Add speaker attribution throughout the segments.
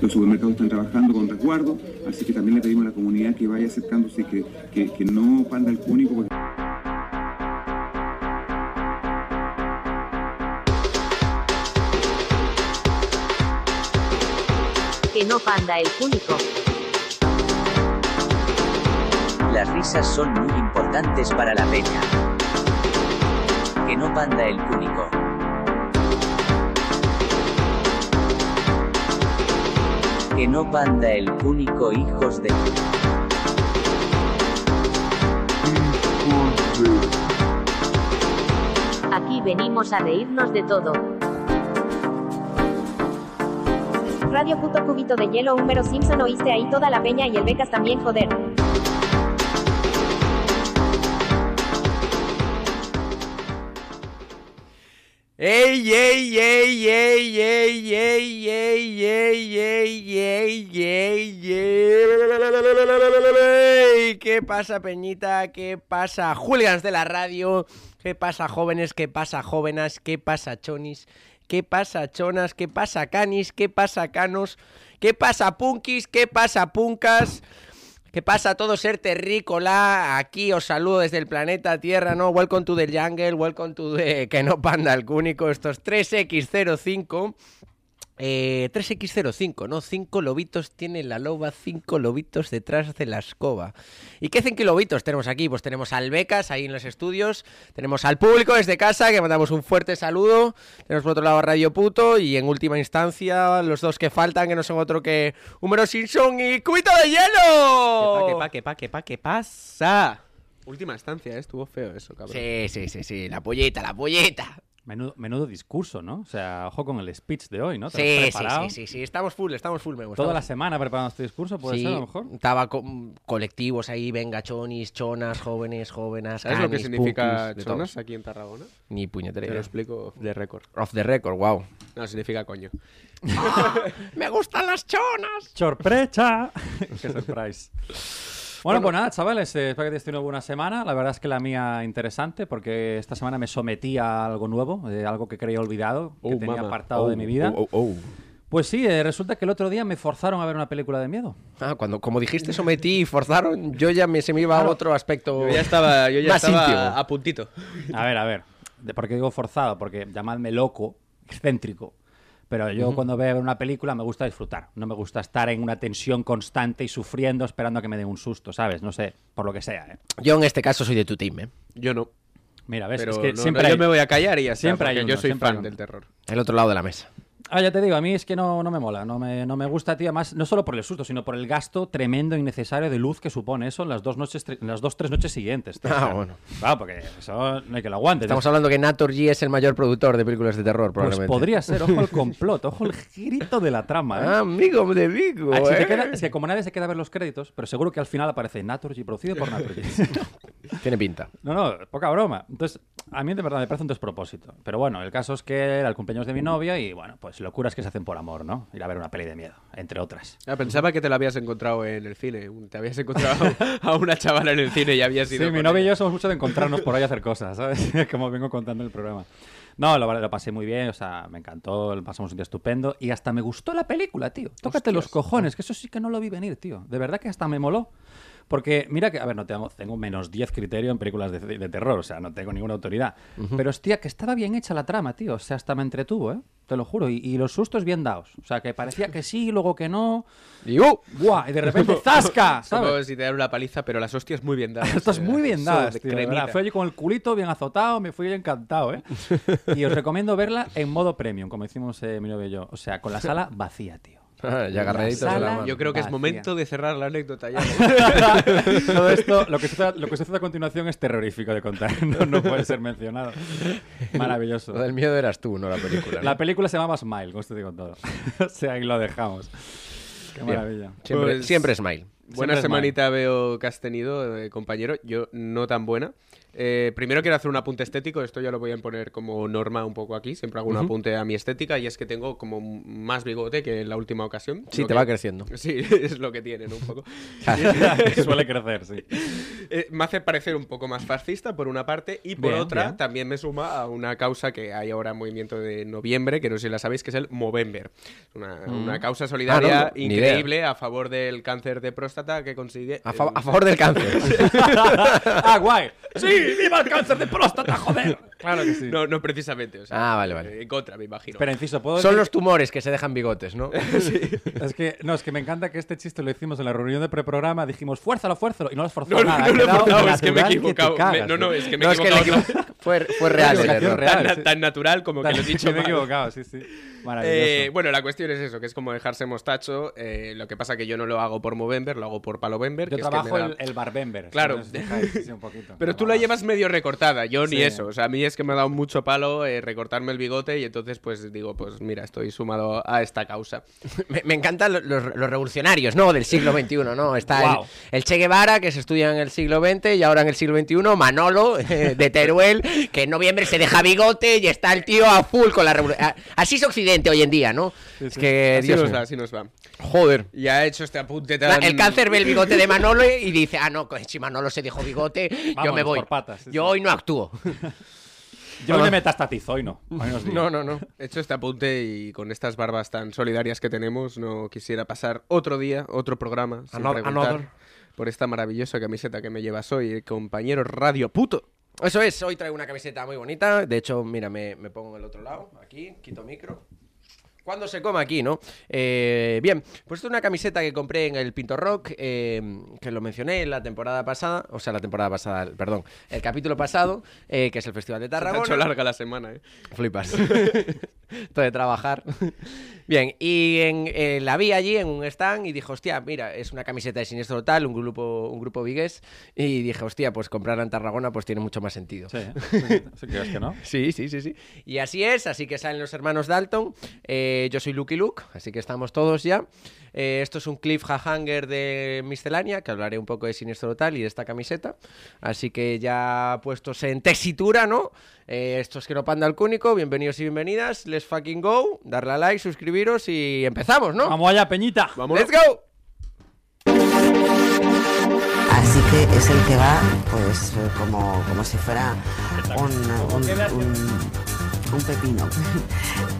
Speaker 1: los supermercados están trabajando con resguardo, así que también le pedimos a la comunidad que vaya acercándose, que, que, que no panda el cúnico. Porque...
Speaker 2: Que no panda el cúnico.
Speaker 3: Las risas son muy importantes para la peña. Que no panda el cúnico. Que no panda el cúnico hijos de...
Speaker 2: Aquí venimos a reírnos de todo.
Speaker 4: Radio puto cubito de hielo Húmero Simpson oíste ahí toda la peña y el becas también joder.
Speaker 5: ¡Ey, ey, ey, ey, ey, ey, ey, ey, ey, ey, ey, ey! ¿Qué pasa, Peñita? ¿Qué pasa, hooligans de la radio? ¿Qué pasa, jóvenes? ¿Qué pasa, jóvenes? ¿Qué pasa, chonis? ¿Qué pasa, chonas? ¿Qué pasa, canis? ¿Qué pasa, canos? ¿Qué pasa, punkis? ¿Qué pasa, punkas? ¿Qué pasa a todo ser terrícola? Aquí os saludo desde el planeta Tierra, ¿no? Welcome to the jungle, welcome to the... que no panda el cúnico, estos 3X05. Eh, 3X05, ¿no? Cinco lobitos tiene la loba, cinco lobitos detrás de la escoba. ¿Y qué cinco lobitos tenemos aquí? Pues tenemos al Becas ahí en los estudios, tenemos al público desde casa, que mandamos un fuerte saludo, tenemos por otro lado a Radio Puto y en última instancia los dos que faltan, que no son otro que Húmero Simpson y Cubito de Hielo.
Speaker 6: ¿Qué pa, qué pa, qué pa, qué pasa? Última estancia, ¿eh? estuvo feo eso, cabrón.
Speaker 5: Sí, sí, sí, sí, la polleta, la polleta.
Speaker 7: Menudo, menudo discurso, ¿no? O sea, ojo con el speech de hoy, ¿no? ¿Te lo has
Speaker 5: Sí, sí, sí, sí, sí, estamos full, estamos full, me gusta.
Speaker 7: Toda la semana preparando este discurso, ¿puede
Speaker 5: Sí,
Speaker 7: ser a lo mejor?
Speaker 5: Estaba con colectivos ahí, venga, chonis, chonas, jóvenes, jóvenes,
Speaker 6: ¿Sabes lo que
Speaker 5: canis,
Speaker 6: significa chonas aquí en Tarragona?
Speaker 5: Ni puñetera
Speaker 6: Te lo explico de récord.
Speaker 5: Off the record, wow.
Speaker 6: No, significa coño.
Speaker 5: ¡Me gustan las chonas!
Speaker 7: ¡Sorpresa! ¡Qué surprise! Bueno, pues nada, chavales, eh, espero que hayáis tenido una buena semana. La verdad es que la mía interesante, porque esta semana me sometí a algo nuevo, de algo que creía olvidado, que
Speaker 6: Oh,
Speaker 7: tenía
Speaker 6: mama.
Speaker 7: apartado
Speaker 6: Oh,
Speaker 7: de mi vida.
Speaker 6: oh, oh, oh.
Speaker 7: Pues sí, eh, resulta que el otro día me forzaron a ver una película de miedo.
Speaker 5: Ah, cuando, como dijiste, sometí y forzaron, yo ya me, se me iba a
Speaker 7: Claro.
Speaker 5: otro aspecto
Speaker 6: Yo ya estaba, yo ya
Speaker 5: más
Speaker 6: estaba
Speaker 5: íntimo.
Speaker 6: a puntito.
Speaker 7: A ver, a ver. ¿De ¿Por qué digo forzado? Porque llamadme loco, excéntrico. Pero yo cuando veo una película me gusta disfrutar. No me gusta estar en una tensión constante y sufriendo esperando a que me den un susto, ¿sabes? No sé, por lo que sea, ¿eh?
Speaker 5: Yo en este caso soy de tu team, ¿eh?
Speaker 6: Yo no.
Speaker 7: Mira, ves,
Speaker 6: Pero
Speaker 7: es que
Speaker 6: no,
Speaker 7: siempre
Speaker 6: no,
Speaker 7: hay...
Speaker 6: yo me voy a callar y ya está,
Speaker 7: siempre hay uno,
Speaker 6: yo soy fan del terror.
Speaker 5: El otro lado de la mesa.
Speaker 7: Ah, ya te digo, a mí es que no, no me mola, no me, no me gusta, tío, más no solo por el susto, sino por el gasto tremendo e innecesario de luz que supone eso en las dos noches, en las dos, tres noches siguientes. tío.
Speaker 5: Ah,
Speaker 7: O sea,
Speaker 5: bueno.
Speaker 7: Claro, porque eso no hay que lo aguante.
Speaker 5: Estamos hablando que Nator G es el mayor productor de películas de terror,
Speaker 7: Pues
Speaker 5: probablemente.
Speaker 7: podría ser, ojo el complot, ojo el girito de la trama, ¿eh?
Speaker 5: Ah, amigo de Vigo,
Speaker 7: Ah, si
Speaker 5: ¿eh?
Speaker 7: queda- es que como nadie se queda a ver los créditos, pero seguro que al final aparece Naturgy, producido por Naturgy.
Speaker 5: Tiene pinta.
Speaker 7: no, no, poca broma. Entonces, a mí de verdad me parece un despropósito. Pero bueno, el caso es que era el cumpleaños de mi novia y bueno, pues locuras que se hacen por amor, ¿no? Ir a ver una peli de miedo, entre otras.
Speaker 6: Ah, pensaba que te la habías encontrado en el cine. Te habías encontrado a una chavala en el cine y habías ido.
Speaker 7: Sí, mi novia y yo somos mucho de encontrarnos por ahí a hacer cosas, ¿sabes? Como vengo contando en el programa. No, lo, lo pasé muy bien, o sea, me encantó, pasamos un día estupendo y hasta me gustó la película, tío. Tócate los cojones, que eso sí que no lo vi venir, tío. De verdad que hasta me moló. Porque mira que, a ver, no tengo, tengo menos 10 criterio en películas de, de terror, o sea, no tengo ninguna autoridad. Pero hostia, que estaba bien hecha la trama, tío. O sea, hasta me entretuvo, ¿eh? Te lo juro. Y, y los sustos bien dados. O sea, que parecía que sí, luego que no.
Speaker 5: Y, ¡uh!
Speaker 7: ¡Buah! Y de repente ¡zasca!
Speaker 6: Es como
Speaker 7: ¿sabes?
Speaker 6: si te dan una paliza, pero las hostias muy bien dadas.
Speaker 7: Estás
Speaker 6: eh,
Speaker 7: muy bien dadas, tío. Fui allí con el culito bien azotado, me fui encantado, ¿eh? Y os recomiendo verla en modo premium, como hicimos eh, mi novio y yo. O sea, con la sala vacía, tío.
Speaker 5: Ya agarraditos la
Speaker 7: sala-
Speaker 5: mano.
Speaker 6: Yo creo que es momento de cerrar la anécdota ya.
Speaker 7: Todo esto, lo que, sucede, lo que sucede a continuación es terrorífico de contar. No, no puede ser mencionado. Maravilloso.
Speaker 5: Lo del miedo eras tú, no la película. ¿no?
Speaker 7: La película se llamaba Smile, con esto digo todo. o sea, ahí lo dejamos. Qué
Speaker 5: Bien.
Speaker 7: maravilla.
Speaker 5: Siempre,
Speaker 6: Pues-
Speaker 5: siempre Smile.
Speaker 6: Buena
Speaker 7: Siempre
Speaker 6: semanita veo que has tenido, eh, compañero. Yo no tan buena. Eh, primero quiero hacer un apunte estético, esto ya lo voy a poner como norma un poco aquí, siempre hago un apunte a mi estética y es que tengo como más bigote que en la última ocasión.
Speaker 5: Sí, te
Speaker 6: que-
Speaker 5: va creciendo.
Speaker 6: Sí, es lo que tienen un poco.
Speaker 7: Suele crecer, sí.
Speaker 6: Eh, me hace parecer un poco más fascista por una parte y por
Speaker 7: Bien,
Speaker 6: otra
Speaker 7: bien.
Speaker 6: también me suma a una causa que hay ahora en movimiento de noviembre, que no sé si la sabéis, que es el Movember. Una, una causa solidaria
Speaker 5: Ah, no,
Speaker 6: increíble a favor del cáncer de próstata que consigue...
Speaker 5: A, fa-
Speaker 6: eh,
Speaker 5: a favor del cáncer.
Speaker 7: ¡Ah, guay! ¡Sí! ¡Viva el cáncer de próstata, joder! Claro que sí.
Speaker 6: No, no precisamente, o sea,
Speaker 5: Ah, vale, vale.
Speaker 6: En contra, me imagino.
Speaker 7: Espera, inciso, ¿puedo
Speaker 5: Son
Speaker 7: decir-
Speaker 5: los tumores que se dejan bigotes, ¿no?
Speaker 7: Es que, no, es que me encanta que este chiste lo hicimos en la reunión de preprograma. Dijimos, fuérzalo, fuérzalo. Y no lo has forzado
Speaker 6: No, no,
Speaker 7: nada.
Speaker 6: no lo forzado, es que me he equivocado. Me- no, no, es que me
Speaker 5: No,
Speaker 6: he
Speaker 5: es que
Speaker 6: equivocado.
Speaker 5: fue, fue real el error.
Speaker 7: real.
Speaker 6: tan,
Speaker 7: sí.
Speaker 6: tan natural como que lo he dicho
Speaker 7: me he equivocado, sí, sí. Maravilloso.
Speaker 6: Eh, bueno, la cuestión es eso, que es como dejarse mostacho. eh, lo que pasa que yo no lo hago por Movember, lo hago por Palovember.
Speaker 7: Yo
Speaker 6: que es que
Speaker 7: trabajo
Speaker 6: da-
Speaker 7: el, el barbember.
Speaker 6: Claro.
Speaker 7: si os fijáis, sí, un poquito.
Speaker 6: Pero tú
Speaker 7: más.
Speaker 6: Llevas medio recortada, yo ni
Speaker 7: Sí.
Speaker 6: eso. O sea, a mí es que me ha dado mucho palo eh, recortarme el bigote y entonces pues digo, pues mira, estoy sumado a esta causa.
Speaker 5: Me, me encantan los, los- los revolucionarios, ¿no? Del siglo XXI, ¿no? Está
Speaker 7: Guau.
Speaker 5: el, el Che Guevara, que se estudia en el siglo XX y ahora en el siglo XXI, Manolo, eh, de Teruel, que en noviembre se deja bigote y está el tío a full con la revolución. Así es Occidente hoy en día, ¿no? Es que,
Speaker 6: Así
Speaker 5: Dios
Speaker 6: nos
Speaker 5: mío.
Speaker 6: va, así nos va.
Speaker 5: Joder.
Speaker 6: Y ha hecho este apunte tan...
Speaker 5: El cáncer ve el bigote de Manolo y dice, ah, no, si Manolo se dejó bigote, yo me voy.
Speaker 7: Patas,
Speaker 5: yo hoy no actúo.
Speaker 7: Yo me metastatizo hoy no. Hoy digo.
Speaker 5: No, no, no.
Speaker 6: He hecho este apunte y con estas barbas tan solidarias que tenemos, no quisiera pasar otro día, otro programa, sin
Speaker 5: Another-
Speaker 6: preguntar
Speaker 5: another.
Speaker 6: por esta maravillosa camiseta que me llevas hoy, el compañero Radio Puto.
Speaker 5: Eso es, hoy traigo una camiseta muy bonita. De hecho, mira, me, me pongo en el otro lado, aquí, quito micro. Cuando se come aquí, ¿no? Eh, bien, pues esta es una camiseta que compré en el Pinto Rock, eh, que lo mencioné en la temporada pasada, o sea, la temporada pasada, perdón, el capítulo pasado, eh, que es el Festival de
Speaker 6: Se te ha
Speaker 5: Tarragona.
Speaker 6: hecho larga la semana, ¿eh?
Speaker 5: Flipas. Esto de trabajar. Bien, y en, eh, la vi allí en un stand y dije, hostia, mira, es una camiseta de Siniestro Total, un grupo, un grupo vigués. Y dije, hostia, pues comprarla en Tarragona pues tiene mucho más sentido.
Speaker 7: Sí, ¿eh? ¿Sí crees que no?
Speaker 5: Sí, sí, sí, sí. Y así es, así que salen los hermanos Dalton. Eh, yo soy Lucky Luke, así que estamos todos ya. Eh, esto es un cliffhanger de miscelánea, que hablaré un poco de Siniestro Total y de esta camiseta. Así que ya puestos en tesitura, ¿no? Eh, esto es que no panda al cúnico, bienvenidos y bienvenidas. Let's fucking go, darle a like, suscribiros y empezamos, ¿no?
Speaker 7: Vamos allá, Peñita.
Speaker 6: Vámonos.
Speaker 5: ¡Let's go!
Speaker 8: Así que es el que va, pues, eh, como, como si fuera un, un, un- un pepino.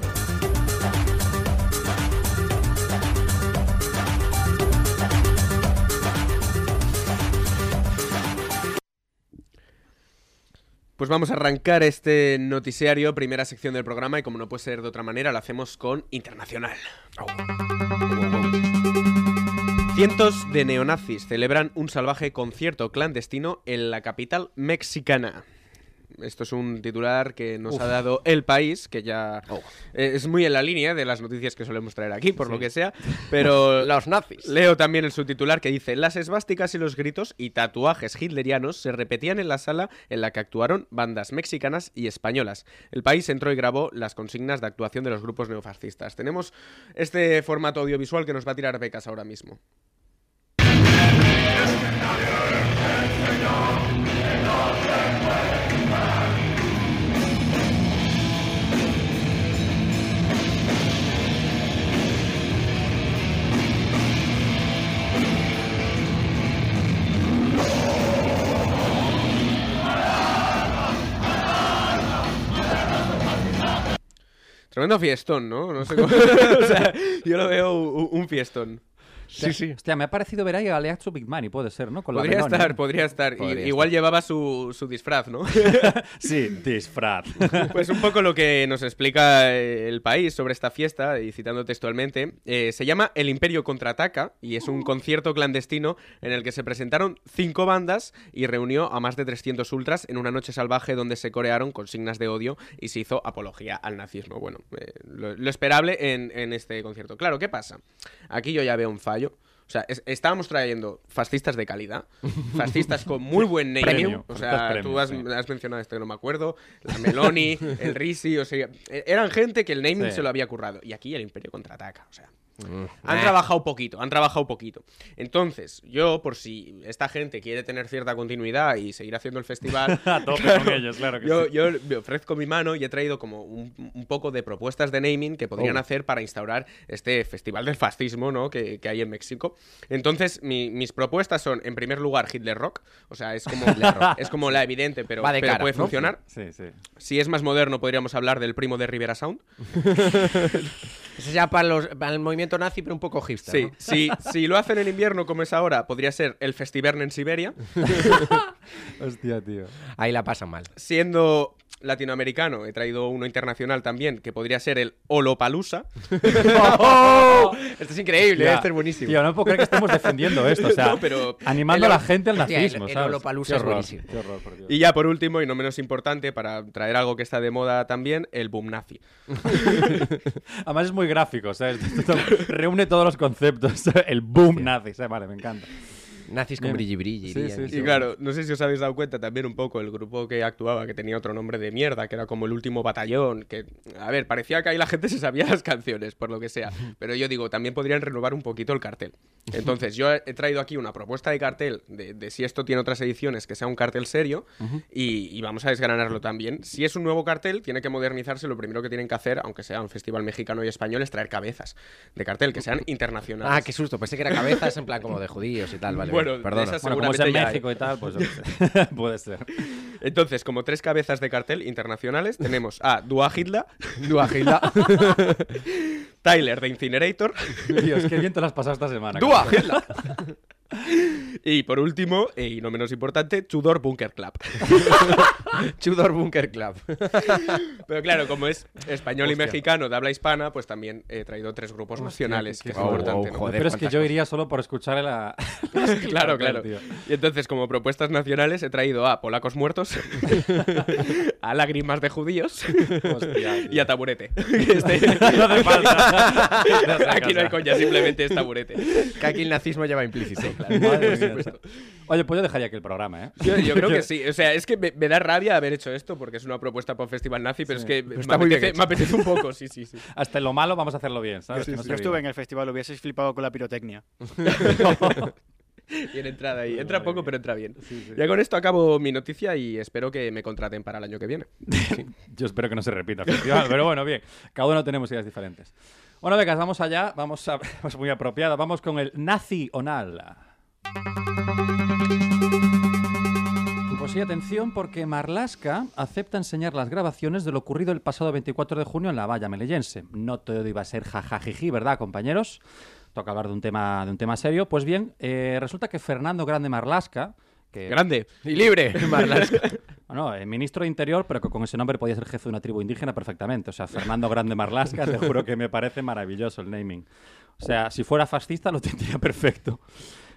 Speaker 6: Pues vamos a arrancar este noticiario, primera sección del programa, y como no puede ser de otra manera, lo hacemos con Internacional. Cientos de neonazis celebran un salvaje concierto clandestino en la capital mexicana. Esto es un titular que nos ha dado El País, que ya eh, es muy en la línea de las noticias que solemos traer aquí, por lo que sea. Pero
Speaker 5: Los nazis.
Speaker 6: Leo también el subtitular que dice: Las esvásticas y los gritos y tatuajes hitlerianos se repetían en la sala en la que actuaron bandas mexicanas y españolas. El país entró y grabó las consignas de actuación de los grupos neofascistas. Tenemos este formato audiovisual que nos va a tirar becas ahora mismo. Tremendo fiestón, ¿no? No sé cómo. o sea, yo lo veo un, un fiestón.
Speaker 7: Sí, sí. Hostia, me ha parecido ver ahí a Aleacho Big Money, puede ser, ¿no? Con la
Speaker 6: Podría estar, podría estar. I-
Speaker 5: Podría
Speaker 6: igual llevaba su, su disfraz, ¿no?
Speaker 7: Sí, disfraz.
Speaker 6: Pues un poco lo que nos explica eh, el país sobre esta fiesta, y citando textualmente, eh, se llama El Imperio Contraataca y es un concierto clandestino en el que se presentaron cinco bandas y reunió a más de 300 ultras en una noche salvaje donde se corearon consignas de odio y se hizo apología al nazismo. Bueno, eh, lo, lo esperable en, en este concierto. Claro, ¿qué pasa? Aquí yo ya veo un fallo. O sea, es- estábamos trayendo fascistas de calidad, fascistas con muy buen name.
Speaker 7: Premium.
Speaker 6: O sea, tú has,
Speaker 7: sí.
Speaker 6: has mencionado esto que no me acuerdo, la Meloni, el Risi, o sea, e- eran gente que el naming
Speaker 7: Sí.
Speaker 6: se lo había currado. Y aquí el Imperio contraataca, o sea. Han
Speaker 5: Eh.
Speaker 6: trabajado poquito, han trabajado poquito. Entonces, yo, por si esta gente quiere tener cierta continuidad y seguir haciendo el festival,
Speaker 7: A tope con ellos, claro que
Speaker 6: yo,
Speaker 7: sí.
Speaker 6: yo me ofrezco mi mano y he traído como un, un poco de propuestas de naming que podrían
Speaker 5: Oh.
Speaker 6: hacer para instaurar este festival del fascismo ¿no? que, que hay en México. Entonces, mi- mis propuestas son, en primer lugar, Hitler Rock. O sea, es como, es como la evidente, pero,
Speaker 5: Va de
Speaker 6: pero
Speaker 5: cara,
Speaker 6: puede
Speaker 5: ¿no?
Speaker 6: funcionar.
Speaker 7: Sí, sí.
Speaker 6: Si es más moderno, podríamos hablar del primo de Rivera Sound.
Speaker 5: Ese ya para, los, para el movimiento nazi, pero un poco hipster.
Speaker 6: Sí,
Speaker 5: ¿no?
Speaker 6: si, si lo hacen en invierno como es ahora, podría ser el Festivern en Siberia.
Speaker 7: Hostia, tío.
Speaker 5: Ahí la pasan mal.
Speaker 6: Siendo latinoamericano, he traído uno internacional también, que podría ser el Olopalusa.
Speaker 5: Esto es increíble,
Speaker 7: Ya.
Speaker 5: este es buenísimo.
Speaker 7: Tío, no puedo creer que estemos defendiendo esto. O sea,
Speaker 6: No, pero
Speaker 7: animando
Speaker 5: el-
Speaker 7: a la gente al
Speaker 5: el-
Speaker 7: nazismo.
Speaker 5: el
Speaker 7: ¿sabes?
Speaker 5: Lollapalooza
Speaker 7: Qué
Speaker 5: es buenísimo.
Speaker 7: horror.
Speaker 6: Y ya por último, y no menos importante, para traer algo que está de moda también, el boom nazi.
Speaker 7: Además es muy gráfico, ¿sabes? Reúne todos los conceptos. El boom nazi, ¿sabes? Vale, me encanta.
Speaker 5: Nazis con brilli brilli.
Speaker 7: Sí, sí,
Speaker 5: y
Speaker 7: sí.
Speaker 6: Y
Speaker 5: todo.
Speaker 6: claro, no sé si os habéis dado cuenta también un poco el grupo que actuaba, que tenía otro nombre de mierda, que era como el último batallón, que, a ver, parecía que ahí la gente se sabía las canciones, por lo que sea. Pero yo digo, también podrían renovar un poquito el cartel. Entonces, yo he traído aquí una propuesta de cartel de, de si esto tiene otras ediciones, que sea un cartel serio, y, y vamos a desgranarlo también. Si es un nuevo cartel, tiene que modernizarse. Lo primero que tienen que hacer, aunque sea un festival mexicano y español, es traer cabezas de cartel, que sean internacionales.
Speaker 5: Ah, qué susto. Pensé que era cabezas en plan como de judíos y tal. Vale,
Speaker 6: Bueno, esas-
Speaker 7: Bueno, como es en
Speaker 6: ya hay.
Speaker 7: México y tal, pues puede ser.
Speaker 6: Entonces, como tres cabezas de cartel internacionales, tenemos a Dua Hitler,
Speaker 5: Duagila.
Speaker 6: Tyler de Incinerator
Speaker 7: Dios, qué bien te las has pasado esta semana.
Speaker 5: Dua. Hitler.
Speaker 6: y, por último, eh, y no menos importante, Tudor Bunker Club.
Speaker 5: Chudor Bunker Club.
Speaker 6: Pero claro, como es español y mexicano de habla hispana, pues también he traído tres grupos nacionales, que es importante. ¿no?
Speaker 5: joder.
Speaker 7: Pero es que yo iría solo por escuchar la...
Speaker 6: Claro, claro.
Speaker 7: tío.
Speaker 6: Y entonces, como propuestas nacionales, he traído a Polacos Muertos, a Lágrimas de Judíos
Speaker 7: Hostia,
Speaker 6: y a Taburete. Este-
Speaker 7: No hace falta.
Speaker 6: Aquí no hay coña, simplemente es Taburete.
Speaker 5: Que aquí el nazismo lleva implícito.
Speaker 7: Madre mía. Oye, pues yo dejaría aquí el programa, ¿eh?
Speaker 6: Yo, yo creo que sí. O sea, es que me, me da rabia haber hecho esto porque es una propuesta para un festival nazi, pero es que me,
Speaker 5: está muy bien
Speaker 6: apetece, me apetece un poco, sí, sí, sí.
Speaker 7: Hasta en lo malo vamos a hacerlo bien, ¿sabes? No se
Speaker 9: Yo estuve en el festival, hubieses flipado con la pirotecnia.
Speaker 6: Bien entrada ahí. Entra poco, pero entra bien. Ya con esto acabo mi noticia y espero que me contraten para el año que viene.
Speaker 7: Yo espero que no se repita el festival, pero bueno, bien. Cada uno tenemos ideas diferentes. Bueno, becas, vamos allá. Vamos a... Es muy apropiada. Vamos con el Nazi Onal. Pues sí, atención, porque Marlaska acepta enseñar las grabaciones de lo ocurrido el pasado 24 de junio en la valla meleyense. No todo iba a ser jajajiji, ¿verdad, compañeros? Toca hablar de un tema, de un tema serio. Pues bien, eh, resulta que Fernando Grande Marlaska, que
Speaker 6: Grande.
Speaker 5: Y libre, Marlaska.
Speaker 7: bueno, eh, ministro de Interior, pero que con ese nombre podía ser jefe de una tribu indígena perfectamente. O sea, Fernando Grande Marlasca, te juro que me parece maravilloso el naming. O sea, si fuera fascista lo tendría perfecto.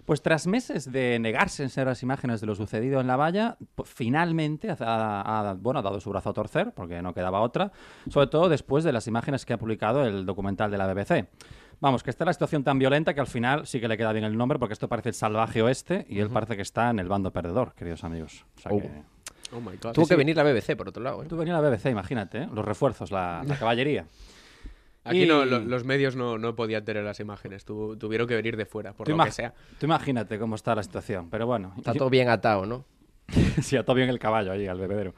Speaker 7: Pues tras meses de negarse en ser las imágenes de lo sucedido en la valla, pues, finalmente ha, ha- bueno, ha dado su brazo a torcer, porque no quedaba otra, sobre todo después de las imágenes que ha publicado el documental de la BBC. Vamos, que está la situación tan violenta que al final sí que le queda bien el nombre, porque esto parece el salvaje oeste y él parece que está en el bando perdedor, queridos amigos. O sea
Speaker 5: Oh.
Speaker 7: que-
Speaker 6: Oh my god.
Speaker 5: Tuvo que venir la BBC, por otro lado. ¿eh?
Speaker 7: Tú venía la BBC, imagínate, ¿eh? los refuerzos, la, la caballería.
Speaker 6: Aquí
Speaker 7: Y-
Speaker 6: no, lo- los medios no, no podían tener las imágenes, tu- tuvieron que venir de fuera, por
Speaker 7: Tú,
Speaker 6: lo que sea.
Speaker 7: tú imagínate cómo está la situación, pero bueno.
Speaker 5: Está todo bien atado, ¿no?
Speaker 7: sí, ató bien el caballo ahí al bebedero.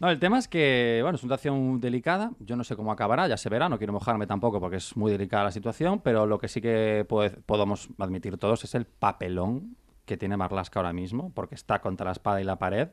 Speaker 7: No, el tema es que, bueno, es una situación delicada. Yo no sé cómo acabará, ya se verá. No quiero mojarme tampoco porque es muy delicada la situación. Pero lo que sí que puede- podemos admitir todos es el papelón que tiene Marlaska ahora mismo, porque está contra la espada y la pared.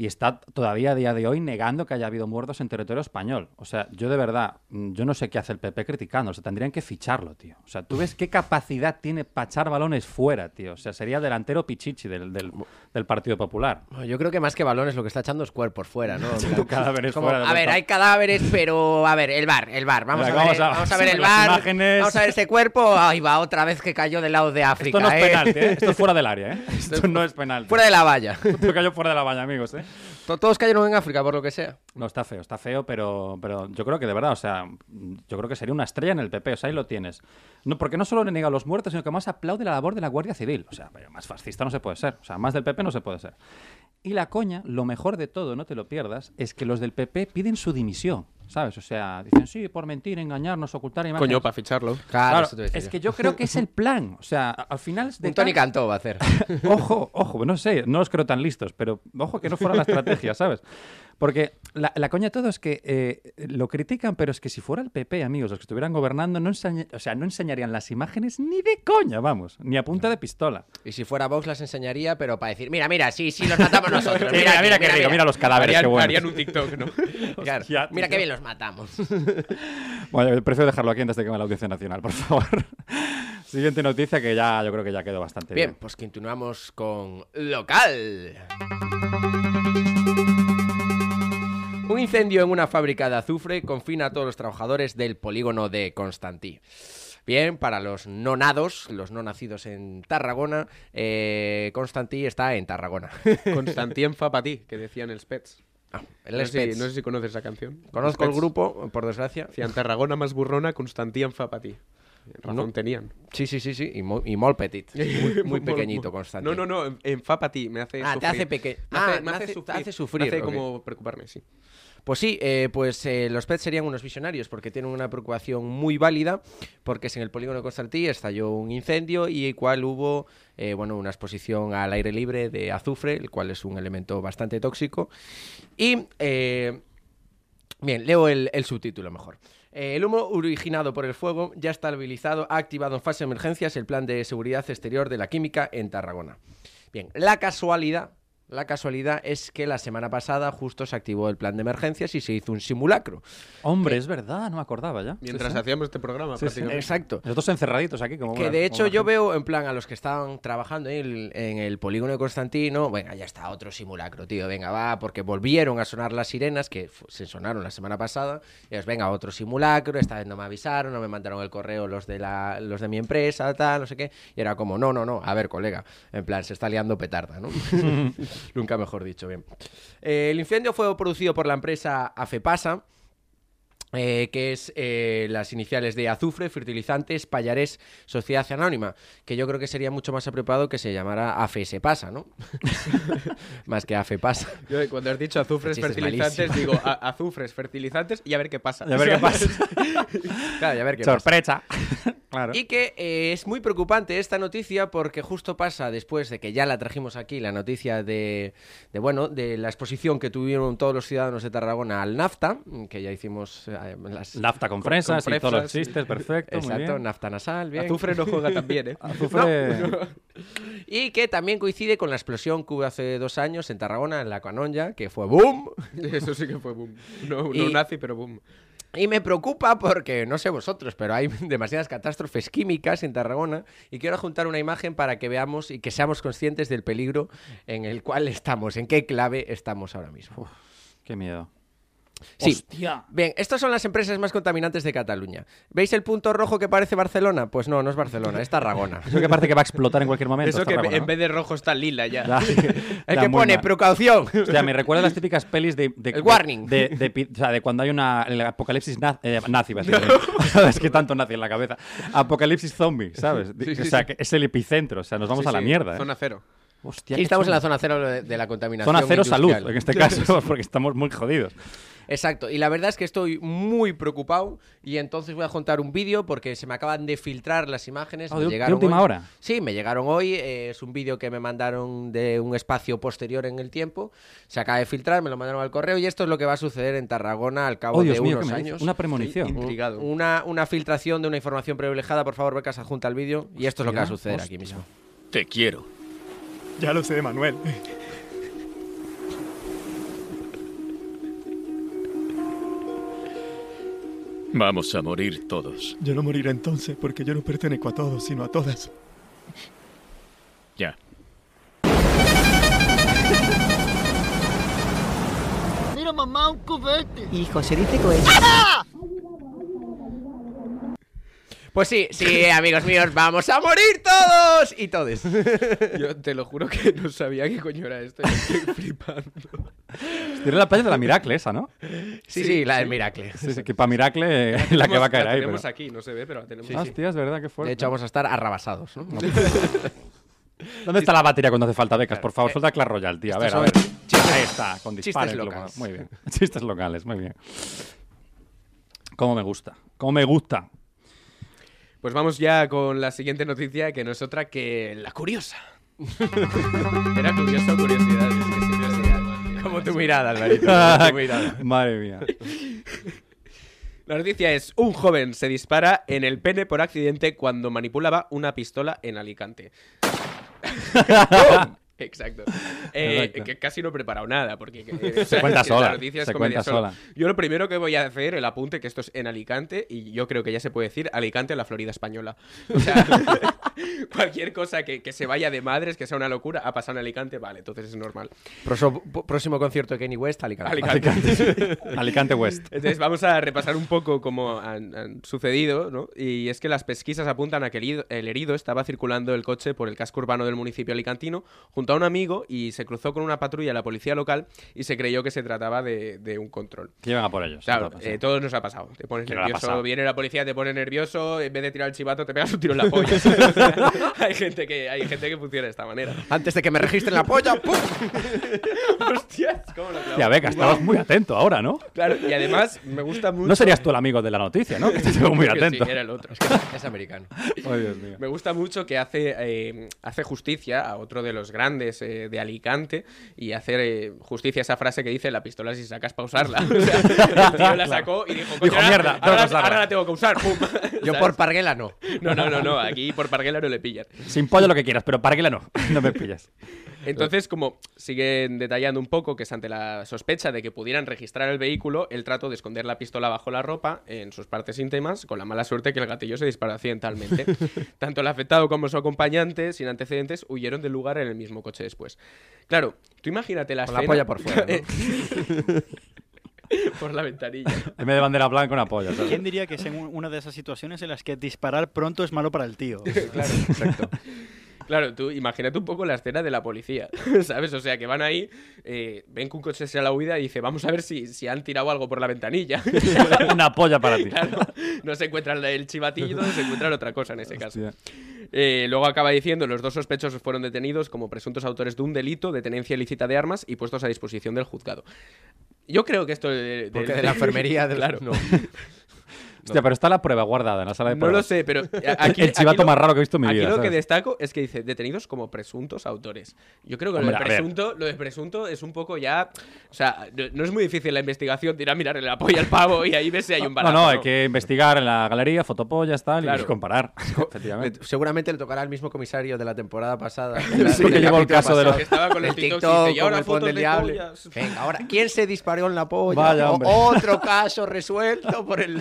Speaker 7: Y está todavía a día de hoy negando que haya habido muertos en territorio español. O sea, yo de verdad, mm, yo no sé qué hace el PP criticando. O sea, tendrían que ficharlo, tío. O sea, tú ves qué capacidad tiene para echar balones fuera, tío. O sea, sería delantero pichichi del, del, del Partido Popular.
Speaker 5: Bueno, Yo creo que más que balones lo que está echando es cuerpos fuera, ¿no?
Speaker 7: Cadáveres
Speaker 5: como,
Speaker 7: fuera
Speaker 5: a ver, hay cadáveres, pero a ver, el bar, el bar. Vamos, a, ver,
Speaker 7: vamos a-
Speaker 5: vamos a ver el bar.
Speaker 7: imágenes.
Speaker 5: Vamos a ver ese cuerpo. Ahí va, otra vez que cayó del lado de África.
Speaker 7: Esto no es
Speaker 5: ¿eh?
Speaker 7: penalti, ¿eh? Esto es fuera del área, ¿eh? Esto no es penal.
Speaker 5: Fuera de la valla.
Speaker 7: Esto cayó fuera de la valla, amigos, ¿eh?
Speaker 5: To- Todos cayeron en África, por lo que sea.
Speaker 7: No, está feo, está feo, pero, pero yo creo que de verdad, o sea, yo creo que sería una estrella en el PP, o sea, ahí lo tienes. No, porque no solo le niega a los muertos, sino que más aplaude la labor de la Guardia Civil. O sea, más fascista no se puede ser, o sea, más del PP no se puede ser. Y la coña, lo mejor de todo, no te lo pierdas, es que los del PP piden su dimisión. ¿Sabes? O sea, dicen, sí, por mentir, engañarnos, ocultar imágenes.
Speaker 6: Coño, para ficharlo.
Speaker 5: Claro,
Speaker 7: es que yo creo que es el plan. O sea, al final... de
Speaker 5: Un Tony Cantó va a hacer.
Speaker 7: Ojo, ojo, no sé, no los creo tan listos, pero ojo que no fuera la estrategia, ¿sabes? Porque la, la coña de todo es que eh, lo critican, pero es que si fuera el PP, amigos, los que estuvieran gobernando, no, enseña- o sea, no enseñarían las imágenes ni de coña, vamos, ni a punta de pistola.
Speaker 5: Y si fuera Vox las enseñaría, pero para decir, mira, mira, sí, sí, los matamos nosotros.
Speaker 7: Mira,
Speaker 5: aquí,
Speaker 7: mira, qué rico, mira los cadáveres,
Speaker 6: Harían,
Speaker 7: qué buenos.
Speaker 6: harían un TikTok, ¿no?
Speaker 5: Claro,
Speaker 7: Hostia,
Speaker 5: mira qué bien los matamos.
Speaker 7: Bueno, prefiero dejarlo aquí antes de que me la Audiencia Nacional, por favor. Siguiente noticia que ya yo creo que ya quedó bastante bien.
Speaker 5: Bien, pues continuamos con local. Un incendio en una fábrica de azufre confina a todos los trabajadores del polígono de Constantí. Bien, para los no nados, los no nacidos en Tarragona, eh, Constantí está en Tarragona.
Speaker 6: Constantien fa pa ti, que decían el Spets.
Speaker 5: Ah, el
Speaker 6: no, sé si, no sé si conoces esa canción.
Speaker 5: Conozco el grupo, por desgracia.
Speaker 6: Decían Tarragona más burrona, Constantien fa pa ti. Razón
Speaker 5: No.
Speaker 6: tenían.
Speaker 5: Sí, sí, sí, sí, y muy, y molt petit. Muy, muy pequeñito, Constantí.
Speaker 6: No, no, no, en- en fa me hace
Speaker 5: Ah, te
Speaker 6: sufrir.
Speaker 5: hace peque-
Speaker 6: Me
Speaker 5: ah,
Speaker 6: hace, me
Speaker 5: me
Speaker 6: hace
Speaker 5: hace- te
Speaker 6: sufrir.
Speaker 5: hace sufrir,
Speaker 6: Me hace como preocuparme, sí.
Speaker 5: Pues sí, eh, pues eh, los PET serían unos visionarios porque tienen una preocupación muy válida porque es en el polígono Constantí estalló un incendio y el cual hubo eh, bueno, una exposición al aire libre de azufre, el cual es un elemento bastante tóxico. Y, bien, leo el, subtítulo mejor. El humo originado por el fuego ya está habilitado, ha activado en fase de emergencias el plan de seguridad exterior de la química en Tarragona. Bien, la casualidad, la casualidad es que la semana pasada justo se activó el plan de emergencias y se hizo un simulacro.
Speaker 7: Hombre, es verdad, no me acordaba ya.
Speaker 6: Mientras
Speaker 7: Sí, sí.
Speaker 6: hacíamos este programa,
Speaker 7: Sí, sí.
Speaker 6: prácticamente.
Speaker 5: Exacto.
Speaker 7: Nosotros encerraditos aquí como
Speaker 5: Que
Speaker 7: una-
Speaker 5: de hecho yo
Speaker 7: gente.
Speaker 5: veo en plan a los que estaban trabajando en el, en el polígono de Constantino, venga, ya está otro simulacro, tío, venga, va, porque volvieron a sonar las sirenas que se sonaron la semana pasada, y es, venga, otro simulacro, esta vez no me avisaron, no me mandaron el correo los de la, los de mi empresa, tal, no sé qué, y era como, no, no, no, a ver, colega, en plan, se está liando petarda, ¿no? Nunca mejor dicho, bien. Eh, el incendio fue producido por la empresa Afepasa, eh, que es eh, las iniciales de Azufre, Fertilizantes, Payarés, Sociedad Anónima, que yo creo que sería mucho más apropiado que se llamara AFS Pasa, ¿no? más que AFEPasa.
Speaker 6: Yo, cuando has dicho azufres, fertilizantes, digo a- azufres, fertilizantes y a ver qué pasa.
Speaker 7: Y a ver qué pasa.
Speaker 5: Claro, ya ver qué pasa.
Speaker 7: Sorpresa. Claro.
Speaker 5: Y que eh, es muy preocupante esta noticia porque justo pasa después de que ya la trajimos aquí, la noticia de, de, bueno, de la exposición que tuvieron todos los ciudadanos de Tarragona al NAFTA, que ya hicimos eh, las...
Speaker 7: Nafta con fresas
Speaker 6: con
Speaker 7: y todos los chistes, perfecto, muy
Speaker 5: Exacto,
Speaker 7: bien.
Speaker 5: nafta nasal, bien.
Speaker 6: Azufre no juega tan bien, ¿eh?
Speaker 7: Azufre...
Speaker 5: Y que también coincide con la explosión que hubo hace dos años en Tarragona, en la Canonja, que fue boom.
Speaker 6: Eso sí que fue boom. No, no
Speaker 5: Y-
Speaker 6: nazi, pero boom.
Speaker 5: Y me preocupa porque, no sé vosotros, pero hay demasiadas catástrofes químicas en Tarragona y quiero juntar una imagen para que veamos y que seamos conscientes del peligro en el cual estamos, en qué clave estamos ahora mismo.
Speaker 7: Qué miedo.
Speaker 5: Sí.
Speaker 7: Hostia.
Speaker 5: Bien, estas son las empresas más contaminantes de Cataluña. ¿Veis el punto rojo que parece Barcelona? Pues no, no es Barcelona, es Tarragona.
Speaker 7: Eso que parece que va a explotar en cualquier momento.
Speaker 6: Eso que
Speaker 7: Tarragona,
Speaker 6: en
Speaker 7: ¿no?
Speaker 6: vez de rojo está lila ya.
Speaker 7: Ya.
Speaker 5: El que pone
Speaker 7: mal.
Speaker 5: precaución.
Speaker 7: Hostia, me recuerda a las típicas pelis de... de-
Speaker 5: El warning.
Speaker 7: De, o sea, de cuando hay una... El apocalipsis eh, nazi, decir. es que tanto nazi en la cabeza. Apocalipsis zombie, ¿sabes?
Speaker 6: Sí, sí,
Speaker 7: o sea,
Speaker 6: sí.
Speaker 7: que es el epicentro. O sea, nos vamos
Speaker 6: Sí,
Speaker 7: a la
Speaker 6: sí,
Speaker 7: mierda, ¿eh?
Speaker 6: Zona cero.
Speaker 7: Hostia,
Speaker 5: estamos en la zona cero de la contaminación.
Speaker 7: Zona cero salud, en este caso, porque estamos muy jodidos.
Speaker 5: Exacto, y la verdad es que estoy muy preocupado y entonces voy a contar un vídeo porque se me acaban de filtrar las imágenes.
Speaker 7: Ah,
Speaker 5: me
Speaker 7: de- última
Speaker 5: hoy.
Speaker 7: hora.
Speaker 5: Sí, me llegaron hoy, eh, es un vídeo que me mandaron de un espacio posterior en el tiempo, se acaba de filtrar, me lo mandaron al correo y esto es lo que va a suceder en Tarragona al cabo
Speaker 7: Oh, Dios
Speaker 5: de
Speaker 7: mío,
Speaker 5: unos años.
Speaker 7: Una premonición.
Speaker 5: Una, una filtración de una información privilegiada, por favor, becas, adjunta al vídeo y esto es lo que va a suceder
Speaker 7: hostia.
Speaker 5: aquí mismo.
Speaker 10: Te quiero.
Speaker 9: Ya lo sé, Manuel.
Speaker 10: Vamos a morir todos.
Speaker 9: Yo no moriré entonces porque yo no pertenezco a todos, sino a todas.
Speaker 10: Ya.
Speaker 11: Mira, mamá, un cubete.
Speaker 8: Hijo, se dice cohete.
Speaker 5: Pues sí, sí, amigos míos, vamos a morir todos y todes.
Speaker 6: Yo te lo juro que no sabía qué coño era esto. Estoy flipando.
Speaker 7: Tiene la playa de la Miracle esa, ¿no?
Speaker 5: Sí, sí, la del Miracle.
Speaker 7: Sí, sí, que para Miracle eh, la que va a caer
Speaker 6: la
Speaker 7: ahí.
Speaker 6: tenemos
Speaker 7: pero-
Speaker 6: aquí, no se ve, pero la tenemos
Speaker 7: Ah,
Speaker 6: aquí.
Speaker 7: Hostia, es verdad que fuerte.
Speaker 5: De hecho, vamos a estar arrabasados, ¿no?
Speaker 7: ¿Dónde está la batería cuando hace falta becas? Por favor,
Speaker 5: Eh,
Speaker 7: suelta Clash Royale, tío. A ver, a ver.
Speaker 5: chistes-
Speaker 7: Ahí está, con disparos.
Speaker 5: locales.
Speaker 7: Muy bien. Chistes locales, muy bien. Cómo me gusta. Cómo me gusta.
Speaker 6: Pues vamos ya con la siguiente noticia, que no es otra que la curiosa. Era curioso o curiosidad. Es que siempre es igual.
Speaker 5: Como tu mirada, Alvarito. como tu mirada.
Speaker 7: Madre mía.
Speaker 6: La noticia es, un joven se dispara en el pene por accidente cuando manipulaba una pistola en Alicante. Exacto. Eh,
Speaker 7: Exacto.
Speaker 6: que casi no he preparado nada, porque eh, o
Speaker 7: Se cuenta sola,
Speaker 6: La noticia es
Speaker 7: se cuenta
Speaker 6: sola.
Speaker 7: sola.
Speaker 6: Yo lo primero que voy a hacer, el apunte, que esto es en Alicante, y yo creo que ya se puede decir Alicante, la Florida española. O sea, cualquier cosa que, que se vaya de madres, que sea una locura, ha pasado en Alicante, vale, entonces es normal.
Speaker 5: Próximo concierto de Kenny West, Alicante.
Speaker 6: Alicante.
Speaker 7: Alicante West.
Speaker 6: Entonces vamos a repasar un poco cómo han, han sucedido, ¿no? Y es que las pesquisas apuntan a que el herido, el herido estaba circulando el coche por el casco urbano del municipio alicantino junto a un amigo y se cruzó con una patrulla de la policía local y se creyó que se trataba de, de un control.
Speaker 7: Que llevan a por ellos.
Speaker 6: Claro, eh, todos nos ha pasado. Te pones
Speaker 7: ¿Qué le ha
Speaker 6: nervioso,
Speaker 7: pasado?
Speaker 6: viene la policía, te pone nervioso, en vez de tirar el chivato te pegas un tiro en la polla. hay, gente que, hay gente que funciona de esta manera.
Speaker 5: Antes de que me registren la polla, ¡pum!
Speaker 6: Hostias, cómo lo.
Speaker 7: Tía, Beca, estabas muy atento ahora, ¿no?
Speaker 6: Claro, y además me gusta mucho...
Speaker 7: No serías tú el amigo de la noticia, ¿no? Que te muy
Speaker 6: que
Speaker 7: atento.
Speaker 6: Sí, era el otro.
Speaker 5: Es americano.
Speaker 7: Ay, Dios mío.
Speaker 6: Me gusta mucho que hace, eh, hace justicia a otro de los grandes eh, de Alicante y hacer eh, justicia a esa frase que dice la pistola si sacas para usarla. O sea, el tío la sacó y dijo, "Coño,
Speaker 7: Dijo,
Speaker 6: ahora-
Speaker 7: "Mierda,
Speaker 6: ahora,
Speaker 7: usarla".
Speaker 6: ahora la tengo que usar. Pum.
Speaker 5: Yo por Parguela no.
Speaker 6: No, no, no, no, aquí por Parguela no le pillan.
Speaker 7: Sin pollo lo que quieras, pero para que la no. No me pillas.
Speaker 6: Entonces, como siguen detallando un poco que es ante la sospecha de que pudieran registrar el vehículo, el trato de esconder la pistola bajo la ropa en sus partes íntimas, con la mala suerte que el gatillo se dispara accidentalmente. Tanto el afectado como su acompañante, sin antecedentes, huyeron del lugar en el mismo coche después. Claro, tú imagínate la
Speaker 5: Con la
Speaker 6: escena-
Speaker 5: polla por fuera, ¿no?
Speaker 6: Eh, por la ventanilla.
Speaker 7: En vez de bandera blanca, una polla. ¿sabes?
Speaker 12: ¿Quién diría que es en una de esas situaciones en las que disparar pronto es malo para el tío?
Speaker 6: Claro, exacto. Claro, tú imagínate un poco la escena de la policía, ¿sabes? O sea, que van ahí, eh, ven que un coche se a la huida y dice, vamos a ver si, si han tirado algo por la ventanilla.
Speaker 7: Una polla para ti.
Speaker 6: Claro, no se encuentran el chivatillo, se encuentran otra cosa en ese caso. Eh, luego acaba diciendo, los dos sospechosos fueron detenidos como presuntos autores de un delito de tenencia ilícita de armas y puestos a disposición del juzgado. Yo creo que esto... de-
Speaker 5: Porque de la enfermería del-
Speaker 6: Claro.
Speaker 5: no.
Speaker 7: Hostia, pero está la prueba guardada en la sala de
Speaker 6: No
Speaker 7: pruebas.
Speaker 6: lo sé, pero aquí,
Speaker 7: el chivato
Speaker 6: aquí lo-
Speaker 7: más raro que he visto en mi
Speaker 6: aquí
Speaker 7: vida.
Speaker 6: lo que
Speaker 7: ¿sabes?
Speaker 6: destaco es que dice detenidos como presuntos autores. Yo creo que
Speaker 7: Hombre,
Speaker 6: lo, de presunto, lo de presunto es un poco ya. O sea, no, no es muy difícil la investigación de ir a mirarle la polla al pavo y ahí ves si hay un
Speaker 7: No,
Speaker 6: balazo.
Speaker 7: no, hay que investigar en la galería, fotopollas, tal,
Speaker 6: Claro.
Speaker 7: y comparar. Efectivamente.
Speaker 5: Le- Seguramente le tocará al mismo comisario de la temporada pasada.
Speaker 7: Sí,
Speaker 5: Del
Speaker 7: que llevó el caso de los-
Speaker 5: pasado.
Speaker 6: Que estaba con
Speaker 5: el
Speaker 6: TikToks y
Speaker 5: TikTok,
Speaker 6: dice, "Y ahora
Speaker 5: el
Speaker 6: fotos
Speaker 5: del
Speaker 6: de
Speaker 5: diablo.
Speaker 6: pollas".
Speaker 5: Venga, ahora, ¿quién se disparó en la polla?
Speaker 7: Vaya,
Speaker 5: O-
Speaker 7: hombre.
Speaker 5: otro caso resuelto por el...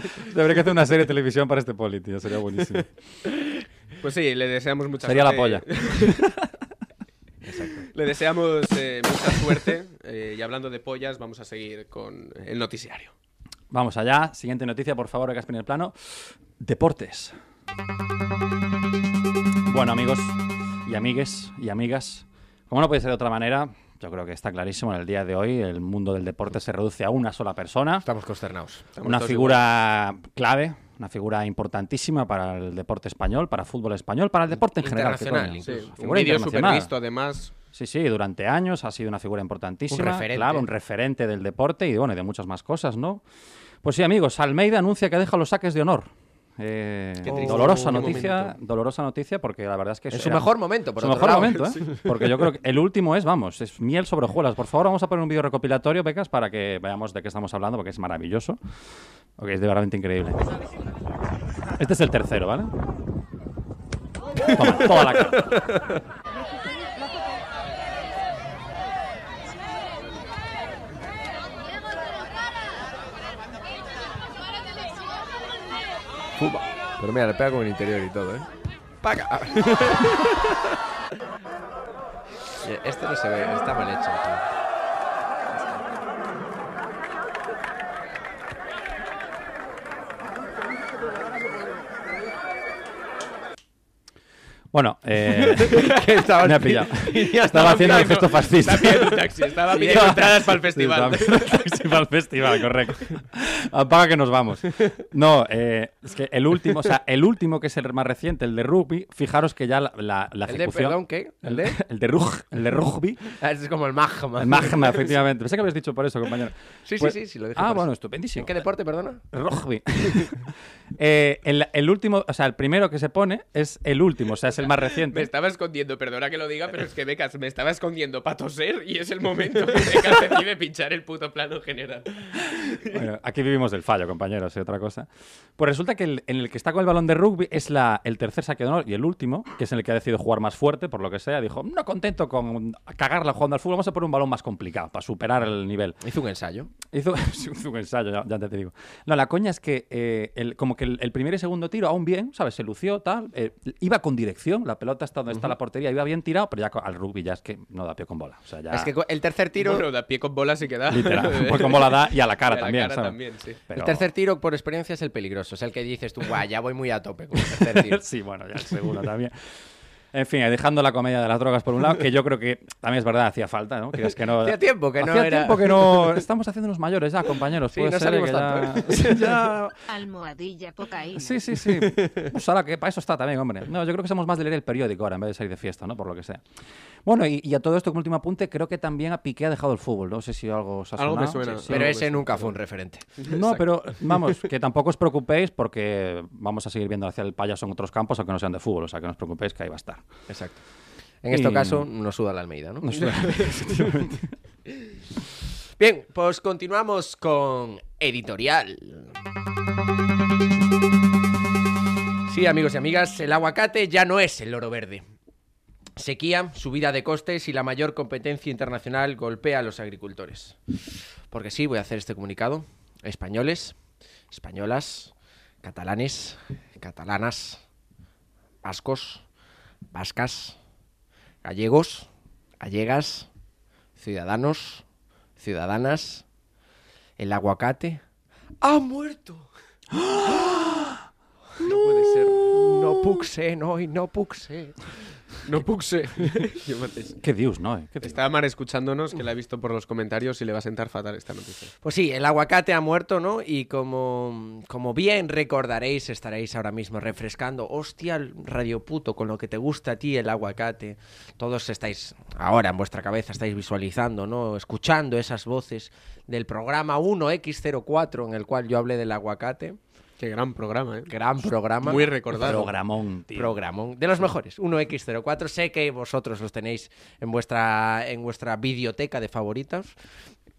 Speaker 7: Debería que hacer una serie de televisión para este poli, tío. Sería buenísimo.
Speaker 6: Pues sí, le deseamos mucha
Speaker 7: Sería la
Speaker 6: suerte.
Speaker 7: polla.
Speaker 6: Le deseamos eh, mucha suerte. eh, y hablando de pollas, vamos a seguir con el noticiario.
Speaker 7: Vamos allá. Siguiente noticia, por favor, que en el plano. Deportes. Bueno, amigos y amigues y amigas, como no puede ser de otra manera, yo creo que está clarísimo en el día de hoy, el mundo del deporte se reduce a una sola persona.
Speaker 5: Estamos consternados.
Speaker 6: Estamos
Speaker 7: una figura clave, una figura importantísima para el deporte español, para el fútbol español, para el deporte en general. ¿qué
Speaker 5: Internacional?
Speaker 6: Sí, un vídeo súper visto, además.
Speaker 7: Sí, sí, durante años ha sido una figura importantísima.
Speaker 5: Un referente.
Speaker 7: Claro, un referente del deporte y bueno, y de muchas más cosas, ¿no? Pues sí, amigos, Almeida anuncia que deja los saques de honor. Eh,
Speaker 6: Qué
Speaker 7: dolorosa noticia,
Speaker 6: momento.
Speaker 7: dolorosa noticia porque la verdad es que eso
Speaker 5: su mejor momento, por
Speaker 7: su mejor
Speaker 5: lado.
Speaker 7: momento, ¿eh? Porque yo creo que el último es, vamos, es miel sobre hojuelas. Por favor, vamos a poner un vídeo recopilatorio, becas, para que veamos de qué estamos hablando, porque es maravilloso. Ok, es de verdad increíble. Este es el tercero, ¿vale? Toma, toda la cara.
Speaker 5: Pero mira, le pega con el interior y todo, ¿eh? ¡Paga! este no se ve, está mal hecho. tío.
Speaker 7: Bueno, eh,
Speaker 5: estaba-
Speaker 7: me ha pillado. Estaba haciendo el gesto fascista.
Speaker 6: Estaba pidiendo taxi, estaba pidiendo entradas para el festival.
Speaker 7: taxi para el festival, correcto. Apaga que nos vamos. No, eh, es que el último, o sea, el último que es el más reciente, el de rugby, fijaros que ya la, la, la
Speaker 5: ¿El de, perdón, qué? ¿El de?
Speaker 7: El de, rug- el de rugby.
Speaker 5: Ah, Es como el magma.
Speaker 7: El magma, efectivamente. Pensé que habías dicho por eso, compañero.
Speaker 5: Sí,
Speaker 7: Pues-
Speaker 5: sí, sí, sí, lo dije
Speaker 7: Ah, bueno,
Speaker 5: eso.
Speaker 7: estupendísimo.
Speaker 5: ¿En qué deporte, perdona?
Speaker 7: Rugby. Eh, el, el último, o sea, el primero que se pone es el último, o sea, es el más
Speaker 6: Me
Speaker 7: reciente.
Speaker 6: estaba escondiendo, perdona que lo diga, pero es que Becas me estaba escondiendo para toser y es el momento que Becas decide pinchar el puto plano general.
Speaker 7: Bueno, aquí vivimos del fallo, compañeros, y otra cosa. Pues resulta que el- en el que está con el balón de rugby es la, el tercer saque de honor y el último, que es en el que ha decidido jugar más fuerte, por lo que sea. Dijo, no contento con cagarla jugando al fútbol, vamos a poner un balón más complicado para superar el nivel.
Speaker 5: Hizo un ensayo.
Speaker 7: Hizo, hizo un ensayo, ya, ya te digo. No, la coña es que eh, el- como que el, el primer y segundo tiro, aún bien, ¿sabes? Se lució, tal. eh, iba con dirección, la pelota está donde está la portería, iba bien tirado, pero ya al rugby ya es que no da pie con bola. O sea, ya...
Speaker 5: Es que el tercer tiro...
Speaker 6: Bueno, da pie con bola sí que da.
Speaker 7: Literal, pues con bola da y a la cara también,
Speaker 6: cara
Speaker 7: ¿sabes?
Speaker 6: también, sí.
Speaker 7: Pero-
Speaker 5: El tercer tiro, por experiencia, es el peligroso. Es el que dices tú, guau, ya voy muy a tope con el tercer tiro.
Speaker 7: sí, bueno, ya el segundo también. En fin, dejando la comedia de las drogas por un lado, que yo creo que también es verdad, hacía falta, ¿no? Que no...
Speaker 5: Hacía tiempo que no
Speaker 7: Hacía
Speaker 5: era-
Speaker 7: tiempo que no... Estamos haciéndonos mayores ya, compañeros.
Speaker 5: Sí,
Speaker 7: puede
Speaker 5: no
Speaker 7: ser
Speaker 5: salimos
Speaker 7: que ya-
Speaker 5: tanto,
Speaker 7: ya...
Speaker 13: Almohadilla cocaína.
Speaker 7: Sí, sí, sí. Pues ahora que para eso está también, hombre. No, yo creo que somos más de leer el periódico ahora en vez de salir de fiesta, ¿no? Por lo que sea. Bueno, y, y a todo esto, como último apunte, creo que también a Piqué ha dejado el fútbol. No sé si algo os ha
Speaker 6: Algo me suena.
Speaker 7: Sí, sí.
Speaker 5: Pero ese nunca fue un referente.
Speaker 7: No, pero vamos, que tampoco os preocupéis porque vamos a seguir viendo hacia el payaso en otros campos, aunque no sean de fútbol. O sea, que no os preocupéis que ahí va a estar.
Speaker 5: Exacto. En este
Speaker 7: Y-
Speaker 5: caso, nos suda la Almeida, ¿no?
Speaker 7: No suda- efectivamente.
Speaker 5: Bien, pues continuamos con editorial. Sí, amigos y amigas, el aguacate ya no es el oro verde. Sequía, subida de costes y la mayor competencia internacional golpea a los agricultores. Porque sí, voy a hacer este comunicado. Españoles, españolas, catalanes, catalanas, vascos, vascas, gallegos, gallegas, ciudadanos, ciudadanas, el aguacate ha muerto. No puede ser. No puc ser, no, y no puc ser.
Speaker 6: No puxe.
Speaker 7: Qué dios, ¿no? ¿Qué dius?
Speaker 6: Está Mar escuchándonos, que la ha visto por los comentarios y le va a sentar fatal esta noticia.
Speaker 5: Pues sí, el aguacate ha muerto, ¿no? Y como, como bien recordaréis, estaréis ahora mismo refrescando. Hostia, Radio Puto, con lo que te gusta a ti el aguacate. Todos estáis, ahora en vuestra cabeza, estáis visualizando, ¿no? Escuchando esas voces del programa 1X04 en el cual yo hablé del aguacate.
Speaker 6: Qué gran programa, ¿eh?
Speaker 5: Gran programa.
Speaker 6: Muy recordado.
Speaker 7: Programón, tío.
Speaker 5: Programón. De los mejores. 1X04. Sé que vosotros los tenéis en vuestra, en vuestra videoteca de favoritos.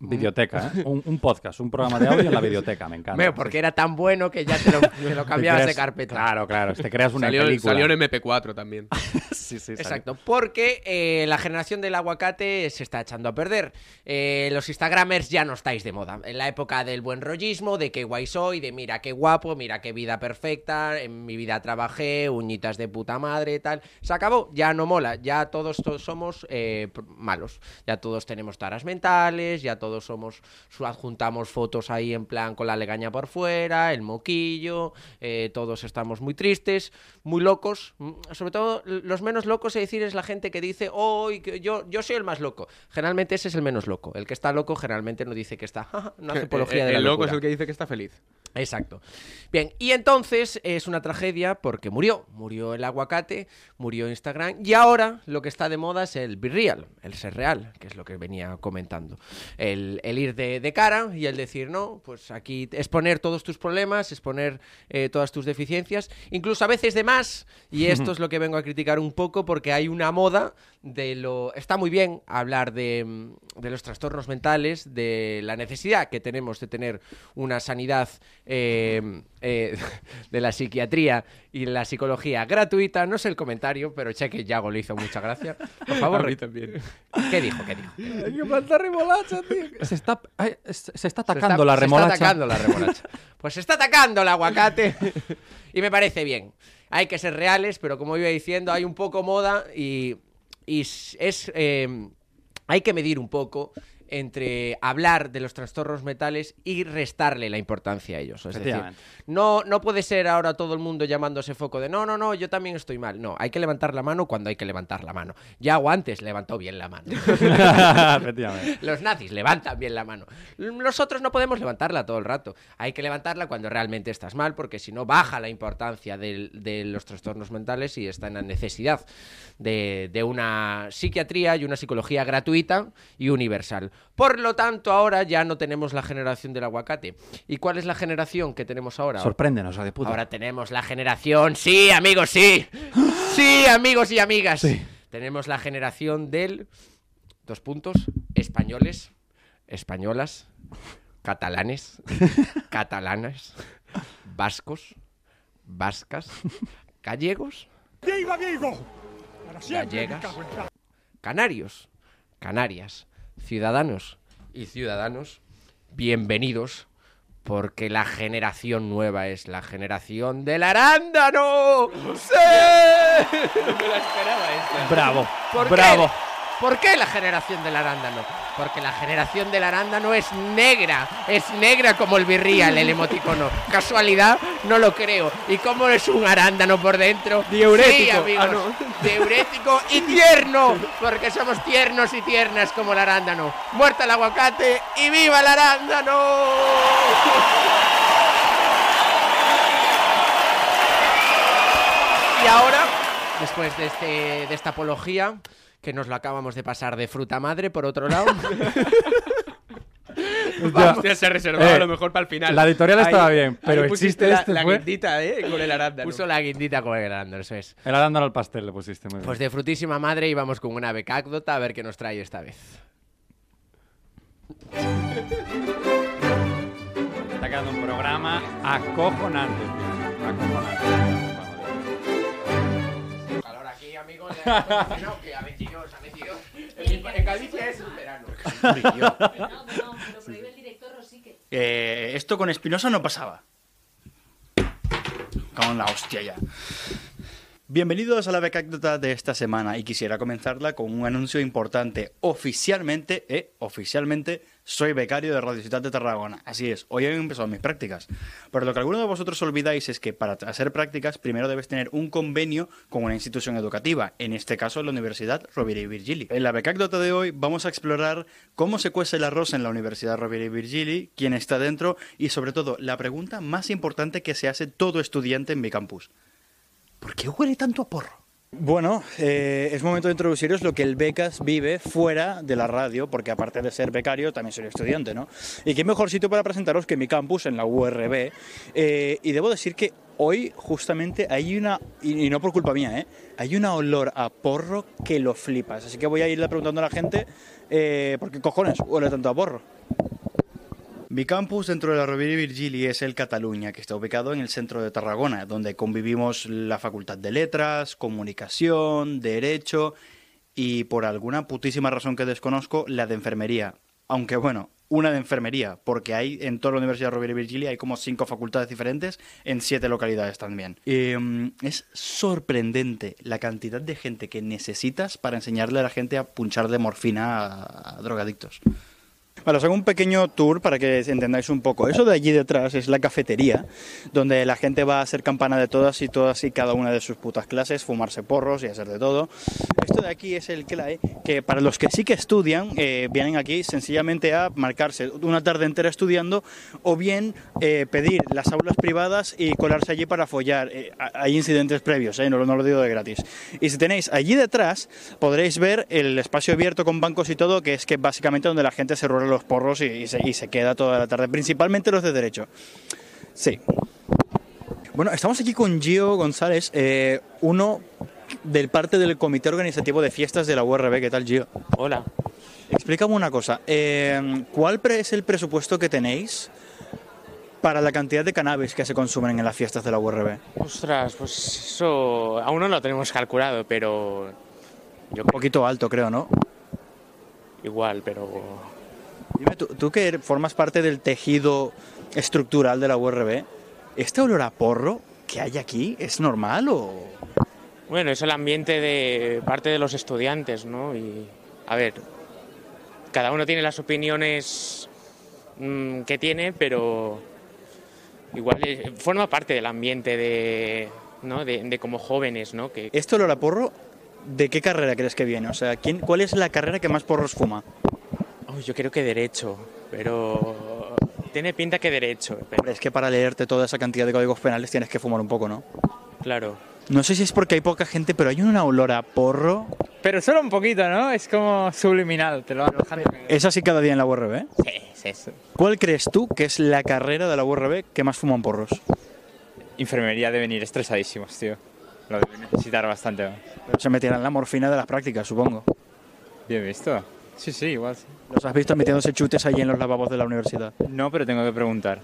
Speaker 7: Videoteca, ¿eh? Un, un podcast, un programa de audio en la videoteca, me encanta.
Speaker 5: Veo, porque era tan bueno que ya te lo, te lo
Speaker 7: Te
Speaker 5: cambiabas de carpeta.
Speaker 7: Claro, claro, te creas una
Speaker 6: Salió,
Speaker 7: película.
Speaker 6: salió en MP4 también.
Speaker 7: sí, sí, salió.
Speaker 5: Exacto, porque eh, la generación del aguacate se está echando a perder. Eh, los Instagramers ya no estáis de moda. En la época del buen rollismo, de qué guay soy, de mira qué guapo, mira qué vida perfecta, en mi vida trabajé, uñitas de puta madre, tal. Se acabó, ya no mola, ya todos, todos somos eh, malos. Ya todos tenemos taras mentales, ya todos somos, su- adjuntamos fotos ahí en plan con la legaña por fuera, el moquillo, eh, todos estamos muy tristes, muy locos. Mm, Sobre todo, los menos locos, es decir, es la gente que dice, oh, yo, yo soy el más loco. Generalmente ese es el menos loco. El que está loco generalmente no dice que está, no hace apología de
Speaker 6: el
Speaker 5: la
Speaker 6: loco es el que dice que está feliz.
Speaker 5: Exacto. Bien, y entonces es una tragedia porque murió. Murió el aguacate, murió Instagram y ahora lo que está de moda es el be real, el ser real, que es lo que venía comentando. El, el ir de, de cara y el decir, no, pues aquí exponer todos tus problemas, exponer eh, todas tus deficiencias, incluso a veces de más. Y esto es lo que vengo a criticar un poco porque hay una moda de lo... Está muy bien hablar de, de los trastornos mentales, de la necesidad que tenemos de tener una sanidad eh, eh, de la psiquiatría y la psicología gratuita. No sé el comentario, pero cheque Yago le hizo mucha gracia. Por favor,
Speaker 6: A mí también.
Speaker 5: ¿qué dijo? ¿Qué dijo?
Speaker 7: Hay que plantar remolacha, tío. Se está, ay, se se está
Speaker 5: Se
Speaker 7: atacando
Speaker 5: está-
Speaker 7: la
Speaker 5: se
Speaker 7: remolacha.
Speaker 5: está atacando la remolacha. Pues se está atacando el aguacate. y me parece bien. Hay que ser reales, pero como iba diciendo, hay un poco moda y, y es. eh, hay que medir un poco entre hablar de los trastornos mentales y restarle la importancia a ellos. Es decir, no, no puede ser ahora todo el mundo llamándose foco de no, no, no, yo también estoy mal. No, hay que levantar la mano cuando hay que levantar la mano. Ya antes levantó bien la mano.
Speaker 7: Efectivamente.
Speaker 5: Los nazis levantan bien la mano. Nosotros no podemos levantarla todo el rato. Hay que levantarla cuando realmente estás mal, porque si no baja la importancia de, los trastornos mentales y está en la necesidad de, de una psiquiatría y una psicología gratuita y universal. Por lo tanto, ahora ya no tenemos la generación del aguacate. ¿Y cuál es la generación que tenemos ahora?
Speaker 7: Sorpréndenos, hijo de puta.
Speaker 5: Ahora tenemos la generación, sí, amigos, sí. Sí, amigos y amigas. Tenemos la generación del dos puntos, españoles, españolas, catalanes, catalanas, vascos, vascas, gallegos,
Speaker 14: ¡Viva
Speaker 5: gallegas, canarios, canarias, ciudadanos y ciudadanos, bienvenidos, porque la generación nueva es la generación del arándano. ¡Sí!
Speaker 6: No me la esperaba esta.
Speaker 7: Bravo,
Speaker 5: ¿Por qué?
Speaker 7: bravo.
Speaker 5: ¿Por qué la generación del arándano? Porque la generación del arándano es negra, es negra como el birrial, el emoticono. ¿Casualidad? No lo creo. ¿Y cómo es un arándano por dentro?
Speaker 6: Diurético.
Speaker 5: Sí, amigos.
Speaker 6: Ah, no.
Speaker 5: Diurético y tierno, porque somos tiernos y tiernas como el arándano. Muerta el aguacate y viva el arándano. Y ahora, después de, este, de esta apología, que nos la acabamos de pasar de fruta madre, por otro lado.
Speaker 6: Hostia, se ha reservado
Speaker 7: Eh,
Speaker 6: a lo mejor para el final.
Speaker 7: la editorial estaba bien, pero el chiste
Speaker 6: la,
Speaker 7: este
Speaker 6: la
Speaker 7: fue-
Speaker 6: guindita, ¿eh? Con el arándano.
Speaker 5: Puso la guindita con el arándano, eso es.
Speaker 7: El arándano al pastel le pusiste muy bien.
Speaker 5: Pues de frutísima madre íbamos con una becácdota a ver qué nos trae esta vez.
Speaker 7: Está quedando un programa acojonante, tío. Acojonante.
Speaker 5: Calor aquí, amigos. En Galicia es un verano.
Speaker 12: Eh, esto con Espinosa no pasaba. Con la hostia ya. Bienvenidos a la becácdota de esta semana y quisiera comenzarla con un anuncio importante. Oficialmente, eh, oficialmente, soy becario de Radio Ciudad de Tarragona. Así es, hoy han empezado mis prácticas. Pero lo que algunos de vosotros olvidáis es que para hacer prácticas primero debes tener un convenio con una institución educativa, en este caso la Universidad Rovira y Virgili. En la becácdota de hoy vamos a explorar cómo se cuece el arroz en la Universidad Rovira y Virgili, quién está dentro y sobre todo la pregunta más importante que se hace todo estudiante en mi campus. ¿Por qué huele tanto a porro? Bueno, eh, es momento de introduciros lo que el Becas vive fuera de la radio, porque aparte de ser becario, también soy estudiante, ¿no? Y qué mejor sitio para presentaros que mi campus en la URB. Eh, y debo decir que hoy justamente hay una, y, no por culpa mía, ¿eh? Hay una olor a porro que lo flipas. Así que voy a irle preguntando a la gente, eh, ¿por qué cojones huele tanto a porro? Mi campus dentro de la Rovira y Virgili es el Cataluña, que está ubicado en el centro de Tarragona, donde convivimos la Facultad de Letras, Comunicación, Derecho y, por alguna putísima razón que desconozco, la de Enfermería. Aunque bueno, una de Enfermería, porque hay en toda la Universidad Rovira y Virgili hay como cinco facultades diferentes en siete localidades también. Mm, es sorprendente la cantidad de gente que necesitas para enseñarle a la gente a punchar de morfina a drogadictos. Vale, os hago un pequeño tour para que entendáis un poco. Eso de allí detrás es la cafetería, donde la gente va a hacer campana de todas y todas y cada una de sus putas clases, fumarse porros y hacer de todo. Esto de aquí es el CLAE, que para los que sí que estudian, eh, vienen aquí sencillamente a marcarse una tarde entera estudiando o bien eh, pedir las aulas privadas y colarse allí para follar. Eh, ha- hay incidentes previos, no, no lo digo de gratis. Y si tenéis allí detrás, podréis ver el espacio abierto con bancos y todo, que es que básicamente donde la gente se rueda los porros y, y se, y se queda toda la tarde, principalmente los de derecho. Sí. Bueno, estamos aquí con Gio González, eh, uno del parte del comité organizativo de fiestas de la URB. ¿Qué tal, Gio?
Speaker 15: Hola.
Speaker 12: Explícame una cosa. eh, ¿Cuál es el presupuesto que tenéis para la cantidad de cannabis que se consumen en las fiestas de la URB?
Speaker 15: Ostras, pues eso aún no lo tenemos calculado, pero yo
Speaker 12: Un poquito alto, creo, ¿no?
Speaker 15: igual, pero
Speaker 12: Dime, tú, tú que formas parte del tejido estructural de la URB, ¿este olor a porro que hay aquí es normal o...?
Speaker 15: bueno, es el ambiente de parte de los estudiantes, ¿no? Y a ver, cada uno tiene las opiniones mm, que tiene, pero igual eh, forma parte del ambiente de, ¿no? de, de como jóvenes, ¿no? Que,
Speaker 12: Esto, Lola Porro, ¿de qué carrera crees que viene? O sea, ¿quién, ¿cuál es la carrera que más porros fuma?
Speaker 15: Oh, yo creo que derecho, pero tiene pinta que derecho. pero-
Speaker 12: Hombre, es que para leerte toda esa cantidad de códigos penales tienes que fumar un poco, ¿no?
Speaker 15: Claro.
Speaker 12: No sé si es porque hay poca gente, pero hay una olor a porro.
Speaker 16: Pero solo un poquito, ¿no? Es como subliminal, te lo van bajando.
Speaker 12: Es así cada día en la URB.
Speaker 16: Sí, sí, sí.
Speaker 12: ¿Cuál crees tú que es la carrera de la URB que más fuman porros?
Speaker 16: Enfermería deben ir estresadísimos, tío. Lo deben necesitar bastante.
Speaker 12: Pero se meterán la morfina de las prácticas, supongo.
Speaker 16: Bien visto. Sí, sí, igual. sí.
Speaker 12: ¿Los has visto metiéndose chutes allí en los lavabos de la universidad?
Speaker 16: No, pero tengo que preguntar.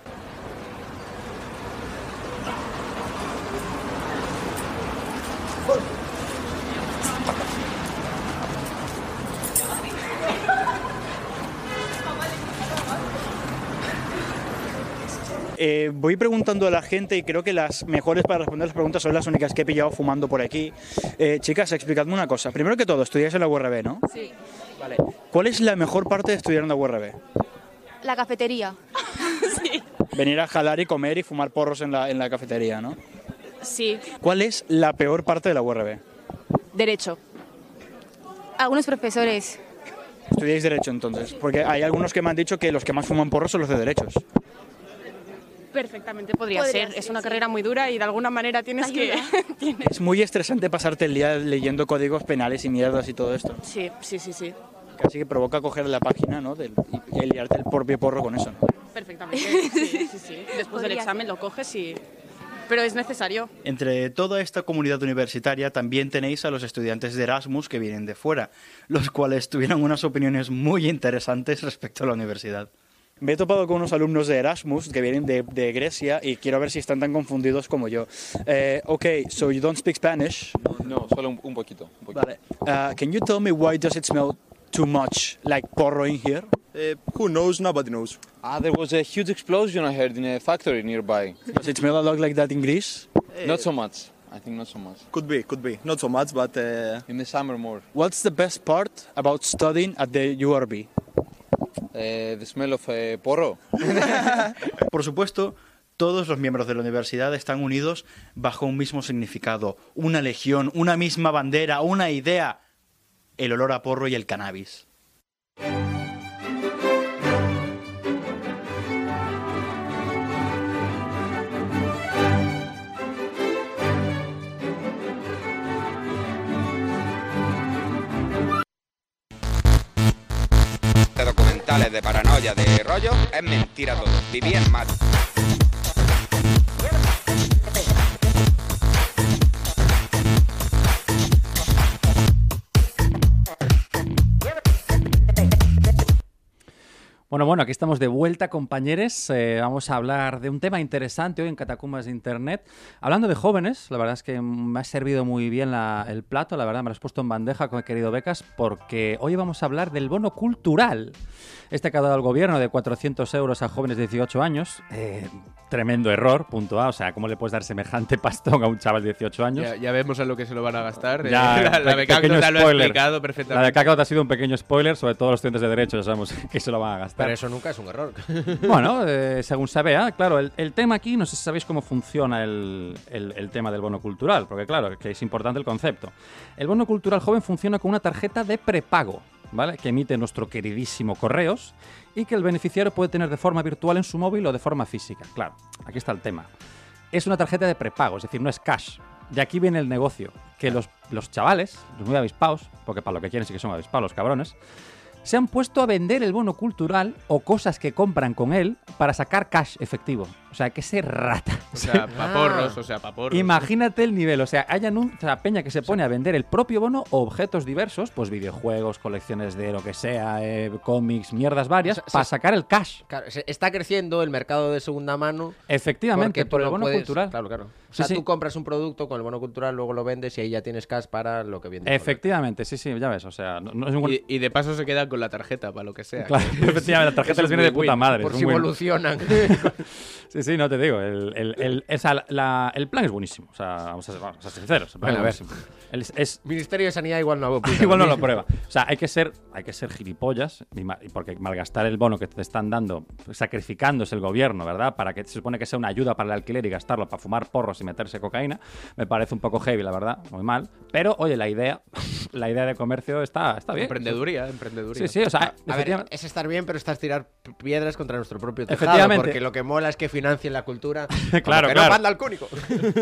Speaker 12: Eh, voy preguntando a la gente y creo que las mejores para responder las preguntas son las únicas que he pillado fumando por aquí. Eh, chicas, explicadme una cosa. Primero que todo, estudiáis en la URB, ¿no?
Speaker 17: Sí.
Speaker 12: Vale. ¿Cuál es la mejor parte de estudiar en la URB?
Speaker 17: La cafetería.
Speaker 12: Venir a jalar y comer y fumar porros en la, en la cafetería, ¿no?
Speaker 17: Sí.
Speaker 12: ¿Cuál es la peor parte de la URB?
Speaker 17: Derecho. Algunos profesores.
Speaker 12: Estudiáis Derecho entonces, porque hay algunos que me han dicho que los que más fuman porros son los de Derechos.
Speaker 18: Perfectamente podría,
Speaker 17: Podría
Speaker 18: ser.
Speaker 17: ser,
Speaker 18: Es una
Speaker 17: sí.
Speaker 18: carrera muy dura y de alguna manera tienes que...
Speaker 12: Es muy estresante pasarte el día leyendo códigos penales y mierdas y todo esto.
Speaker 18: Sí, sí, sí, sí.
Speaker 12: Casi que provoca coger la página ¿no? del, y, y liarte el propio porro con eso. ¿no?
Speaker 18: Perfectamente. Sí, sí, sí. Después del examen lo coges y... Pero es necesario.
Speaker 12: Entre toda esta comunidad universitaria también tenéis a los estudiantes de Erasmus que vienen de fuera, los cuales tuvieron unas opiniones muy interesantes respecto a la universidad. Me he topado con unos alumnos de Erasmus que vienen de, de Grecia y quiero ver si están tan confundidos como yo. Eh, okay, so you don't speak Spanish?
Speaker 19: No, solo un, un poquito. un poquito.
Speaker 12: Vale. Uh, can you tell me why does it smell too much like porro in here?
Speaker 19: Uh, who knows? Nobody knows. Ah, there was a huge explosion I heard in a factory nearby.
Speaker 12: Does it smell a lot like that in Greece?
Speaker 19: Not so much. I think not so much. Could be, could be. Not so much, but uh, in the summer more.
Speaker 12: What's the best part about studying at the URB?
Speaker 19: Uh, the smell of uh, porro.
Speaker 12: Por supuesto, todos los miembros de la universidad están unidos bajo un mismo significado, una legión, una misma bandera, una idea, el olor a porro y el cannabis.
Speaker 20: Documentales de paranoia, de rollo, es mentira todo. Viví en mal.
Speaker 7: Bueno, bueno, aquí estamos de vuelta, compañeros. Eh, vamos a hablar de un tema interesante hoy en Catacumbas de Internet. Hablando de jóvenes, la verdad es que me ha servido muy bien el plato, la verdad me lo has puesto en bandeja, con querido Becas, porque hoy vamos a hablar del bono cultural. Este que ha dado el gobierno de 400 euros a jóvenes de 18 años. Eh, tremendo error, punto A. O sea, ¿cómo le puedes dar semejante pastón a un chaval de 18 años?
Speaker 6: Ya, ya vemos a lo que se lo van a gastar. eh,
Speaker 7: Ya,
Speaker 6: la, la te lo ha explicado
Speaker 7: La
Speaker 6: perfectamente.
Speaker 7: te ha sido un pequeño spoiler, sobre todo los estudiantes de Derecho, ya sabemos que se lo van a gastar.
Speaker 5: Pero eso nunca es un error.
Speaker 7: Bueno, eh, según se vea, claro, el, el tema aquí, no sé si sabéis cómo funciona el, el- el tema del bono cultural, porque claro, que es importante el concepto. El bono cultural joven funciona con una tarjeta de prepago, ¿vale? Que emite nuestro queridísimo Correos y que el beneficiario puede tener de forma virtual en su móvil o de forma física. Claro, aquí está el tema. Es una tarjeta de prepago, es decir, no es cash. De aquí viene el negocio, que los, los chavales, los muy avispados, porque para lo que quieren sí que son avispados los cabrones, se han puesto a vender el bono cultural o cosas que compran con él para sacar cash efectivo. O sea, que se rata.
Speaker 6: O sea, paporros, o sea, paporros.
Speaker 7: Imagínate el nivel. O sea, hay sea, peña que se pone a vender el propio bono o objetos diversos, pues videojuegos, colecciones de lo que sea, eh, cómics, mierdas varias,
Speaker 5: O sea,
Speaker 7: para
Speaker 5: se-
Speaker 7: sacar el cash.
Speaker 5: Claro, se- está creciendo el mercado de segunda mano.
Speaker 7: Efectivamente, por el
Speaker 5: no
Speaker 7: bono
Speaker 5: puedes-
Speaker 7: cultural.
Speaker 5: Claro, claro.
Speaker 7: O
Speaker 5: sea,
Speaker 7: Sí, sí.
Speaker 5: tú compras un producto con el bono cultural, luego lo vendes y ahí ya tienes cash para lo que viene.
Speaker 7: Efectivamente, sí, sí, ya ves. O sea, no, no es ningún...
Speaker 6: Y, y de paso se queda con la tarjeta para lo que sea.
Speaker 7: Claro, efectivamente, la tarjeta les
Speaker 6: es
Speaker 7: viene de puta madre.
Speaker 5: Por si
Speaker 7: un win.
Speaker 5: evolucionan.
Speaker 7: Sí, sí, no te digo. El, el, el, la- el plan es buenísimo. O sea, vamos a ser, vamos a ser sinceros. El plan
Speaker 5: Bueno, a ver.
Speaker 7: es es,
Speaker 5: Ministerio de Sanidad igual no aplica
Speaker 7: Igual no lo prueba. O sea, hay que ser, hay que ser gilipollas, porque malgastar el bono que te están dando, sacrificándose el gobierno, ¿verdad? Para que se supone que sea una ayuda para el alquiler y gastarlo para fumar porros y meterse cocaína, me parece un poco heavy, la verdad, muy mal. Pero, oye, la idea, la idea de comercio está, está bien.
Speaker 6: Emprendeduría, emprendeduría.
Speaker 7: Sí, sí, o sea,
Speaker 5: A ver, es estar bien, pero estás tirar piedras contra nuestro propio tejado.
Speaker 7: Efectivamente.
Speaker 5: Porque lo que mola es que financien la cultura.
Speaker 7: Claro,
Speaker 5: que
Speaker 7: claro.
Speaker 5: no panda al cúnico.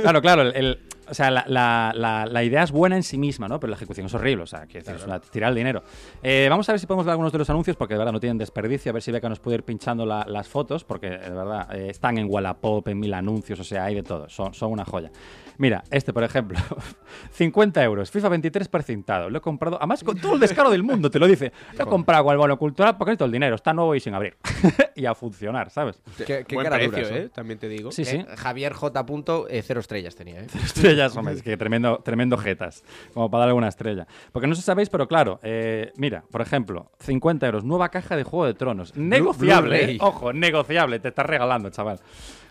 Speaker 7: Claro, claro. el- el- o sea, la, la- la- la idea es buena en sí misma, ¿no? Pero la ejecución es horrible. O sea, quiero decir, es una- tirar el dinero. Eh, vamos a ver si podemos ver algunos de los anuncios, porque de verdad no tienen desperdicio. A ver si Beca nos puede ir pinchando la- las fotos, porque de verdad eh, están en Wallapop, en mil anuncios, o sea, hay de todo. Son, son una joya. Mira, este, por ejemplo, 50 euros, FIFA 23 precintado. Lo he comprado, además con todo el descaro del mundo, te lo dice. Lo he comprado con el bono cultural porque necesito el dinero. Está nuevo y sin abrir. y a funcionar, ¿sabes?
Speaker 5: Qué, qué
Speaker 6: Buen
Speaker 5: cara
Speaker 6: precio,
Speaker 5: dura.
Speaker 6: ¿eh? También te digo.
Speaker 7: Sí, sí.
Speaker 5: Eh, Javier J. Punto, eh, cero estrellas tenía, ¿eh?
Speaker 7: estrellas, hombre, es que tremendo, tremendo jetas, como para darle una estrella. Porque no sé si sabéis, pero claro, eh, mira, por ejemplo, 50 euros, nueva caja de Juego de Tronos, negociable, ojo, negociable, te estás regalando, chaval.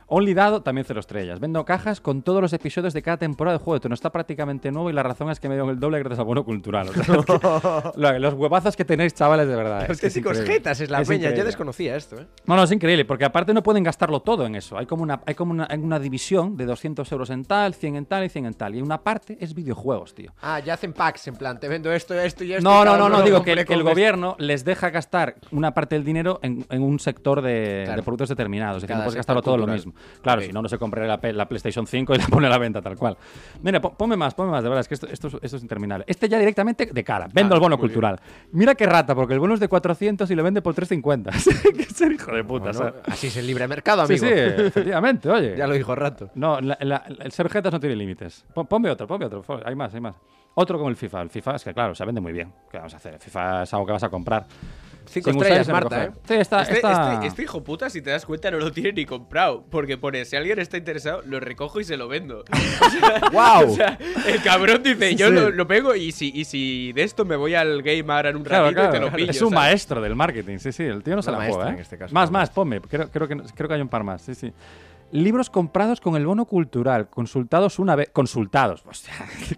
Speaker 7: Only Dado, también cero estrellas. Vendo cajas con todos los episodios de cada temporada de Juego de Tronos. Está prácticamente nuevo y la razón es que me dieron el doble gracias al bono cultural. O sea, es que- lo- los huevazos que tenéis, chavales, de verdad.
Speaker 5: Los
Speaker 7: increíble.
Speaker 5: jetas es la
Speaker 7: Es
Speaker 5: peña. Yo
Speaker 7: increíble.
Speaker 5: desconocía esto, ¿eh?
Speaker 7: No, no, es increíble, porque aparte no pueden gastarlo todo en eso. Hay como una, hay como una, hay una división de 200 euros en tal, 100 en tal y 100 en tal. Y una parte es videojuegos, tío.
Speaker 5: Ah, ya hacen packs, en plan, te vendo esto, esto y esto.
Speaker 7: No,
Speaker 5: y
Speaker 7: no, no, no, digo que, que el gobierno les deja gastar una parte del dinero en, en un sector de,
Speaker 5: Claro.
Speaker 7: de productos determinados. Es decir, no puedes gastarlo todo lo
Speaker 5: cultural.
Speaker 7: Claro, si no, no se compraría la, PlayStation 5 y la pone a la venta tal cual. Mira, po- ponme más, ponme más, de verdad, es que esto, esto, es- esto es interminable. Este ya directamente de cara, vendo
Speaker 6: Ah,
Speaker 7: el bono cultural. Mira qué rata, porque el bono es de 400 y lo vende por 350. que ser hijo de puta,
Speaker 5: Bueno, así es el libre mercado,
Speaker 7: Sí,
Speaker 5: amigo.
Speaker 7: sí, efectivamente, oye.
Speaker 5: ya lo dijo Rato.
Speaker 7: No, la- la- el ser jetas no tiene límites. Pon- Ponme otro, ponme otro. Hay más, hay más. Otro como el FIFA. El FIFA es que, claro, se vende muy bien. ¿Qué vamos a hacer? El FIFA es algo que vas a comprar.
Speaker 5: Cinco
Speaker 7: Sin
Speaker 5: estrellas, Marta. ¿eh?
Speaker 7: Sí, está,
Speaker 6: Este,
Speaker 7: está-
Speaker 6: este- este hijo puta, si te das cuenta, no lo tiene ni comprado. Porque pone, si alguien está interesado, lo recojo y se lo vendo. O sea,
Speaker 5: ¡Guau!
Speaker 6: o sea, el cabrón dice, yo
Speaker 7: Sí.
Speaker 6: lo, lo pego y si, y si de esto me voy al game ahora en un
Speaker 7: Claro,
Speaker 6: ratito y te
Speaker 7: claro.
Speaker 6: lo pillo.
Speaker 7: es un
Speaker 6: ¿sabes?
Speaker 7: maestro del marketing, sí, sí. El tío no se la
Speaker 5: maestra
Speaker 7: juega, ¿eh?
Speaker 5: en este caso,
Speaker 7: más, más, ponme. Creo, creo, que, creo que hay un par más, sí, sí. Libros comprados con el bono cultural, consultados una vez. Consultados. Hostia,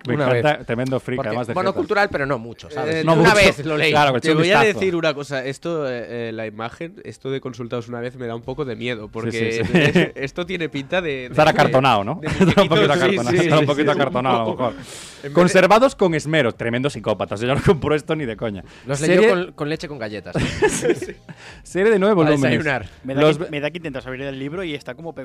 Speaker 7: me
Speaker 5: Una
Speaker 7: encanta,
Speaker 5: vez.
Speaker 7: tremendo freak,
Speaker 5: Porque,
Speaker 7: además de
Speaker 5: bono
Speaker 7: jetas.
Speaker 5: cultural, pero no mucho, ¿sabes?
Speaker 6: Eh,
Speaker 7: no
Speaker 5: una
Speaker 7: mucho.
Speaker 5: vez lo leí.
Speaker 7: Claro, que
Speaker 6: Te voy a decir una cosa, esto, eh, eh, la imagen, esto de consultados una vez me da un poco de miedo, porque
Speaker 7: sí, sí.
Speaker 6: es- esto tiene pinta de... de-
Speaker 7: Estar acartonado, ¿no? Está un poquito acartonado,
Speaker 6: sí,
Speaker 7: está un poquito
Speaker 6: sí,
Speaker 7: acartonado, a lo mejor.
Speaker 6: En vez de-
Speaker 7: Conservados con esmero, tremendo psicópatas. Yo no compro esto ni de coña.
Speaker 5: Los
Speaker 7: Serie-
Speaker 5: leyó con, con leche con galletas.
Speaker 7: Serie de nueve volúmenes.
Speaker 12: Me da,
Speaker 7: Los-
Speaker 12: que, me da que intentas abrir el libro y está como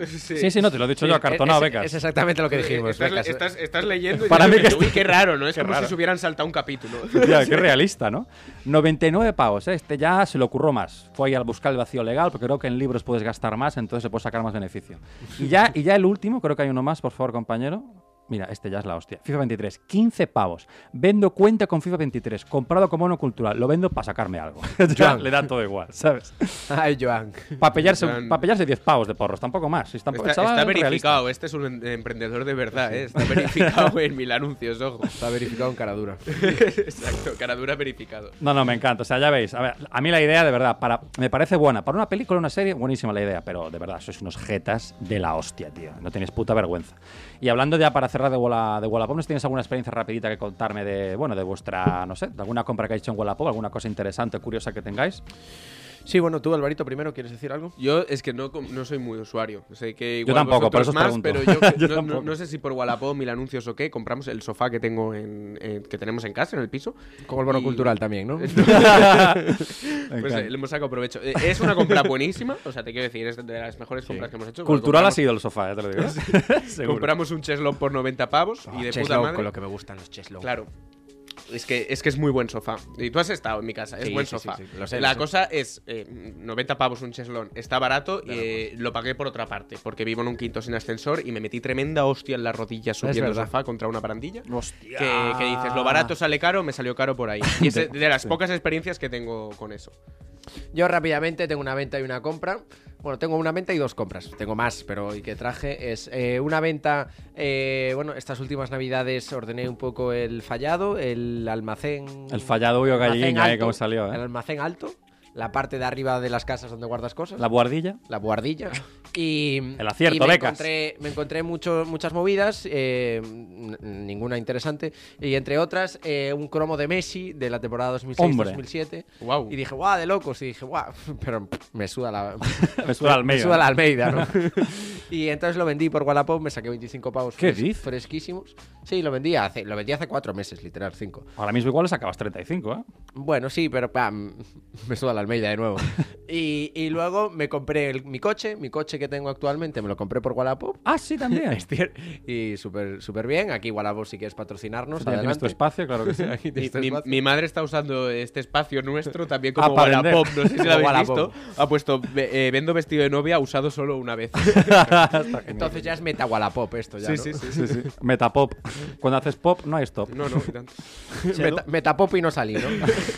Speaker 7: Sí, sí, no, te lo he dicho yo, acartonado,
Speaker 5: es,
Speaker 7: becas.
Speaker 5: es exactamente lo que dijimos,
Speaker 6: Estás,
Speaker 5: becas.
Speaker 6: estás- estás leyendo y
Speaker 7: Para mí
Speaker 6: dices,
Speaker 7: que-
Speaker 6: uy, qué raro, ¿no? Es
Speaker 7: Qué
Speaker 6: como
Speaker 7: raro.
Speaker 6: si se hubieran saltado un capítulo.
Speaker 7: Ya, qué realista, ¿no? 99 pavos, ¿eh? Este ya se le ocurrió más. Fue ahí al buscar el vacío legal, porque creo que en libros puedes gastar más, entonces se puede sacar más beneficio. Y ya, y ya el último, creo que hay uno más, por favor, compañero. Mira, este ya es la hostia. FIFA 23, 15 pavos. Vendo cuenta con FIFA 23, comprado como bono cultural. Lo vendo para sacarme algo. Ya
Speaker 5: Joan.
Speaker 7: le da todo igual, ¿sabes?
Speaker 5: Ay, Joan.
Speaker 7: Para pillarse,
Speaker 6: Joan.
Speaker 7: pa' pillarse 10 pavos de porros, tampoco más. Si tampoco,
Speaker 6: Está,
Speaker 7: es realista.
Speaker 6: verificado, este es un em- emprendedor de verdad, ¿eh? Está verificado en mil anuncios, ojo.
Speaker 5: Está verificado en cara dura.
Speaker 6: Exacto, cara dura verificado.
Speaker 7: No, no, me encanta. O sea, ya veis. A, ver, a mí la idea, de verdad, para, me parece buena. Para una película, una serie, buenísima la idea. Pero de verdad, sois unos jetas de la hostia, tío. No tenéis puta vergüenza. Y hablando ya para cerrar de, Walla, de Wallapop, ¿no tienes alguna experiencia rapidita que contarme de, bueno, de vuestra, no sé, de alguna compra que hayáis hecho en Wallapop? ¿Alguna cosa interesante o curiosa que tengáis?
Speaker 5: Sí, bueno, tú, Alvarito, primero, ¿quieres decir algo?
Speaker 6: Yo es que no, no soy muy usuario. Sé que igual
Speaker 7: tampoco, por eso os
Speaker 6: más,
Speaker 7: pregunto.
Speaker 6: pero yo,
Speaker 7: Yo
Speaker 6: no- no,
Speaker 7: tampoco.
Speaker 6: no sé si por Wallapop, mil anuncios o qué, compramos el sofá que tengo en, en- que tenemos en casa, en el piso.
Speaker 5: Como el bono
Speaker 6: Y-
Speaker 5: cultural también, ¿no?
Speaker 6: pues eh, le hemos sacado provecho. Eh, Es una compra buenísima, o sea, te quiero decir, es de las mejores compras que hemos hecho.
Speaker 7: Cultural ha sido el sofá, ya te lo digo.
Speaker 6: Compramos un cheslón por 90 pavos y de puta
Speaker 5: Cheslong,
Speaker 6: madre.
Speaker 5: con lo que me gustan los cheslong.
Speaker 6: Claro. Es que, es que es muy buen sofá. Y tú has estado en mi casa, es
Speaker 5: Sí,
Speaker 6: buen
Speaker 5: sí, sí,
Speaker 6: sofá.
Speaker 5: sí, lo sé,
Speaker 6: la
Speaker 5: lo sé.
Speaker 6: cosa es, eh, 90 pavos un cheslón, está barato, eh, lo pagué por otra parte, porque vivo en un quinto sin ascensor y me metí tremenda hostia en las rodillas subiendo el
Speaker 5: verdad.
Speaker 6: sofá contra una barandilla.
Speaker 12: Hostia.
Speaker 6: Que, que dices, lo barato sale caro, me salió caro por ahí. Y es de, de las pocas experiencias que tengo con eso.
Speaker 5: Yo rápidamente tengo una venta y una compra. Bueno, tengo una venta y dos compras. Tengo más, pero el que traje es eh, una venta. eh, bueno, estas últimas navidades ordené un poco el fallado, el almacén.
Speaker 7: El fallado gallín, ahí
Speaker 5: alto,
Speaker 7: como salió,
Speaker 5: El
Speaker 7: ¿eh?
Speaker 5: almacén alto, la parte de arriba de las casas donde guardas cosas.
Speaker 7: La buhardilla.
Speaker 5: La buhardilla. Y,
Speaker 7: El acierto,
Speaker 5: y me
Speaker 7: becas.
Speaker 5: encontré, me encontré mucho, muchas movidas, eh, ninguna interesante. Y entre otras, eh, un cromo de Messi de la temporada
Speaker 7: Hombre.
Speaker 5: 2006-2007.
Speaker 6: Wow.
Speaker 5: Y dije, guau, de locos. Y dije, guau, pero pff, me suda la,
Speaker 7: Me suda la Almeida.
Speaker 5: Me suda la Almeida, ¿no? y entonces lo vendí por Wallapop, me saqué 25 pavos
Speaker 7: ¿Qué
Speaker 5: fres-
Speaker 7: dices?
Speaker 5: fresquísimos. Sí, lo vendí hace, lo vendí hace cuatro meses, literal, cinco.
Speaker 7: Ahora mismo igual le sacabas 35, ¿eh?
Speaker 5: Bueno, sí, pero pam, me suda la Almeida de nuevo. y, y luego me compré el- mi coche, mi coche que tengo actualmente, me lo compré por Wallapop.
Speaker 7: Ah, sí, también.
Speaker 5: Y súper súper bien. Aquí Wallapop si quieres patrocinarnos,
Speaker 7: Sí, tienes tu espacio, claro que sí.
Speaker 5: Aquí
Speaker 6: Mi, madre está usando este espacio nuestro también
Speaker 7: Ah,
Speaker 6: como
Speaker 7: para
Speaker 6: Wallapop. No sé si lo habéis
Speaker 5: Wallapop.
Speaker 6: visto. Ha puesto "Ve- eh, vendo vestido de novia usado solo una vez.
Speaker 5: Entonces ya es meta Wallapop esto ya,
Speaker 6: Sí,
Speaker 5: ¿no?
Speaker 6: sí, sí,
Speaker 7: Sí, sí. Metapop. Cuando haces pop, no hay stop.
Speaker 6: No, no.
Speaker 5: Meta, metapop y no salí, ¿no?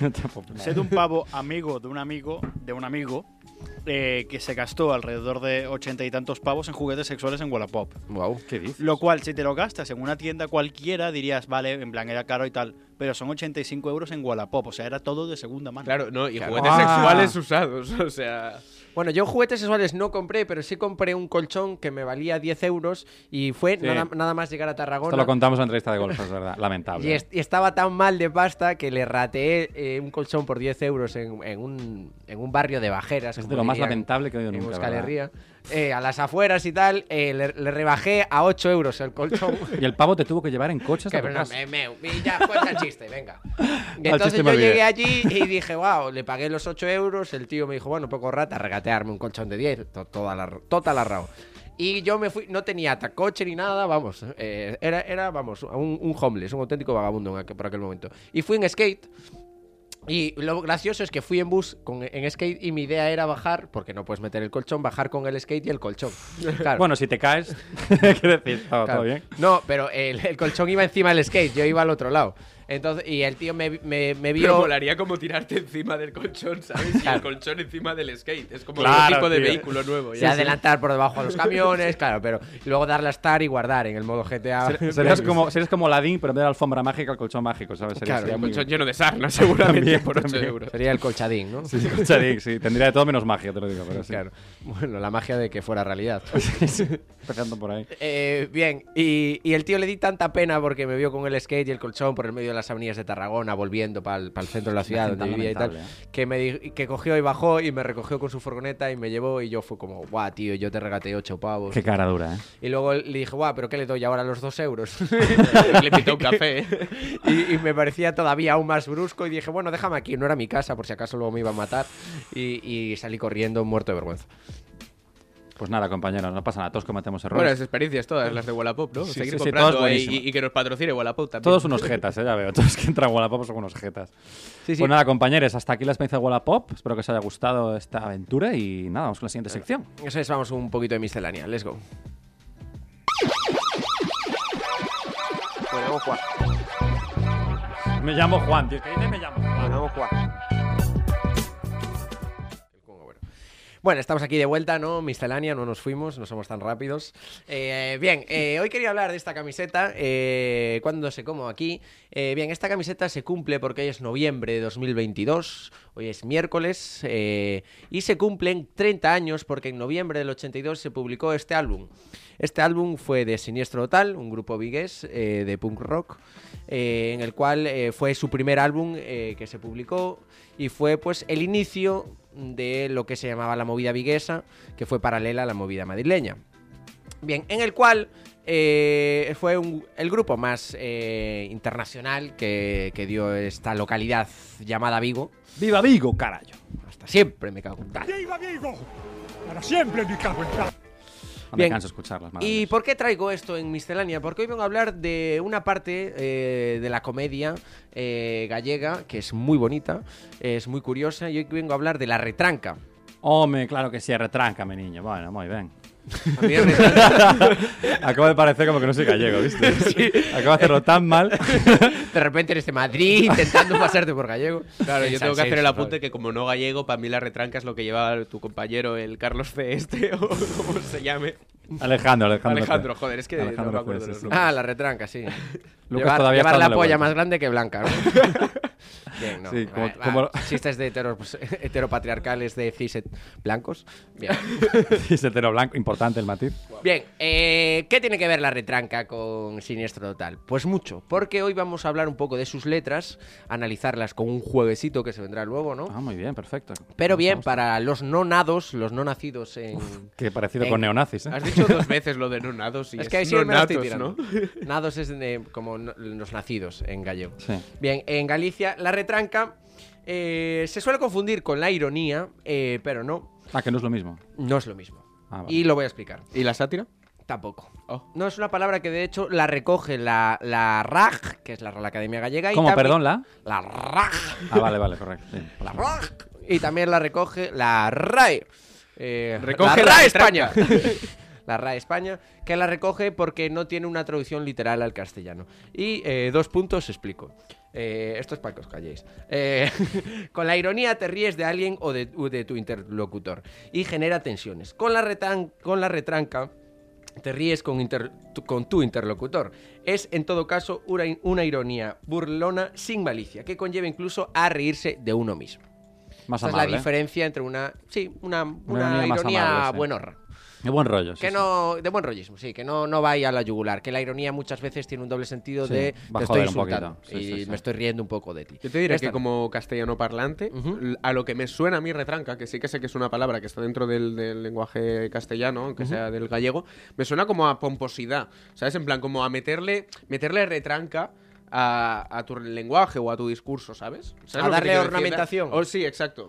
Speaker 7: Metapop.
Speaker 12: Sé de un pavo amigo de un amigo de un amigo eh, que se gastó alrededor de ochenta y tantos pavos en juguetes sexuales en Wallapop.
Speaker 5: wow.
Speaker 7: ¿Qué dices?
Speaker 12: Lo cual, si te lo gastas en una tienda cualquiera, dirías, vale, en plan, era caro y tal. Pero son 85 euros en Wallapop, o sea, era todo de segunda mano.
Speaker 6: Claro, no, y
Speaker 5: Claro.
Speaker 6: juguetes
Speaker 7: Ah.
Speaker 6: sexuales usados. O sea.
Speaker 5: Bueno, yo juguetes sexuales no compré, pero sí compré un colchón que me valía 10 euros y fue
Speaker 7: Sí.
Speaker 5: nada, nada más llegar a
Speaker 7: Esto
Speaker 5: Tarragona.
Speaker 7: lo contamos en la entrevista de golf, es verdad. Lamentable.
Speaker 5: Y, est- y estaba tan mal de pasta que le rateé eh, un colchón por 10 euros en, en un, en un barrio de bajeras.
Speaker 7: Es de lo más
Speaker 5: dirían
Speaker 7: lamentable que he oído
Speaker 5: En
Speaker 7: nunca.
Speaker 5: Euskal
Speaker 7: ¿verdad?
Speaker 5: Eh, a las afueras y tal, eh, le, le rebajé a 8 euros el colchón.
Speaker 7: Y el pavo te tuvo que llevar en coche hasta
Speaker 5: Que, pero no, me, me- ya cuenta el chiste, venga. Y entonces
Speaker 7: chiste
Speaker 5: yo llegué allí y dije, wow, le pagué los 8 euros. El tío me dijo, bueno, poco rata, regatearme un colchón de 10. to- Toda la, toda la rao. Y yo me fui, no tenía coche ni nada, vamos. eh, era, era, vamos, un, un homeless, un auténtico vagabundo por aquel momento. Y fui en skate. Y lo gracioso es que fui en bus con, en skate y mi idea era bajar, porque no puedes meter el colchón, bajar con el skate y el colchón. Claro.
Speaker 7: Bueno, si te caes, quiero decir,
Speaker 5: Claro.
Speaker 7: todo bien.
Speaker 5: No, pero el, el colchón iba encima del skate, yo iba al otro lado. Entonces, y el tío me, me, me
Speaker 6: Pero
Speaker 5: vio.
Speaker 6: molaría como tirarte encima del colchón, ¿sabes? Y el colchón encima del skate. Es como
Speaker 7: Claro,
Speaker 6: un tipo de
Speaker 7: tío.
Speaker 6: vehículo nuevo.
Speaker 5: y
Speaker 6: ya.
Speaker 5: adelantar por debajo a los camiones, claro, pero y luego darle a estar y guardar en el modo GTA.
Speaker 7: Ser- Serías como, serías como Ladín, pero en vez de la alfombra mágica, el colchón mágico, ¿sabes? Sería,
Speaker 5: Claro,
Speaker 7: sería
Speaker 6: Un
Speaker 7: muy-
Speaker 6: colchón lleno de sarna, seguramente,
Speaker 7: También,
Speaker 6: por 8
Speaker 7: también.
Speaker 6: euros.
Speaker 5: Sería el colchadín, ¿no?
Speaker 7: Sí, colchadín, sí. Tendría de todo menos magia, te lo digo, pero sí.
Speaker 5: Claro. Bueno, la magia de que fuera realidad.
Speaker 7: Empezando por ahí.
Speaker 5: Eh, bien, y, y el tío le di tanta pena porque me vio con el skate y el colchón por el medio de las avenidas de Tarragona, volviendo para el centro de la ciudad donde vivía y tal,
Speaker 7: lamentable,
Speaker 5: que me que cogió y bajó y me recogió con su furgoneta y me llevó y yo fue como, guau, tío, yo te regateé ocho pavos.
Speaker 7: Qué cara dura, ¿eh?
Speaker 5: Y luego le dije, guau, pero ¿qué le doy ahora los dos euros?
Speaker 6: Le pitó un café.
Speaker 5: y, y me parecía todavía aún más brusco y dije, bueno, déjame aquí, no era mi casa por si acaso luego me iba a matar y, y salí corriendo muerto de vergüenza.
Speaker 7: Pues nada, compañeros, no pasa nada, todos cometemos errores.
Speaker 6: Bueno, las experiencias todas, las de Wallapop, ¿no?
Speaker 7: Sí,
Speaker 6: Seguir
Speaker 7: sí,
Speaker 6: comprando
Speaker 7: buenísimas.
Speaker 6: y, y que nos patrocine Wallapop también.
Speaker 7: Todos unos jetas, eh, ya veo. Todos que entran a Wallapop son unos jetas.
Speaker 5: Sí, sí.
Speaker 7: Pues nada, compañeros, hasta aquí la experiencia de Wallapop. Espero que os haya gustado esta aventura y nada, vamos con la siguiente sección.
Speaker 5: Eso es, vamos un poquito de miscelánea, let's go.
Speaker 21: Me llamo Juan.
Speaker 7: Me llamo Juan, tío. ¿Qué dice? Me llamo Juan.
Speaker 21: Me llamo Juan.
Speaker 5: Bueno, estamos aquí de vuelta, ¿no? Miscelánea, no nos fuimos, no somos tan rápidos. Eh, bien, eh, hoy quería hablar de esta camiseta, eh, cuando se como aquí. Eh, bien, esta camiseta se cumple porque hoy es noviembre de 2022, hoy es miércoles, y se cumplen 30 años porque en noviembre del 82 se publicó este álbum. Este álbum fue de Siniestro Total, un grupo vigués de punk rock, en el cual fue su primer álbum que se publicó y fue pues el inicio de lo que se llamaba la movida viguesa, que fue paralela a la movida madrileña. Bien, en el cual eh, fue un- el grupo más eh, internacional que, que dio esta localidad llamada Vigo.
Speaker 7: ¡Viva Vigo, carajo!
Speaker 5: Hasta siempre me cago en tal.
Speaker 14: ¡Viva Vigo! Para siempre me cago en tal.
Speaker 7: No me
Speaker 5: Bien.
Speaker 7: canso escucharlas,
Speaker 5: ¿Y por qué traigo esto en Miscelánea? Porque hoy vengo a hablar de una parte eh, de la comedia eh, gallega que es muy bonita, es muy curiosa, y hoy vengo a hablar de la retranca.
Speaker 7: Hombre, claro que sí, retráncame, niño. Bueno, muy bien.
Speaker 6: A mí el retranca-
Speaker 7: Acabo de parecer como que no soy gallego, ¿viste? Acabo de hacerlo tan mal.
Speaker 5: De repente eres de Madrid intentando pasarte por gallego.
Speaker 6: Claro, yo
Speaker 5: En
Speaker 6: tengo que hacer el apunte que como no gallego, para mí la retranca es lo que lleva tu compañero, el Carlos C. este, o como se llame.
Speaker 7: Alejandro, Alejandro.
Speaker 6: Alejandro, joder, es que no
Speaker 7: Alejandro
Speaker 6: me acuerdo los
Speaker 7: sí.
Speaker 6: nombres.
Speaker 5: Ah, la retranca, sí.
Speaker 7: Lucas
Speaker 5: llevar
Speaker 7: todavía
Speaker 5: llevar
Speaker 7: está
Speaker 5: la polla más grande que blanca, ¿no? Bien, no.
Speaker 7: Sí, como-
Speaker 5: Va, va,
Speaker 7: como-
Speaker 5: Chistes de heteros, pues, heteropatriarcales de cis blancos. Bien.
Speaker 7: Ese hetero blanco, importante el matiz.
Speaker 5: Bien, eh, ¿qué tiene que ver la retranca con Siniestro Total? Pues mucho, porque hoy vamos a hablar un poco de sus letras, analizarlas con un jueguecito que se vendrá luego, ¿no?
Speaker 7: Ah, muy bien, perfecto.
Speaker 5: Pero bien,
Speaker 7: vamos.
Speaker 5: para los no nados, los no nacidos en...
Speaker 7: Qué parecido
Speaker 5: en-
Speaker 7: con neonazis, ¿eh?
Speaker 6: Has dicho dos veces lo de no nados y
Speaker 5: Es que ahí sí
Speaker 6: no natos. ¿no?
Speaker 5: Nados es de- como no- los nacidos en gallego.
Speaker 7: Sí.
Speaker 5: Bien, en Galicia la retranca eh, se suele confundir con la ironía, eh, pero no,
Speaker 7: Ah, que no es lo mismo.
Speaker 5: no es lo mismo.
Speaker 7: Ah, vale.
Speaker 5: Y lo voy a explicar.
Speaker 6: ¿Y la sátira?
Speaker 5: Tampoco.
Speaker 6: Oh.
Speaker 5: No es una palabra que de hecho la recoge la, la RAG, que es la Real Academia Gallega. y
Speaker 7: ¿Cómo,
Speaker 5: también-
Speaker 7: perdón, la?
Speaker 5: La RAG.
Speaker 7: Ah, vale, vale, correcto. sí.
Speaker 5: La RAG. Y también la recoge la RAE. Eh,
Speaker 6: Recoge
Speaker 5: la
Speaker 6: la
Speaker 5: RAE. España. la RAE España, que la recoge porque no tiene una traducción literal al castellano. Y eh, dos puntos explico. Eh, esto es para que os calléis. Eh, con la ironía te ríes de alguien o de, tu interlocutor y genera tensiones. Con la, retan- con la retranca te ríes con, inter- tu- con tu interlocutor. Es, en todo caso, una, una ironía burlona sin malicia, que conlleva incluso a reírse de uno mismo.
Speaker 7: Más
Speaker 5: Esta es la diferencia entre una, sí, una, una
Speaker 7: ironía más
Speaker 5: ironía
Speaker 7: amable,
Speaker 5: buenorra.
Speaker 7: De buen rollo, sí,
Speaker 5: Que
Speaker 7: sí.
Speaker 5: no, de buen rollismo, sí, que no, no vaya a la yugular. Que la ironía muchas veces tiene un doble sentido
Speaker 7: Sí,
Speaker 5: de te estoy insultando y
Speaker 7: sí, sí.
Speaker 5: me estoy riendo un poco de ti.
Speaker 6: Yo te diré
Speaker 5: Esta
Speaker 6: que
Speaker 5: no.
Speaker 6: como castellano parlante, a lo que me suena a mí retranca, que sí que sé que es una palabra que está dentro del, del lenguaje castellano, aunque sea del gallego, me suena como a pomposidad, ¿sabes? En plan, como a meterle, meterle retranca a, a tu lenguaje o a tu discurso, ¿sabes? ¿Sabes
Speaker 5: A darle ornamentación.
Speaker 6: Oh, sí, exacto.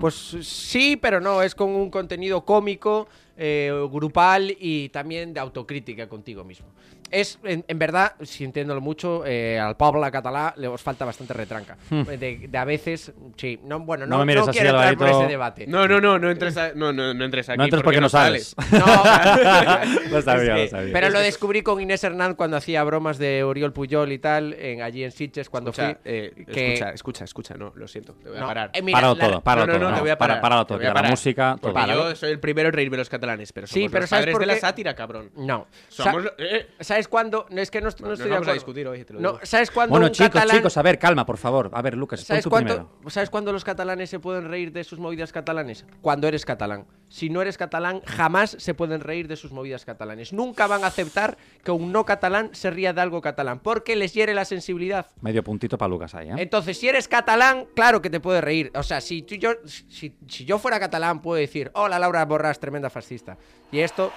Speaker 5: Pues sí, pero no, es con un contenido cómico, eh, grupal y también de autocrítica contigo mismo. Es, en, en verdad, sintiéndolo mucho, eh, al Pablo catalá le os falta bastante retranca.
Speaker 7: Hmm.
Speaker 5: De, de a veces, sí, no, bueno,
Speaker 7: No
Speaker 5: no,
Speaker 7: me mires
Speaker 5: no
Speaker 7: así,
Speaker 5: quiero entrar por ese debate.
Speaker 6: No, no, no, no entres, a- no, no, no entres aquí.
Speaker 7: No entres porque no sales. Lo sabía, lo sabía.
Speaker 5: Pero lo descubrí con Inés Hernán cuando hacía bromas de Oriol Puyol y tal, en, allí en Sitges cuando
Speaker 6: Escucha,
Speaker 5: fui.
Speaker 6: eh,
Speaker 5: que-
Speaker 6: escucha, escucha, escucha, no, lo siento, te voy a
Speaker 5: No,
Speaker 6: parar.
Speaker 5: eh, mira,
Speaker 7: Páralo
Speaker 5: la-
Speaker 7: todo, páralo
Speaker 6: no, no,
Speaker 7: todo.
Speaker 6: no, te voy a
Speaker 7: para-
Speaker 6: parar.
Speaker 7: páralo
Speaker 6: te
Speaker 7: todo,
Speaker 6: voy a
Speaker 7: quita la
Speaker 6: parar.
Speaker 7: música, todo.
Speaker 6: Porque yo soy el primero en reírme de los catalanes, pero
Speaker 5: Sí,
Speaker 6: somos
Speaker 5: pero
Speaker 6: los
Speaker 5: ¿sabes
Speaker 6: padres de la sátira, cabrón.
Speaker 5: No.
Speaker 6: Somos eh,
Speaker 5: ¿Sabes cuándo? No, es que no, no estoy de
Speaker 6: a discutir hoy, te lo
Speaker 5: no,
Speaker 6: digo.
Speaker 5: ¿sabes cuándo
Speaker 7: Bueno,
Speaker 5: un
Speaker 7: chicos,
Speaker 5: catalán-
Speaker 7: chicos, a ver, calma, por favor. A ver, Lucas,
Speaker 5: ¿Sabes
Speaker 7: tú
Speaker 5: cuándo,
Speaker 7: primero.
Speaker 5: ¿Sabes cuándo los catalanes se pueden reír de sus movidas catalanes? Cuando eres catalán. Si no eres catalán, jamás se pueden reír de sus movidas catalanes. Nunca van a aceptar que un no catalán se ría de algo catalán, porque les hiere la sensibilidad.
Speaker 7: Medio puntito para Lucas ahí, ¿eh?
Speaker 5: Entonces, si eres catalán, claro que te puedes reír. O sea, si, tú yo, si, si yo fuera catalán, puedo decir, hola Laura Borrás, tremenda fascista. Y esto...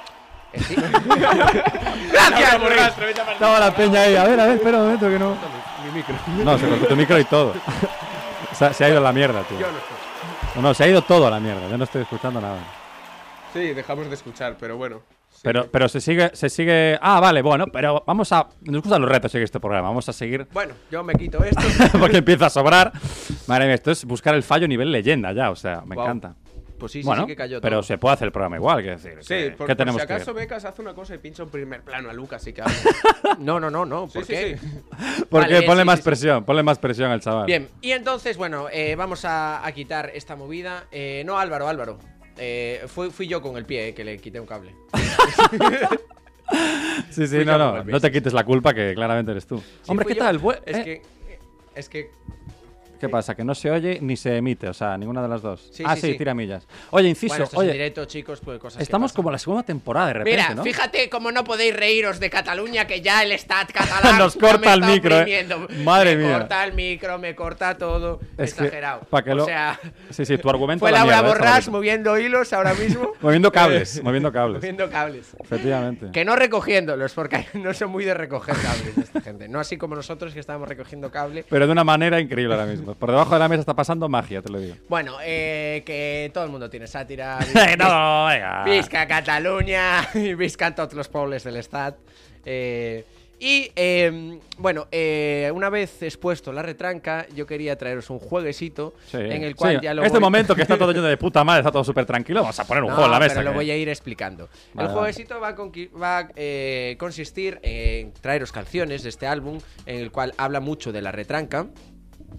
Speaker 5: eh, sí. ¡Gracias!
Speaker 6: Tremenda fascista.
Speaker 7: Estaba la peña ahí. A ver, a ver, espera un momento que no.
Speaker 6: Mi micro.
Speaker 7: No, se cortó tu micro y todo. se, ha- se ha ido a la mierda, tío.
Speaker 6: Yo no escucho.
Speaker 7: No, se ha ido todo a la mierda. Yo no estoy escuchando nada.
Speaker 6: Sí, dejamos de escuchar, pero bueno. Sí.
Speaker 7: Pero, pero se sigue, se sigue. Ah, vale, bueno, pero vamos a. Nos gustan los retos en este programa. Vamos a seguir.
Speaker 5: Bueno, yo me quito esto.
Speaker 7: porque empieza a sobrar. Madre mía, esto es buscar el fallo nivel leyenda ya. O sea, me
Speaker 5: Guau.
Speaker 7: encanta.
Speaker 5: Pues sí, sí,
Speaker 7: bueno,
Speaker 5: sí que cayó
Speaker 7: pero
Speaker 5: todo.
Speaker 7: se puede hacer el programa igual, quiero decir.
Speaker 6: Sí,
Speaker 7: ¿qué,
Speaker 6: por,
Speaker 7: qué
Speaker 6: por
Speaker 7: tenemos
Speaker 6: si acaso
Speaker 7: que
Speaker 6: Becas hace una cosa y pincha un primer plano a Lucas y que habla.
Speaker 5: No, no, no, no. ¿Por
Speaker 6: Sí,
Speaker 5: qué?
Speaker 6: sí.
Speaker 7: Porque
Speaker 5: Vale,
Speaker 7: ponle
Speaker 5: sí,
Speaker 7: más
Speaker 5: sí, sí.
Speaker 7: presión, ponle más presión al chaval.
Speaker 5: Bien, y entonces, bueno, eh, vamos a, a quitar esta movida. Eh, no, Álvaro, Álvaro. Eh, fui, fui yo con el pie, eh, que le quité un cable.
Speaker 7: Sí, sí,
Speaker 5: Fui
Speaker 7: no, no. No te quites la culpa, que claramente eres tú.
Speaker 5: Sí,
Speaker 7: Hombre, ¿qué
Speaker 5: yo.
Speaker 7: tal?
Speaker 5: Es
Speaker 7: eh,
Speaker 5: que. Es que.
Speaker 7: ¿Qué pasa? Que no se oye ni se emite, o sea, ninguna de las dos.
Speaker 5: Sí,
Speaker 7: ah,
Speaker 5: sí,
Speaker 7: sí,
Speaker 5: sí.
Speaker 7: tira millas. Oye, inciso,
Speaker 5: Bueno, esto es
Speaker 7: oye,
Speaker 5: en directo, chicos, pues cosas que
Speaker 7: estamos como la segunda temporada de repente,
Speaker 5: Mira,
Speaker 7: ¿no?
Speaker 5: fíjate cómo no podéis reíros de Cataluña, que ya el Stat catalán
Speaker 7: Nos corta
Speaker 5: me
Speaker 7: el micro, eh. Madre
Speaker 5: me
Speaker 7: mía.
Speaker 5: corta el micro, me corta todo.
Speaker 7: Es que,
Speaker 5: Exagerado.
Speaker 7: que
Speaker 5: o
Speaker 7: lo-
Speaker 5: sea,
Speaker 7: Sí, sí, tu argumento
Speaker 5: fue
Speaker 7: la
Speaker 5: Laura
Speaker 7: mierda, eh,
Speaker 5: Borrás moviendo hilos ahora mismo.
Speaker 7: Moviendo cables, moviendo cables.
Speaker 5: moviendo cables.
Speaker 7: Efectivamente.
Speaker 5: Que no recogiéndolos, porque no son muy de recoger cables esta gente. No así como nosotros que estábamos recogiendo cable.
Speaker 7: Pero de una manera increíble ahora mismo. Por debajo de la mesa está pasando magia, te lo digo.
Speaker 5: Bueno, eh, que todo el mundo tiene sátira.
Speaker 7: no, venga.
Speaker 5: Visca Cataluña, y viscan todos los pueblos del Estado. Eh, Y eh, bueno, eh, una vez expuesto la retranca, yo quería traeros un jueguecito
Speaker 7: Sí.
Speaker 5: en el cual
Speaker 7: Sí,
Speaker 5: ya lo
Speaker 7: Este
Speaker 5: voy-
Speaker 7: momento que está todo lleno de puta madre, está todo súper tranquilo, vamos a poner un
Speaker 5: No,
Speaker 7: juego en la mesa.
Speaker 5: pero lo voy a ir explicando.
Speaker 7: Vale,
Speaker 5: el jueguecito va a, conqui- va a, eh, consistir en traeros canciones de este álbum, en el cual habla mucho de la retranca,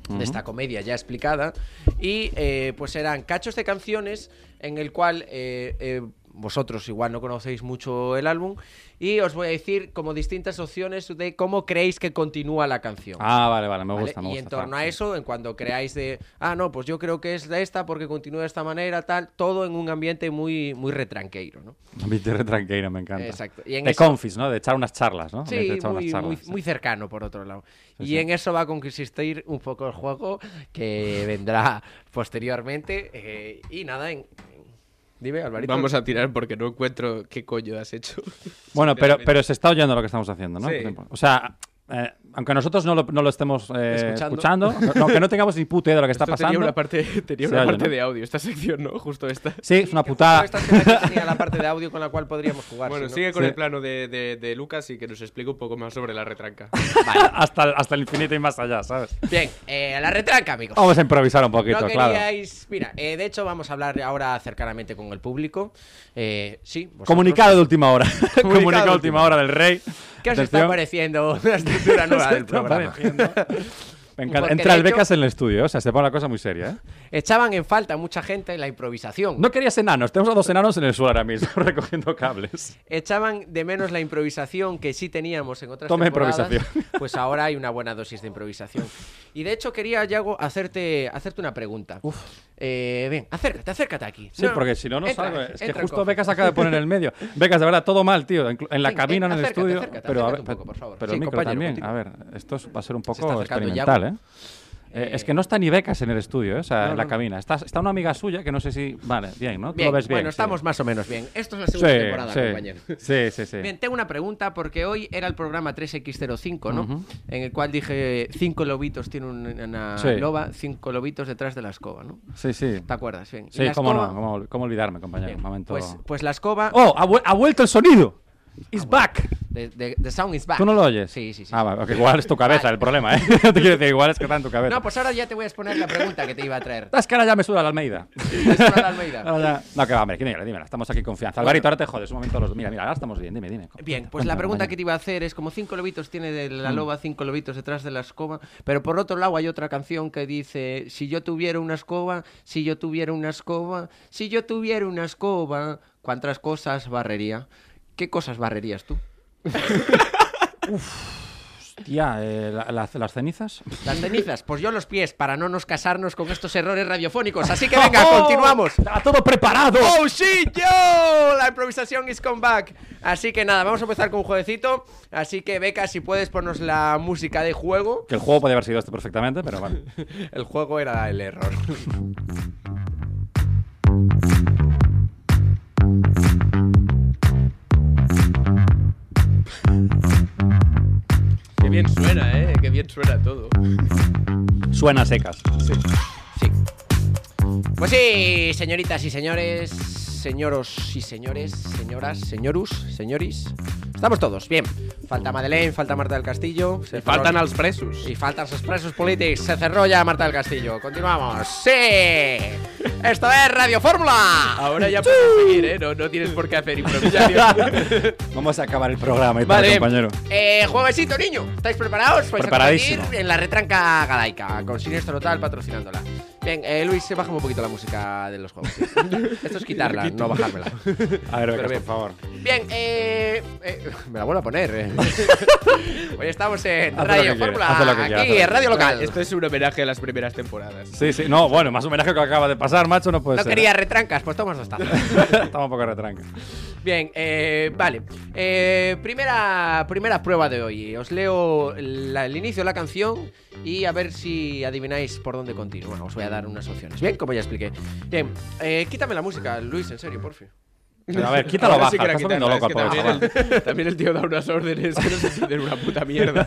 Speaker 5: De esta comedia ya explicada, y eh, pues serán cachos de canciones en el cual eh, eh, vosotros igual no conocéis mucho el álbum, y os voy a decir como distintas opciones de cómo creéis que continúa la canción.
Speaker 7: Ah, vale, vale, me
Speaker 5: ¿vale?
Speaker 7: gusta, me
Speaker 5: y
Speaker 7: gusta.
Speaker 5: en torno a eso, en cuando creáis de, ah, no, pues yo creo que es de esta porque continúa de esta manera, tal, todo en un ambiente muy, muy retranqueiro, ¿no?
Speaker 7: Ambiente retranqueiro, me encanta.
Speaker 5: Exacto. Y en
Speaker 7: de
Speaker 5: eso-
Speaker 7: confis, ¿no? De echar unas charlas, ¿no?
Speaker 5: Sí,
Speaker 7: de echar unas
Speaker 5: muy,
Speaker 7: charlas,
Speaker 5: muy,
Speaker 7: sí.
Speaker 5: muy cercano, por otro lado.
Speaker 7: Sí,
Speaker 5: y
Speaker 7: sí.
Speaker 5: en eso va a consistir un poco el juego que vendrá posteriormente. eh, y nada, en... dime, Alvarito.
Speaker 6: Vamos a tirar porque no encuentro qué coño has hecho.
Speaker 7: Bueno, pero, pero se está oyendo lo que estamos haciendo, ¿no?
Speaker 6: Sí.
Speaker 7: Por ejemplo. O sea, eh, aunque nosotros no lo, no lo estemos eh,
Speaker 6: Escuchando.
Speaker 7: escuchando, no, tengamos ni puta idea de lo que está
Speaker 6: Esto
Speaker 7: pasando.
Speaker 6: Tenía una parte, tenía una
Speaker 7: oye,
Speaker 6: parte
Speaker 7: ¿no?
Speaker 6: de audio, esta sección, ¿no? Justo esta.
Speaker 7: Sí, es una putada.
Speaker 5: Esta tenía la parte de audio con la cual podríamos jugar.
Speaker 6: Bueno,
Speaker 5: si no-
Speaker 6: sigue con
Speaker 7: Sí.
Speaker 6: el plano de, de- de Lucas y que nos explique un poco más sobre la retranca.
Speaker 7: hasta, hasta el infinito y más allá, ¿sabes?
Speaker 5: Bien, eh, la retranca, amigos.
Speaker 7: Vamos a improvisar un poquito,
Speaker 5: no
Speaker 7: claro.
Speaker 5: queríais... Mira, eh, de hecho vamos a hablar ahora cercanamente con el público. Eh, sí,
Speaker 7: Comunicado de última hora. Comunicado,
Speaker 5: de
Speaker 7: de última hora del rey.
Speaker 5: ¿Qué os está pareciendo la estructura nueva del programa?
Speaker 7: Me encanta.
Speaker 5: Porque,
Speaker 7: Entra el
Speaker 5: hecho,
Speaker 7: becas en el estudio, o sea, se pone la cosa muy seria, ¿eh?
Speaker 5: Echaban en falta mucha gente la improvisación.
Speaker 7: No querías enanos, tenemos a dos enanos en el suelo ahora mismo, recogiendo cables.
Speaker 5: Echaban de menos la improvisación que sí teníamos en otras
Speaker 7: Toma improvisación.
Speaker 5: Pues ahora hay una buena dosis de improvisación. Y de hecho quería, Yago, hacerte, hacerte una pregunta. Eh, ven, acércate, acércate aquí.
Speaker 7: Sí, porque si no, no
Speaker 5: entra,
Speaker 7: salgo. Es que justo. Becas acaba de poner en el medio. Becas, de verdad, todo mal, tío. En la
Speaker 5: Ven,
Speaker 7: cabina, en el
Speaker 5: acércate,
Speaker 7: estudio.
Speaker 5: acércate,
Speaker 7: pero a
Speaker 5: acércate
Speaker 7: ver,
Speaker 5: un poco, por favor.
Speaker 7: pero
Speaker 5: Sí,
Speaker 7: el micro también. A ver, esto es- va a ser un poco experimental. ¿eh? Eh, Es que no está ni Becas en el estudio, ¿eh? o sea,
Speaker 5: No,
Speaker 7: en la
Speaker 5: no.
Speaker 7: cabina. Está, está una amiga suya que no sé si. Vale, bien, ¿no? Tú lo ves bien.
Speaker 5: bueno,
Speaker 7: sí.
Speaker 5: estamos más o menos bien. Esto es la segunda
Speaker 7: Sí,
Speaker 5: temporada,
Speaker 7: sí.
Speaker 5: compañero.
Speaker 7: Sí, sí, sí.
Speaker 5: Bien, tengo una pregunta porque hoy era el programa 3X05, ¿no? En el cual dije cinco lobitos tiene un- una loba, cinco lobitos detrás de la escoba, ¿no?
Speaker 7: Sí, sí.
Speaker 5: ¿Te acuerdas? Bien.
Speaker 7: Sí, cómo
Speaker 5: escoba-
Speaker 7: no, cómo, cómo olvidarme, compañero. Un momento.
Speaker 5: Pues, pues la escoba.
Speaker 7: ¡Oh! Ha, vu- ha vuelto el sonido! ¡It's back!
Speaker 5: The, the- the sound is back.
Speaker 7: ¿Tú no lo oyes?
Speaker 5: Sí, sí, sí.
Speaker 7: Ah, vale, igual es tu cabeza el problema, ¿eh? Te quiero decir, igual es que está en tu cabeza.
Speaker 5: No, pues ahora ya te voy a exponer la pregunta que te iba a traer.
Speaker 7: Es que ahora ya me suda la Almeida.
Speaker 5: ¿Te suena la Almeida?
Speaker 7: Ahora ya- No, que va, hombre, dímela, dímela. Estamos aquí en confianza.
Speaker 5: Bueno.
Speaker 7: Alvarito, ahora te jodes un momento. Los... Mira, mira, ahora estamos bien. Dime, dime.
Speaker 5: Bien, pues la pregunta que te iba a hacer es como cinco lobitos tiene de la
Speaker 7: Mm.
Speaker 5: loba, cinco lobitos detrás de la escoba, pero por otro lado hay otra canción que dice, si yo tuviera una escoba, si yo tuviera una escoba, si yo tuviera una escoba, ¿cuántas cosas barrería? ¿Qué cosas barrerías tú?
Speaker 7: Hostia, eh, la- la- las cenizas.
Speaker 5: Las cenizas, pues yo los pies, para no nos casarnos con estos errores radiofónicos. Así que venga, continuamos.
Speaker 7: ¡Está todo preparado!
Speaker 5: ¡Oh, sí, yo! La improvisación is come back. Así que nada, vamos a empezar con un jueguecito. Así que, Beca, si puedes ponernos la música de juego.
Speaker 7: Que el juego podía haber sido este perfectamente, pero vale.
Speaker 5: El juego era el error.
Speaker 6: Bien suena, ¿eh? Qué bien suena todo.
Speaker 7: Suena secas.
Speaker 5: Sí. Pues sí, señoritas y señores, señoros y señores, señoras, señorus, señoris. Estamos todos, bien. Falta Madeleine, falta Marta del Castillo. Se
Speaker 6: Y faltan als presos.
Speaker 5: Y faltan los presos políticos. Se cerró ya Marta del Castillo. Continuamos. ¡Sí! Esto es Radio Fórmula.
Speaker 6: Ahora ya puedes seguir, ¿eh? No, no tienes por qué hacer improvisación.
Speaker 7: Vamos a acabar el programa y tal,
Speaker 5: Vale,
Speaker 7: compañero.
Speaker 5: eh, jueguecito, niño. ¿Estáis preparados? Vais a
Speaker 7: Preparadísimo.
Speaker 5: en la retranca galaica, con Siniestro Total patrocinándola. Bien, eh, Luis, bájame un poquito la música de los juegos. Esto es quitarla, no bajármela.
Speaker 7: A ver,
Speaker 5: Pero bien.
Speaker 7: por favor.
Speaker 5: Bien, eh, eh, me la vuelvo a poner. eh. Hoy estamos en
Speaker 7: Haz lo
Speaker 5: Radio
Speaker 7: quieras,
Speaker 5: Fórmula,
Speaker 7: haz lo que quieras, haz lo
Speaker 5: aquí
Speaker 7: que
Speaker 5: en Radio. Local.
Speaker 6: Esto es un homenaje a las primeras temporadas.
Speaker 7: Sí, sí. No, bueno, más homenaje que acaba de pasar, macho, no puede
Speaker 5: No
Speaker 7: ser.
Speaker 5: quería retrancas, pues tomas dos tazas.
Speaker 7: Estamos un poco retranca.
Speaker 5: Bien, eh, vale. Eh, primera, primera prueba de hoy. Os leo la- el inicio de la canción y a ver si adivináis por dónde continúa. Os voy a dar unas opciones. Bien, como ya expliqué. Bien, eh, quítame la música, Luis, en serio, por fin.
Speaker 7: Pero a ver, quítalo
Speaker 6: sí
Speaker 7: estás
Speaker 6: es que
Speaker 7: pobre
Speaker 6: también, el, también el tío da unas órdenes que no se entienden una puta mierda.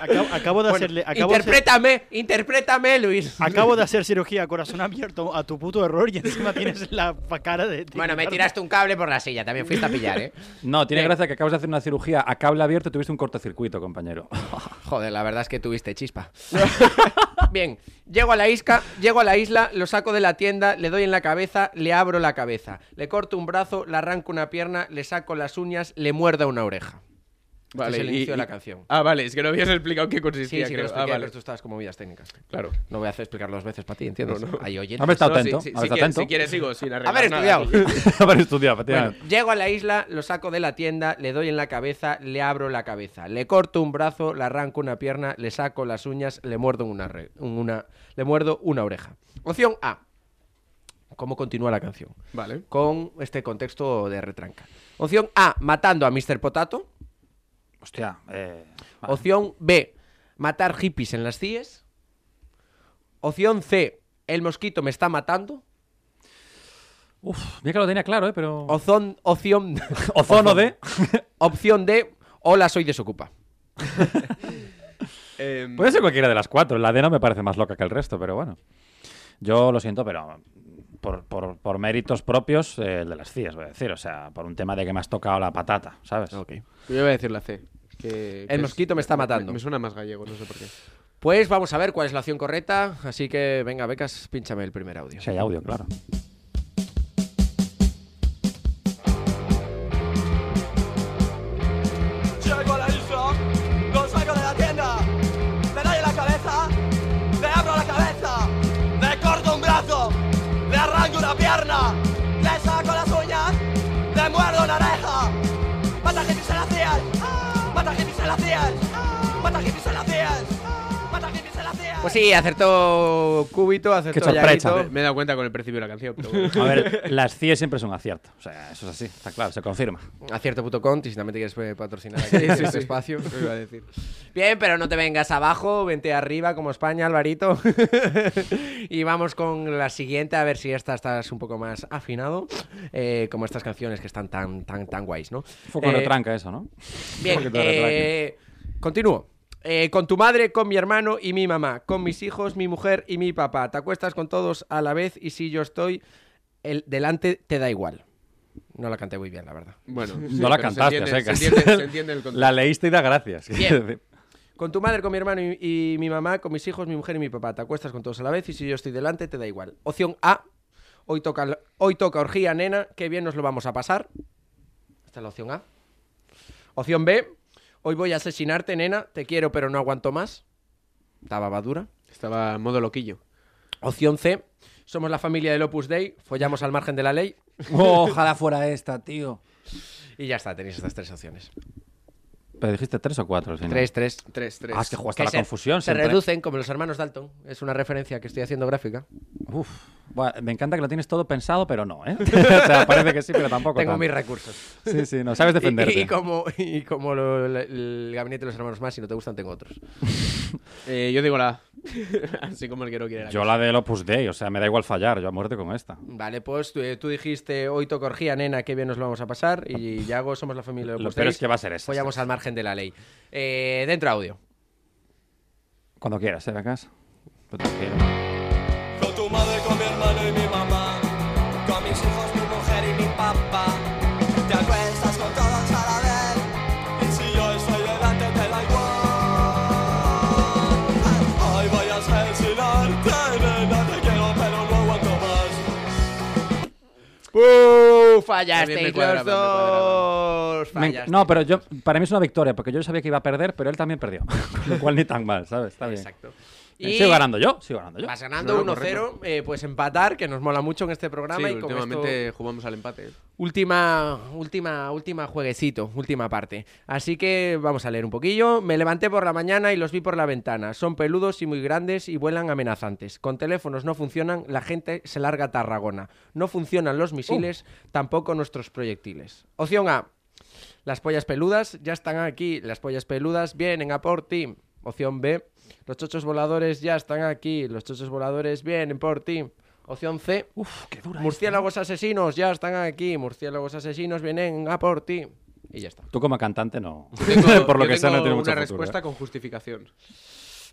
Speaker 12: Acabo, acabo de
Speaker 5: Bueno,
Speaker 12: hacerle. Acabo de hacer-
Speaker 5: interprétame, interprétame, Luis.
Speaker 12: Acabo de hacer cirugía a corazón abierto a tu puto error y encima tienes la cara de.
Speaker 5: Bueno, me tiraste un cable por la silla, también fuiste a pillar, ¿eh?
Speaker 7: No, tiene gracia que acabas de hacer una cirugía a cable abierto y tuviste un cortocircuito, compañero.
Speaker 5: Joder, la verdad es que tuviste chispa. Bien, llego a la isla, llego a la isla, lo saco de la tienda, le doy en la cabeza, le abro la cabeza, le corto un brazo, le arranco una pierna, le saco las uñas, le muerdo una oreja.
Speaker 6: Vale,
Speaker 5: este es el
Speaker 6: y-
Speaker 5: inicio de
Speaker 6: y-
Speaker 5: la canción.
Speaker 6: Ah, vale, es que no habías explicado qué
Speaker 5: Sí,
Speaker 6: consistía.
Speaker 5: sí que
Speaker 6: creo.
Speaker 5: lo expliqué,
Speaker 6: ah, vale.
Speaker 5: pero tú estabas como vidas técnicas.
Speaker 6: Claro.
Speaker 5: No voy a hacer explicarlo dos veces para ti, ¿entiendes?
Speaker 6: No, no.
Speaker 5: Hay oyentes.
Speaker 7: Haber estado
Speaker 6: No,
Speaker 7: atento,
Speaker 6: si, si- si
Speaker 7: atento.
Speaker 6: si quieres sigo sin arreglar
Speaker 5: Haber estudiado.
Speaker 7: Haber estudiado,
Speaker 5: Bueno, llego a la isla, lo saco de la tienda, le doy en la cabeza, le abro la cabeza, le corto un brazo, le arranco una pierna, le saco las uñas, le muerdo una, re- una, le muerdo una oreja. Opción A. ¿Cómo continúa la canción?
Speaker 6: Vale.
Speaker 5: Con este contexto de retranca. Opción A. Matando a Mr. Potato.
Speaker 7: Hostia, eh.
Speaker 5: Opción B. Matar hippies en las CIES. Opción C. El mosquito me está matando.
Speaker 7: Uf, mira que lo tenía claro, ¿eh? Pero.
Speaker 5: Opción. Opción.
Speaker 7: Ozono de.
Speaker 5: Opción D. Hola, soy desocupa.
Speaker 6: Em,
Speaker 7: Puede ser cualquiera de las cuatro. La D no me parece más loca que el resto, pero bueno. Yo lo siento, pero por, por- por méritos propios, eh, el de las CIES, voy a decir. O sea, por un tema de que me has tocado la patata, ¿sabes?
Speaker 5: Ok.
Speaker 6: Yo voy a decir la C. que- que
Speaker 5: El
Speaker 6: es-
Speaker 5: mosquito me está matando.
Speaker 6: Me, me suena más gallego, no sé por qué.
Speaker 5: Pues vamos a ver cuál es la opción correcta. Así que venga, becas, pínchame el primer audio.
Speaker 7: Si hay audio, claro.
Speaker 22: Pierna, le saco las uñas, le muerdo una oreja. Mata hippies en las cías, mata hippies en las mata hippies en las
Speaker 5: Pues sí, acertó Cúbito, acertó
Speaker 7: Qué sorpresa.
Speaker 5: Yaguito.
Speaker 6: Me he dado cuenta con el principio de la canción. Pero bueno.
Speaker 7: A ver, las CIES siempre es un acierto. O sea, eso es así, está claro, se confirma.
Speaker 5: Acierto.com, y si también te quieres eh, patrocinar aquí
Speaker 6: Sí,
Speaker 5: este
Speaker 6: sí.
Speaker 5: espacio.
Speaker 6: Eso iba a decir.
Speaker 5: Bien, pero no te vengas abajo, vente arriba como España, Alvarito. y vamos con la siguiente, a ver si esta estás un poco más afinado, eh, como estas canciones que están tan, tan, tan guays, ¿no?
Speaker 7: Fue con
Speaker 5: Eh,
Speaker 7: retranca eso, ¿no?
Speaker 5: Bien,
Speaker 7: Un
Speaker 5: eh, continúo. Eh, con tu madre, con mi hermano y mi mamá, con mis hijos, mi mujer y mi papá. Te acuestas con todos a la vez y si yo estoy el, delante, te da igual. No la canté muy bien, la verdad.
Speaker 6: Bueno, sí,
Speaker 7: no la
Speaker 6: se
Speaker 7: cantaste,
Speaker 6: entiende-
Speaker 7: sea,
Speaker 6: se entiende- se entiende el contexto.
Speaker 7: La leíste y da gracias.
Speaker 5: Bien. Con tu madre, con mi hermano y, y mi mamá, con mis hijos, mi mujer y mi papá. Te acuestas con todos a la vez y si yo estoy delante, te da igual. Opción A. Hoy toca, hoy toca orgía, nena. Qué bien nos lo vamos a pasar. Esta es la opción A. Opción B. Hoy voy a asesinarte, nena. Te quiero, pero no aguanto más. Estaba babadura.
Speaker 6: Estaba modo loquillo.
Speaker 5: Opción C. Somos la familia del Opus Dei. Follamos al margen de la ley.
Speaker 7: Ojalá fuera esta, tío.
Speaker 5: Y ya está, tenéis estas tres opciones.
Speaker 7: Pero dijiste tres o cuatro final.
Speaker 5: Tres, tres.
Speaker 6: Tres, tres.
Speaker 7: Ah, es que jugaste a la
Speaker 5: se,
Speaker 7: confusión.
Speaker 5: Se
Speaker 7: siempre.
Speaker 5: reducen como los hermanos Dalton. Es una referencia que estoy haciendo gráfica.
Speaker 7: Uf. Me encanta que lo tienes todo pensado, pero no, ¿eh? o sea, parece que sí, pero tampoco.
Speaker 5: Tengo
Speaker 7: tanto.
Speaker 5: mis recursos.
Speaker 7: Sí, sí, no sabes defenderte.
Speaker 5: Y, y como, y como lo- el, el gabinete de los hermanos más, si no te gustan, tengo otros.
Speaker 6: Eh, yo digo la. Así como el que no quiere la
Speaker 7: Yo
Speaker 6: cosa.
Speaker 7: la del Opus Dei, o sea, me da igual fallar, yo a muerte con esta.
Speaker 5: Vale, pues tú, tú dijiste hoy toca orgía, nena, qué bien nos lo vamos a pasar. Y Yago, somos la familia de
Speaker 7: Lo
Speaker 5: Opus
Speaker 7: peor
Speaker 5: Dei,
Speaker 7: es que va a ser esa,
Speaker 5: Follamos al margen de la ley. Eh, dentro audio.
Speaker 7: Cuando quieras, ¿eh, tranquilo.
Speaker 5: ¡Uh! Fallasteis los
Speaker 6: me cuadraba.
Speaker 5: dos.
Speaker 7: Me
Speaker 5: Fallasteis.
Speaker 7: no, pero yo, para mí es una victoria, porque yo sabía que iba a perder, pero él también perdió. Lo cual ni tan mal, ¿sabes? Está bien.
Speaker 5: Exacto.
Speaker 7: Eh,
Speaker 5: Y
Speaker 7: Sigo ganando yo, sigo ganando yo.
Speaker 5: Vas ganando
Speaker 6: No, no,
Speaker 5: 1-0, eh, pues empatar, que nos mola mucho en este programa.
Speaker 6: Sí,
Speaker 5: y con
Speaker 6: últimamente
Speaker 5: esto-
Speaker 6: jugamos al empate.
Speaker 5: Última, última, última jueguecito, última parte. Así que vamos a leer un poquillo. Me levanté por la mañana y los vi por la ventana. Son peludos y muy grandes y vuelan amenazantes. Con teléfonos no funcionan, la gente se larga a Tarragona. No funcionan los misiles, tampoco nuestros proyectiles. Opción A. Las pollas peludas ya están aquí. Las pollas peludas vienen a por ti. Opción B. Los chochos voladores ya están aquí. Los chochos voladores vienen por ti. Opción C.
Speaker 7: Uf, qué dura.
Speaker 5: Murciélagos asesinos, ya están aquí. Murciélagos asesinos vienen a por ti. Y ya está.
Speaker 7: Tú como cantante no.
Speaker 6: Tengo-
Speaker 7: Por lo que sea, no tiene mucho
Speaker 6: una
Speaker 7: futuro,
Speaker 6: respuesta
Speaker 7: ¿eh?
Speaker 6: con justificación.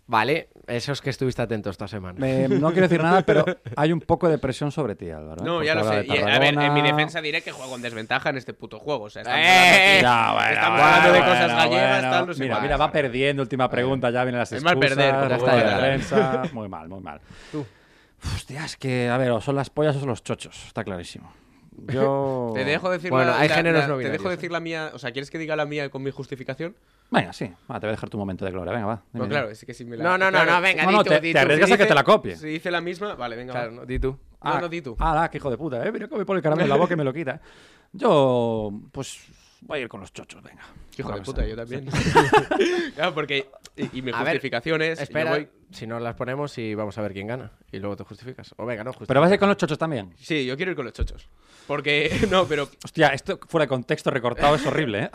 Speaker 5: Vale, eso es que estuviste atento esta semana.
Speaker 7: Me- no quiero decir nada, pero hay un poco de presión sobre ti, Álvaro. ¿eh?
Speaker 6: No,
Speaker 7: Porque
Speaker 6: ya lo sé. Y, a ver, en mi defensa diré que juego en desventaja en este puto juego. O sea, estamos
Speaker 5: ¡Eh!
Speaker 6: hablando, aquí-
Speaker 7: Ya, bueno,
Speaker 6: estamos
Speaker 7: bueno,
Speaker 6: hablando de cosas gallegas,
Speaker 7: bueno.
Speaker 6: tal, no sé
Speaker 7: Mira,
Speaker 6: cuál.
Speaker 7: mira, va perdiendo. Última pregunta, ya vienen las
Speaker 6: Es
Speaker 7: excusas.
Speaker 6: mal perder, como
Speaker 7: la prensa. Muy mal, muy mal.
Speaker 5: Tú.
Speaker 7: Hostia, es que, a ver, o son las pollas o son los chochos. Está clarísimo. Yo...
Speaker 6: Te dejo decir
Speaker 5: Bueno,
Speaker 6: la,
Speaker 5: hay
Speaker 6: la-
Speaker 5: géneros
Speaker 6: la-
Speaker 5: no
Speaker 6: Te dejo
Speaker 5: ¿eh?
Speaker 6: decir la mía. O sea, ¿quieres que diga la mía con mi justificación?
Speaker 7: Venga, sí. Va, te voy a dejar tu momento de gloria. Venga, va. Dime,
Speaker 6: Pues claro, es que si me la.
Speaker 5: No, no, no,
Speaker 6: claro,
Speaker 5: no, venga,
Speaker 7: No,
Speaker 5: di
Speaker 7: no,
Speaker 5: tú,
Speaker 7: te-
Speaker 5: di
Speaker 7: te
Speaker 5: tú.
Speaker 7: arriesgas
Speaker 6: Si
Speaker 7: a que
Speaker 6: dice-
Speaker 7: te la copie.
Speaker 6: Si dice la misma, vale, venga.
Speaker 5: Claro,
Speaker 6: va.
Speaker 5: no, di tú.
Speaker 6: No, no, di tú.
Speaker 7: Ah, qué hijo de puta, ¿eh? Mira cómo me pone el caramelo en la boca y me lo quita. Yo, pues, voy a ir con los chochos, venga.
Speaker 6: Hijo de puta, yo también. claro, porque. Y, y mi
Speaker 5: A ver,
Speaker 6: justificación es. yo
Speaker 5: Espera,
Speaker 6: voy-
Speaker 5: si no las ponemos y vamos a ver quién gana. Y luego te justificas. O venga, no, justificas.
Speaker 7: Pero vas a ir con los chochos también.
Speaker 6: Sí, yo quiero ir con los chochos. Porque. No, pero.
Speaker 7: Hostia, esto fuera de contexto recortado es horrible, ¿eh?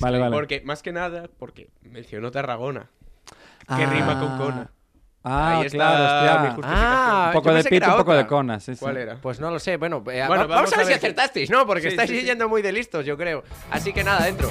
Speaker 7: vale, vale.
Speaker 6: Porque, más que nada, porque mencionó Tarragona. Que rima con Cona.
Speaker 7: Ah,
Speaker 6: Ahí está
Speaker 7: claro, hostia.
Speaker 6: mi justificación.
Speaker 5: Ah,
Speaker 7: un poco
Speaker 5: yo
Speaker 7: de
Speaker 5: pensé que
Speaker 7: pito,
Speaker 5: era
Speaker 7: un poco
Speaker 5: otra.
Speaker 7: de cona, sí, sí.
Speaker 6: ¿Cuál era?
Speaker 5: Pues no lo sé, bueno, eh,
Speaker 6: Bueno,
Speaker 5: va-
Speaker 6: vamos
Speaker 5: vamos, a
Speaker 6: a
Speaker 5: ver si acertasteis, ¿no? Porque
Speaker 6: Sí,
Speaker 5: estáis
Speaker 6: sí, sí.
Speaker 5: yendo muy de listos, yo creo. Así que nada, dentro.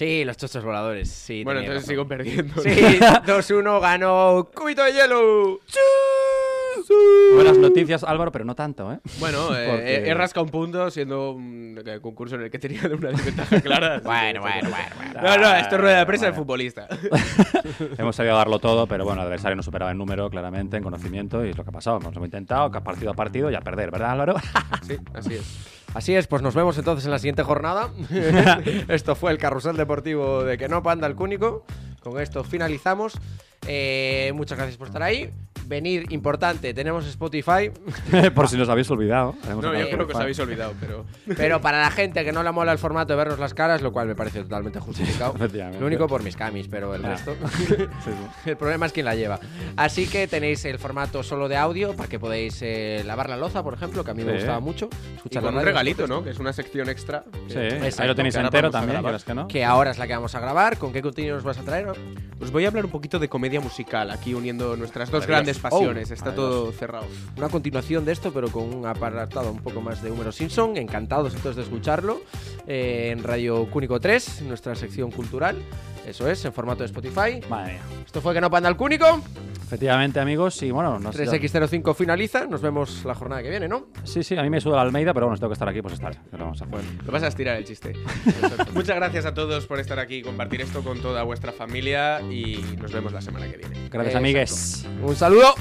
Speaker 5: Sí, los chochos voladores. Sí,
Speaker 6: Bueno, entonces sigo perdiendo.
Speaker 5: Sí, 2-1 ganó Cubito de Hielo.
Speaker 7: Buenas noticias, Álvaro, pero no tanto, ¿eh?
Speaker 6: Bueno, eh,
Speaker 7: Porque-
Speaker 6: he, rascado un punto siendo un eh, concurso en el que tenía una desventaja clara.
Speaker 5: Bueno, bueno, bueno, bueno.
Speaker 6: No, no, esto es rueda de prensa de
Speaker 7: Bueno.
Speaker 6: futbolista.
Speaker 7: Hemos sabido darlo todo, pero bueno, el adversario nos superaba en número, claramente, en conocimiento, y es lo que ha pasado. Hemos intentado, que partido a partido y a perder, ¿verdad, Álvaro?
Speaker 6: Sí, así es.
Speaker 5: Así es, pues nos vemos entonces en la siguiente jornada. esto fue el carrusel deportivo de que no panda el cúnico. Con esto finalizamos. Eh, muchas gracias por estar ahí. Venir, importante, tenemos Spotify.
Speaker 7: Por si nos habéis olvidado.
Speaker 6: No,
Speaker 7: un
Speaker 6: yo creo que os habéis olvidado, pero.
Speaker 5: Pero para la gente que no le mola el formato de vernos las caras, lo cual me parece totalmente justificado. Lo único por mis camis, pero el
Speaker 7: Ah.
Speaker 5: resto. El problema es quién la lleva. Así que tenéis el formato solo de audio para que podáis eh, lavar la loza, por ejemplo, que a mí me gustaba mucho.
Speaker 6: Y
Speaker 5: Escuchar
Speaker 6: con
Speaker 5: la
Speaker 6: un
Speaker 5: radio,
Speaker 6: regalito,
Speaker 5: por
Speaker 6: ¿no? Que es una sección extra.
Speaker 7: Sí,
Speaker 6: que-
Speaker 7: ahí lo tenéis entero también,
Speaker 6: grabar.
Speaker 7: que no.
Speaker 5: Que ahora es la que vamos a grabar. ¿Con qué contenido nos vas a traer?
Speaker 6: Os voy a hablar un poquito de comedia musical, aquí uniendo nuestras dos grandes pasiones.
Speaker 5: Oh,
Speaker 6: Está
Speaker 5: maravilloso.
Speaker 6: todo cerrado.
Speaker 5: Una continuación de esto, pero con un apartado un poco más de Húmero Simpson. Encantados entonces de escucharlo eh, en Radio Cúnico 3, nuestra sección cultural. Eso es, en formato de Spotify.
Speaker 7: Madre mía.
Speaker 5: Esto fue Que no panda el Cúnico.
Speaker 7: Efectivamente, amigos, y bueno, no sé.
Speaker 5: 3X05 finaliza. Nos vemos la jornada que viene, ¿no?
Speaker 7: Sí, sí, a mí me suda la Almeida, pero bueno, si tengo que estar aquí, pues estaré. ¿Qué le vamos a hacer?
Speaker 6: Lo vas a estirar el chiste. Muchas gracias a todos por estar aquí y compartir esto con toda vuestra familia y nos vemos la semana que viene.
Speaker 7: Gracias,
Speaker 5: Exacto.
Speaker 7: amigues.
Speaker 5: Un saludo.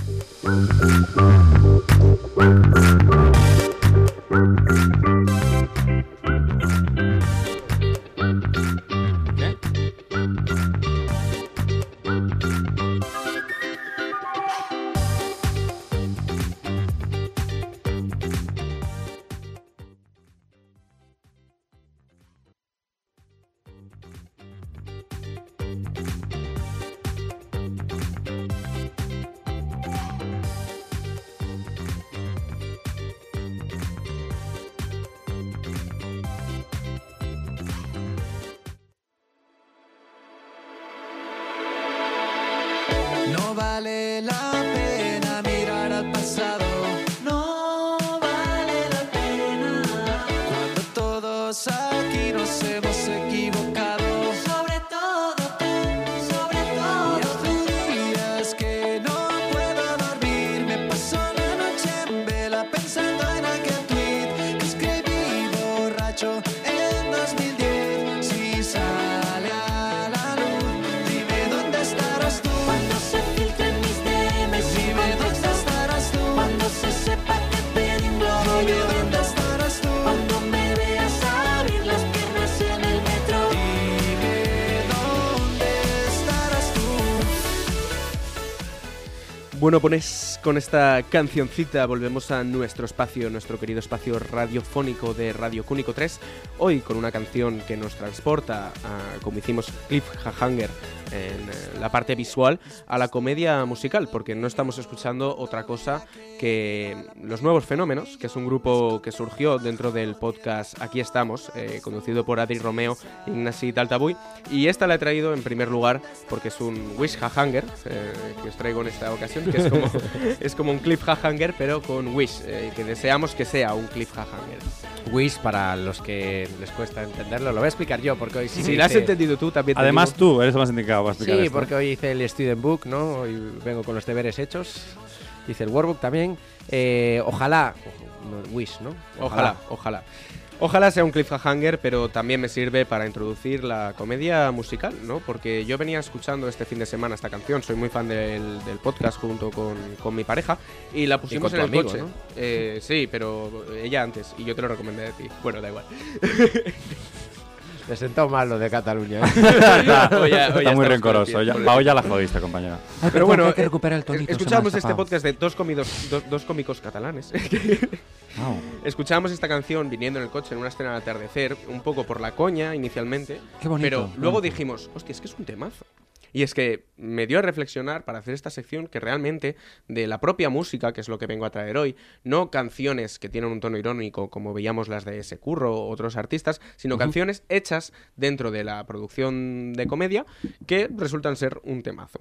Speaker 6: Bueno, pues con esta cancioncita volvemos a nuestro espacio, nuestro querido espacio radiofónico de Radio Cúnico 3. Hoy con una canción que nos transporta, como hicimos Cliffhanger en la parte visual, a la comedia musical, porque no estamos escuchando otra cosa que Los Nuevos Fenómenos, que es un grupo que surgió dentro del podcast Aquí estamos, eh, conducido por Adri Romeo e Ignasi Taltabuy. Y esta la he traído en primer lugar porque es un Wish Hanger eh, que os traigo en esta ocasión, que es como, es como un cliffhanger, pero con Wish, eh, que deseamos que sea un cliffhanger.
Speaker 5: Wish, para los que les cuesta entenderlo, lo voy a explicar yo, porque hoy sí.
Speaker 6: Si la has entendido tú, también te
Speaker 7: Además,
Speaker 6: digo-
Speaker 7: tú eres el más indicado para explicar
Speaker 5: Sí,
Speaker 7: esto.
Speaker 5: porque hoy hice el student book, ¿no? Hoy vengo con los deberes hechos. Hice el workbook también. Eh, ojalá, no, wish, ¿no?
Speaker 6: Ojalá, ojalá. Ojalá sea un cliffhanger, pero también me sirve para introducir la comedia musical, ¿no? Porque yo venía escuchando este fin de semana esta canción, soy muy fan del, del podcast junto con, con mi pareja, y la pusimos
Speaker 5: con
Speaker 6: en el
Speaker 5: amigo,
Speaker 6: coche.
Speaker 5: ¿no?
Speaker 6: Eh, sí, pero ella antes, y yo te lo recomendé a ti. Bueno, da igual.
Speaker 5: Me sentó mal lo de Cataluña. ¿eh?
Speaker 6: Hoy ya- hoy ya
Speaker 7: Está muy rencoroso. Ya, hoy ya la jodiste, compañero.
Speaker 6: Pero bueno,
Speaker 7: hay que
Speaker 6: eh,
Speaker 7: recuperar el tonito. se me ha
Speaker 6: escuchamos este podcast de dos, comidos, do- dos cómicos catalanes. Escuchábamos esta canción viniendo en el coche en una escena de atardecer, un poco por la coña inicialmente,
Speaker 7: Qué bonito,
Speaker 6: pero luego dijimos, hostia, es que es un temazo. Y es que me dio a reflexionar para hacer esta sección que realmente de la propia música, que es lo que vengo a traer hoy, no canciones que tienen un tono irónico como veíamos las de ese curro o otros artistas, sino canciones hechas dentro de la producción de comedia que resultan ser un temazo.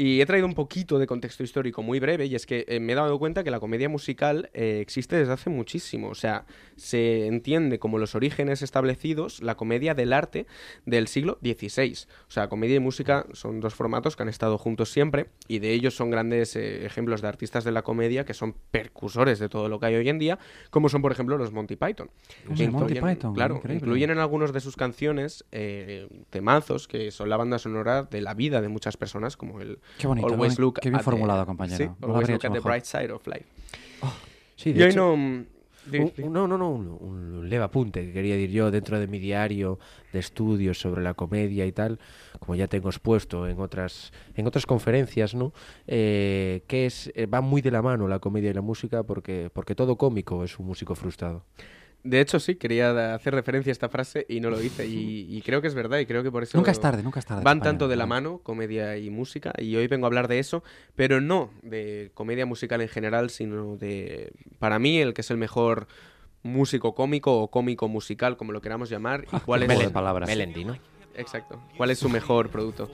Speaker 6: Y he traído un poquito de contexto histórico muy breve y es que eh, me he dado cuenta que la comedia musical eh, existe desde hace muchísimo. O sea, se entiende como los orígenes establecidos la comedia del arte del siglo XVI. O sea, comedia y música son dos formatos que han estado juntos siempre y de ellos son grandes eh, ejemplos de artistas de la comedia que son percusores de todo lo que hay hoy en día, como son por ejemplo los Monty Python. Que
Speaker 7: Monty Python,
Speaker 6: claro,
Speaker 7: increíble.
Speaker 6: incluyen en algunas de sus canciones temazos que son la banda sonora de la vida de muchas personas, como el
Speaker 7: Qué bonito,
Speaker 6: Always
Speaker 7: qué
Speaker 6: Look
Speaker 7: qué bien
Speaker 6: at the-
Speaker 7: formulado, compañero.
Speaker 6: Sí,
Speaker 7: Lo
Speaker 6: Always Look at the. Bright Side of Life.
Speaker 5: Sí,
Speaker 6: y
Speaker 5: de
Speaker 6: hoy
Speaker 5: hecho,
Speaker 6: no... mm, di-
Speaker 5: un- un- no, no, no, un, un leve apunte que quería decir yo dentro de mi diario de estudios sobre la comedia y tal, como ya tengo expuesto en otras, en otras conferencias, ¿no? Eh, que es, eh, va muy de la mano la comedia y la música porque, porque todo cómico es un músico frustrado.
Speaker 6: De hecho, sí, quería hacer referencia a esta frase y no lo hice. Y, y creo que es verdad y creo que por eso...
Speaker 7: Nunca es tarde, nunca es tarde,
Speaker 6: Van tanto de la
Speaker 7: no.
Speaker 6: mano, comedia y música, y hoy vengo a hablar de eso, pero no de comedia musical en general, sino de, para mí, el que es el mejor músico cómico o cómico musical, como lo queramos llamar, y cuál es...
Speaker 7: palabras.
Speaker 5: Melendi, ¿no?
Speaker 6: Exacto. ¿Cuál es su mejor producto?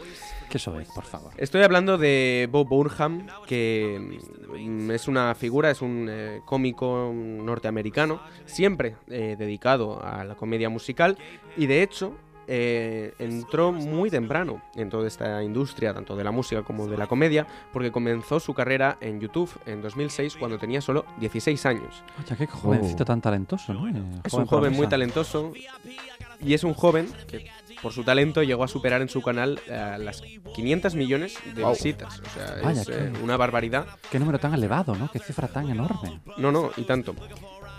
Speaker 7: ¿Qué sois, por favor?
Speaker 6: Estoy hablando de Bob Burnham, que mm, es una figura, es un eh, cómico norteamericano, siempre eh, dedicado a la comedia musical y de hecho eh, entró muy temprano en toda esta industria, tanto de la música como de la comedia, porque comenzó su carrera en YouTube en 2006 cuando tenía solo 16 años.
Speaker 7: Oye, qué jovencito tan talentoso, ¿no? Eh,
Speaker 6: Es un joven muy talentoso y es un joven que por su talento llegó a superar en su canal eh, las 500 millones de visitas. O sea,
Speaker 7: Vaya,
Speaker 6: es
Speaker 7: qué-
Speaker 6: eh, una barbaridad.
Speaker 7: Qué número tan elevado, ¿no? Qué cifra tan enorme.
Speaker 6: No, no, y tanto.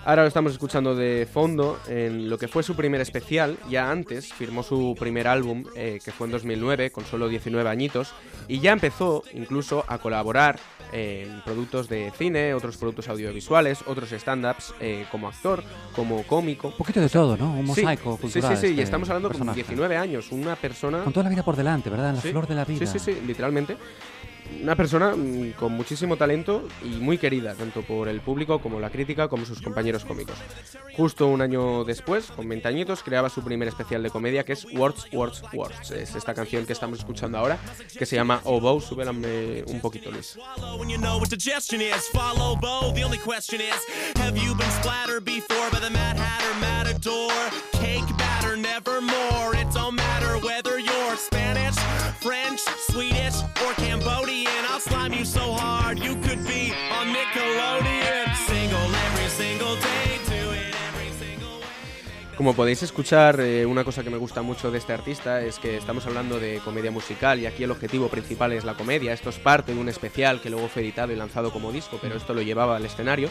Speaker 6: Ahora lo estamos escuchando de fondo en lo que fue su primer especial. Ya antes firmó su primer álbum, eh, que fue en 2009, con solo 19 añitos. Y ya empezó incluso a colaborar en productos de cine, otros productos audiovisuales, otros stand-ups, eh, como actor, como cómico.
Speaker 7: Un poquito de todo, ¿no? Un
Speaker 6: Sí,
Speaker 7: mosaico cultural.
Speaker 6: Sí, sí, sí, y
Speaker 7: este
Speaker 6: estamos hablando con
Speaker 7: personaje.
Speaker 6: 19 años, una persona...
Speaker 7: Con toda la vida por delante, ¿verdad? En la
Speaker 6: Sí,
Speaker 7: flor de la vida.
Speaker 6: Sí, sí, sí, literalmente. Una persona mm, con muchísimo talento y muy querida, tanto por el público como la crítica, como sus compañeros cómicos. Justo un año después, con 20 añitos, creaba su primer especial de comedia que es Words, Words, Words. Es esta canción que estamos escuchando ahora, que se llama Oboe. Súbela un poquito, Luis.
Speaker 22: Spanish, French, Swedish, or Cambodian. I'll slime you so hard you could be on Nickelodeon. Single every single day,
Speaker 6: Como podéis escuchar, eh, una cosa que me gusta mucho de este artista es que estamos hablando de comedia musical y aquí el objetivo principal es la comedia. Esto es parte de un especial que luego fue editado y lanzado como disco, pero esto lo llevaba al escenario.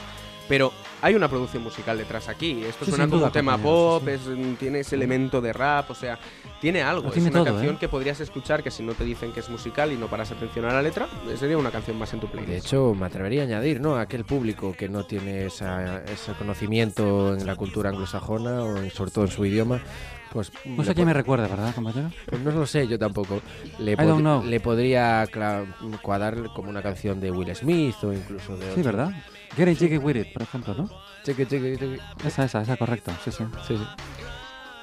Speaker 6: Pero hay una producción musical detrás aquí. Esto
Speaker 7: Sí,
Speaker 6: suena como
Speaker 7: duda,
Speaker 6: un tema pop, es- tiene ese elemento de rap, o sea, tiene algo.
Speaker 7: Lo
Speaker 6: es
Speaker 7: tiene
Speaker 6: una
Speaker 7: todo,
Speaker 6: canción
Speaker 7: ¿eh?
Speaker 6: que podrías escuchar que si no te dicen que es musical y no paras atención a la letra, sería una canción más en tu playlist.
Speaker 5: De hecho, me atrevería a añadir, ¿no? Aquel público que no tiene esa, ese conocimiento en la cultura anglosajona o en- sobre todo en su idioma, pues...
Speaker 7: Sé quién
Speaker 5: po-
Speaker 7: me recuerda, ¿verdad, compañero?
Speaker 5: Pues no lo sé, yo tampoco. Le,
Speaker 7: I
Speaker 5: pod-
Speaker 7: don't know.
Speaker 5: le podría cuadrar como una canción de Will Smith o incluso de...
Speaker 7: Sí,
Speaker 5: otro.
Speaker 7: ¿verdad? Get it, jiggy with it, por ejemplo, ¿no?
Speaker 5: Chiqui, chiqui, chiqui.
Speaker 7: Esa, esa, esa, correcto. Sí, sí.
Speaker 5: Sí, sí.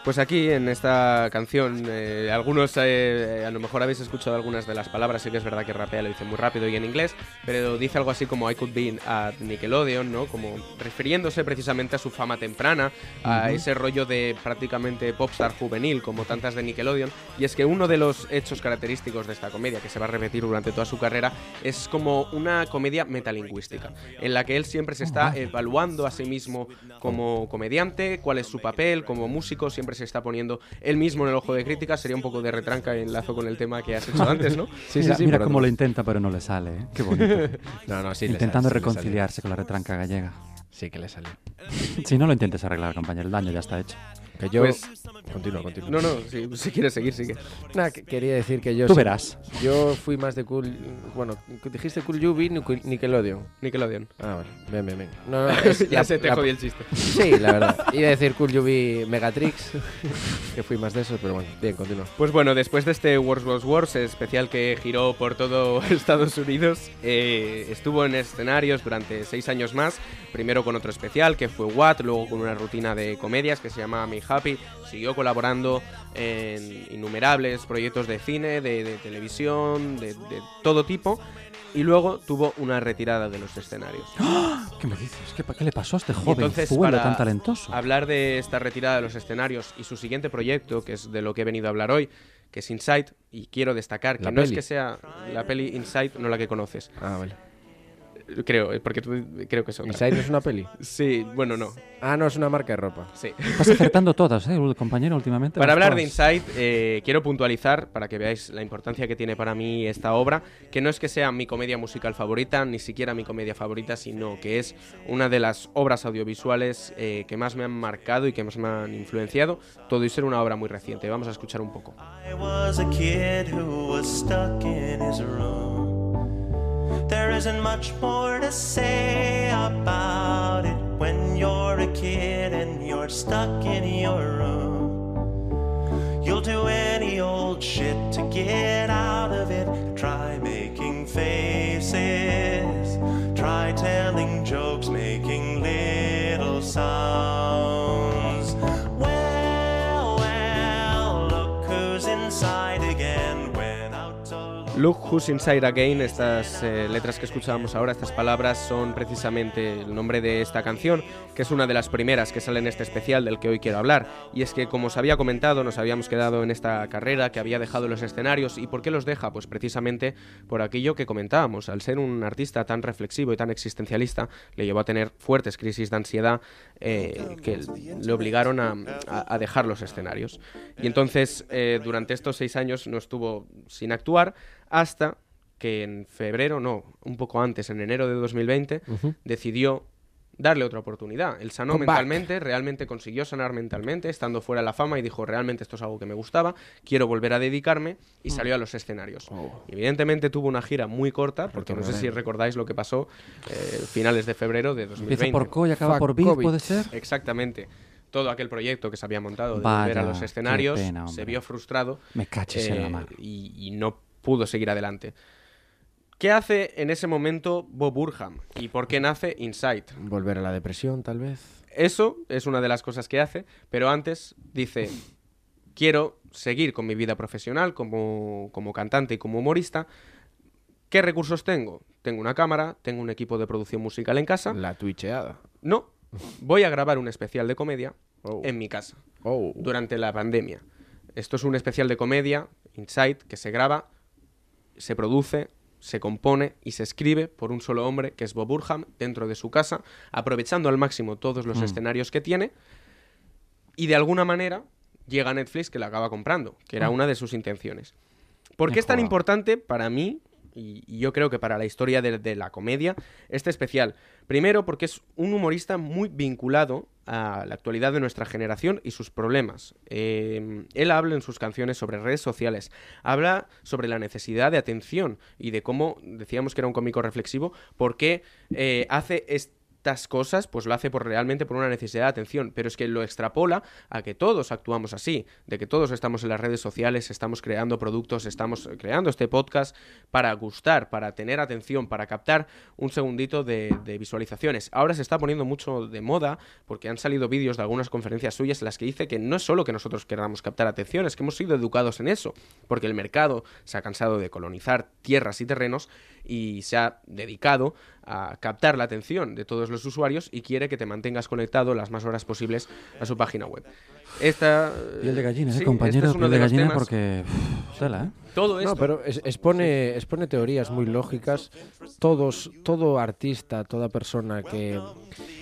Speaker 6: Pues aquí en esta canción, eh, algunos eh, a lo mejor habéis escuchado algunas de las palabras, sí que es verdad que rapea lo dice muy rápido y en inglés, pero dice algo así como I could be at Nickelodeon, ¿no? Como refiriéndose precisamente a su fama temprana, a
Speaker 7: Ujú.
Speaker 6: ese rollo de prácticamente popstar juvenil, como tantas de Nickelodeon. Y es que uno de los hechos característicos de esta comedia, que se va a repetir durante toda su carrera, es como una comedia metalingüística, en la que él siempre se está evaluando a sí mismo como comediante, cuál es su papel, como músico, siempre se está poniendo él mismo en el ojo de crítica. Sería un poco de retranca y enlazo con el tema que has hecho antes, ¿no?
Speaker 7: mira mira cómo lo intenta, pero no le sale. ¿eh? Qué bonito.
Speaker 5: No, sí
Speaker 7: Intentando
Speaker 5: sale, sí
Speaker 7: reconciliarse con la retranca gallega.
Speaker 5: Sí que le sale.
Speaker 7: Si no lo intentes arreglar, compañero, el daño ya está hecho.
Speaker 5: Que yo...
Speaker 6: Pues-
Speaker 5: Continúa, continúa.
Speaker 6: No, no, si, si quieres seguir, sigue.
Speaker 5: Nada, que- quería decir que yo...
Speaker 7: Tú verás.
Speaker 5: Yo fui más de cool... Bueno, dijiste Cool Yubi, Nickel- Nickelodeon.
Speaker 6: Nickelodeon.
Speaker 5: Ah, vale. Bien, bien, bien. No, no, es
Speaker 6: Ya
Speaker 5: la-
Speaker 6: se te
Speaker 5: la-
Speaker 6: jodí el chiste.
Speaker 5: Sí, la verdad. Iba a decir Cool Yubi Megatrix, que fui más de eso, pero bueno, bien, continúa.
Speaker 6: Pues bueno, después de este Wars Wars Wars especial que giró por todo Estados Unidos, eh, estuvo en escenarios durante seis años más. Primero con otro especial que fue What, luego con una rutina de comedias que se llama Me Happy. Siguió colaborando en innumerables proyectos de cine, de, de televisión, de, de todo tipo. Y luego tuvo una retirada de los escenarios.
Speaker 7: ¿Qué me dices? ¿Qué, qué le pasó a este joven
Speaker 6: entonces, para
Speaker 7: tan talentoso?
Speaker 6: Hablar de esta retirada de los escenarios y su siguiente proyecto, que es de lo que he venido a hablar hoy, que es Inside, y quiero destacar que
Speaker 5: La
Speaker 6: no es
Speaker 5: peli.
Speaker 6: que sea la peli Inside, no la que conoces.
Speaker 5: Ah, vale.
Speaker 6: Creo, eh, porque tú creo que es otra.
Speaker 5: ¿Inside no es una peli?
Speaker 6: Sí, bueno, no.
Speaker 5: Ah, no, es una marca de ropa.
Speaker 6: Sí.
Speaker 7: Estás acertando todas, ¿eh, compañero, últimamente?
Speaker 6: Para hablar de
Speaker 7: todas.
Speaker 6: Inside, eh, quiero puntualizar, para que veáis la importancia que tiene para mí esta obra, que no es que sea mi comedia musical favorita, ni siquiera mi comedia favorita, sino que es una de las obras audiovisuales eh, que más me han marcado y que más me han influenciado, todo y ser una obra muy reciente. Vamos a escuchar un poco.
Speaker 23: I was a kid who was stuck in his room. There isn't much more to say about it when you're a kid and you're stuck in your room. You'll do any old shit to get out of it. Try making faces, try telling jokes, making little sounds. Look Who's Inside Again,
Speaker 6: estas eh, letras que escuchábamos ahora, estas palabras son precisamente el nombre de esta canción, que es una de las primeras que sale en este especial del que hoy quiero hablar. Y es que, como os había comentado, nos habíamos quedado en esta carrera, que había dejado los escenarios. ¿Y por qué los deja? Pues precisamente por aquello que comentábamos. Al ser un artista tan reflexivo y tan existencialista, le llevó a tener fuertes crisis de ansiedad eh, que le obligaron a, a- a dejar los escenarios. Y entonces, eh, durante estos seis años no estuvo sin actuar hasta que en febrero, no, un poco antes, en enero de 2020,
Speaker 5: Ujú.
Speaker 6: decidió darle otra oportunidad. Él sanó
Speaker 5: Come back.
Speaker 6: mentalmente, realmente consiguió sanar mentalmente, estando fuera de la fama y dijo, realmente esto es algo que me gustaba, quiero volver a dedicarme y
Speaker 5: Mm.
Speaker 6: salió a los escenarios.
Speaker 5: Oh.
Speaker 6: Evidentemente tuvo una gira muy corta, porque no sé si recordáis lo que pasó eh, finales de febrero de 2020.
Speaker 7: Empieza por Co y acaba
Speaker 5: Fuck
Speaker 7: por
Speaker 5: COVID.
Speaker 7: ¿puede ser?
Speaker 6: Exactamente. Todo aquel proyecto que se había montado de
Speaker 7: Vaya,
Speaker 6: volver a los escenarios
Speaker 7: pena,
Speaker 6: se vio frustrado eh,
Speaker 7: Me cachis en la mano.
Speaker 6: y, y no pudo seguir adelante. ¿Qué hace en ese momento Bob Burham? ¿Y por qué nace Inside?
Speaker 5: Volver a la depresión, tal vez.
Speaker 6: Eso es una de las cosas que hace, pero antes dice, quiero seguir con mi vida profesional como, como cantante y como humorista. ¿Qué recursos tengo? Tengo una cámara, tengo un equipo de producción musical en casa.
Speaker 5: La twitcheada.
Speaker 6: No, voy a grabar un especial de comedia
Speaker 5: Oh.
Speaker 6: en mi casa
Speaker 5: Oh.
Speaker 6: durante la pandemia. Esto es un especial de comedia, Inside, que se graba, se produce, se compone y se escribe por un solo hombre, que es Bob Burham, dentro de su casa, aprovechando al máximo todos los
Speaker 7: Mm.
Speaker 6: escenarios que tiene. Y de alguna manera llega a Netflix que la acaba comprando, que era
Speaker 7: Ah.
Speaker 6: una de sus intenciones. ¿Por qué es tan importante para mí y, yo creo que para la historia de, la comedia, este especial. Primero porque es un humorista muy vinculado a la actualidad de nuestra generación y sus problemas. Eh, él habla en sus canciones sobre redes sociales, habla sobre la necesidad de atención y de cómo, decíamos que era un cómico reflexivo, por qué eh, hace estas cosas, pues lo hace por realmente por una necesidad de atención, pero es que lo extrapola a que todos actuamos así, de que todos estamos en las redes sociales, estamos creando productos, estamos creando este podcast para gustar, para tener atención, para captar un segundito de, de visualizaciones. Ahora se está poniendo mucho de moda porque han salido vídeos de algunas conferencias suyas en las que dice que no es solo que nosotros queramos captar atención, es que hemos sido educados en eso, porque el mercado se ha cansado de colonizar tierras y terrenos y se ha dedicado a captar la atención de todos los usuarios y quiere que te mantengas conectado las más horas posibles a su página web. Esta
Speaker 7: Piel de gallina,
Speaker 6: sí,
Speaker 7: ¿eh, compañero?
Speaker 6: este es uno
Speaker 7: Piel de,
Speaker 6: los
Speaker 7: gallina
Speaker 6: temas-
Speaker 7: porque... uf, tela, ¿eh?
Speaker 6: Todo esto
Speaker 5: No, pero es- expone, expone teorías muy lógicas. Todos, todo artista, toda persona que,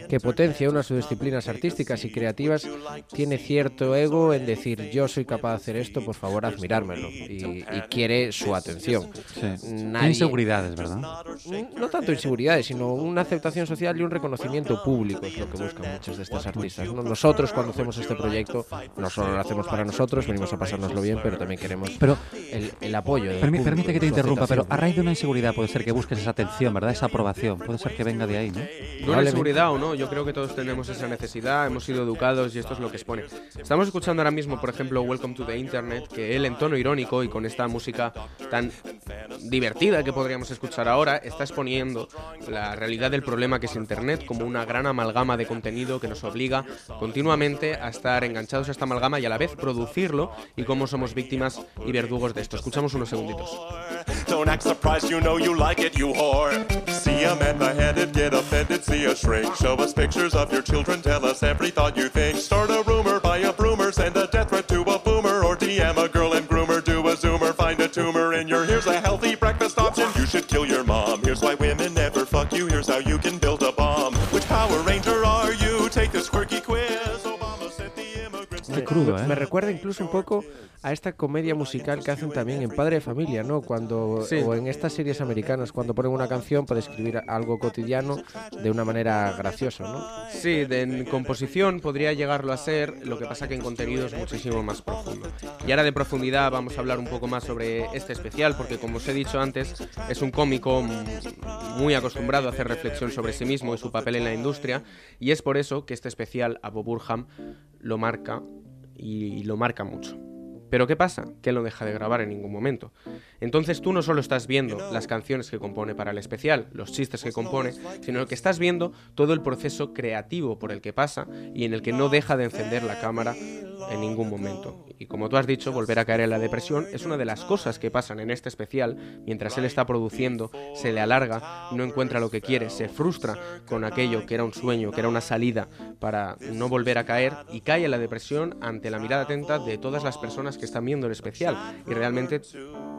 Speaker 5: que potencia una de sus disciplinas artísticas y creativas tiene cierto ego en decir yo soy capaz de hacer esto, por favor admirármelo. Y, y quiere su atención.
Speaker 7: Sí.
Speaker 5: Nadie-
Speaker 7: Inseguridades, ¿verdad?
Speaker 5: Mm, No tanto inseguridades, sino una aceptación social y un reconocimiento público es lo que buscan muchos de estos artistas. ¿no? Nosotros cuando hacemos este proyecto no solo lo hacemos para nosotros, venimos a pasárnoslo bien, pero también queremos
Speaker 7: Pero-
Speaker 5: el, el apoyo. del
Speaker 7: Permi-
Speaker 5: público,
Speaker 7: permite que te interrumpa, pero a raíz de una inseguridad puede ser que busques esa atención, ¿verdad? Esa aprobación. Puede ser que venga de ahí, ¿no?
Speaker 6: No una inseguridad o no, yo creo que todos tenemos esa necesidad, hemos sido educados y esto es lo que expone. Estamos escuchando ahora mismo, por ejemplo, Welcome to the Internet, que él en tono irónico y con esta música tan divertida que podríamos escuchar ahora, está exponiendo la realidad del problema que es Internet como una gran amalgama de contenido que nos obliga continuamente a estar enganchados a esta amalgama y a la vez producirlo y cómo somos víctimas y verdugos de esto. Escuchamos unos segunditos.
Speaker 23: Don't act surprised, you know you like it, you whore. See a man beheaded, get offended, see a shrink. Show us pictures of your children, tell us every thought you think. Start a rumor, buy a broomer, send a death threat to a boomer, or DM a girl and groomer, do a zoomer, find a tumor in your. Here's a healthy breakfast option. You should kill your mom. Here's why women never fuck you. Here's how you can build
Speaker 7: crudo, ¿eh?
Speaker 5: Me recuerda incluso un poco a esta comedia musical que hacen también en Padre de Familia, ¿no? Cuando
Speaker 6: Sí.
Speaker 5: o en estas series americanas cuando ponen una canción para describir algo cotidiano de una manera graciosa, ¿no?
Speaker 6: Sí, de, en composición podría llegarlo a ser, lo que pasa que en contenido es muchísimo más profundo. Y ahora de profundidad vamos a hablar un poco más sobre este especial, porque como os he dicho antes, es un cómico muy acostumbrado a hacer reflexión sobre sí mismo y su papel en la industria, y es por eso que este especial a Bob Burham lo marca y lo marca mucho. Pero ¿qué pasa? Que él no deja de grabar en ningún momento. Entonces tú no solo estás viendo las canciones que compone para el especial, los chistes que compone, sino que estás viendo todo el proceso creativo por el que pasa y en el que no deja de encender la cámara en ningún momento. Y como tú has dicho, volver a caer en la depresión es una de las cosas que pasan en este especial. Mientras él está produciendo, se le alarga, no encuentra lo que quiere, se frustra con aquello que era un sueño, que era una salida para no volver a caer y cae en la depresión ante la mirada atenta de todas las personas que están viendo el especial. Y realmente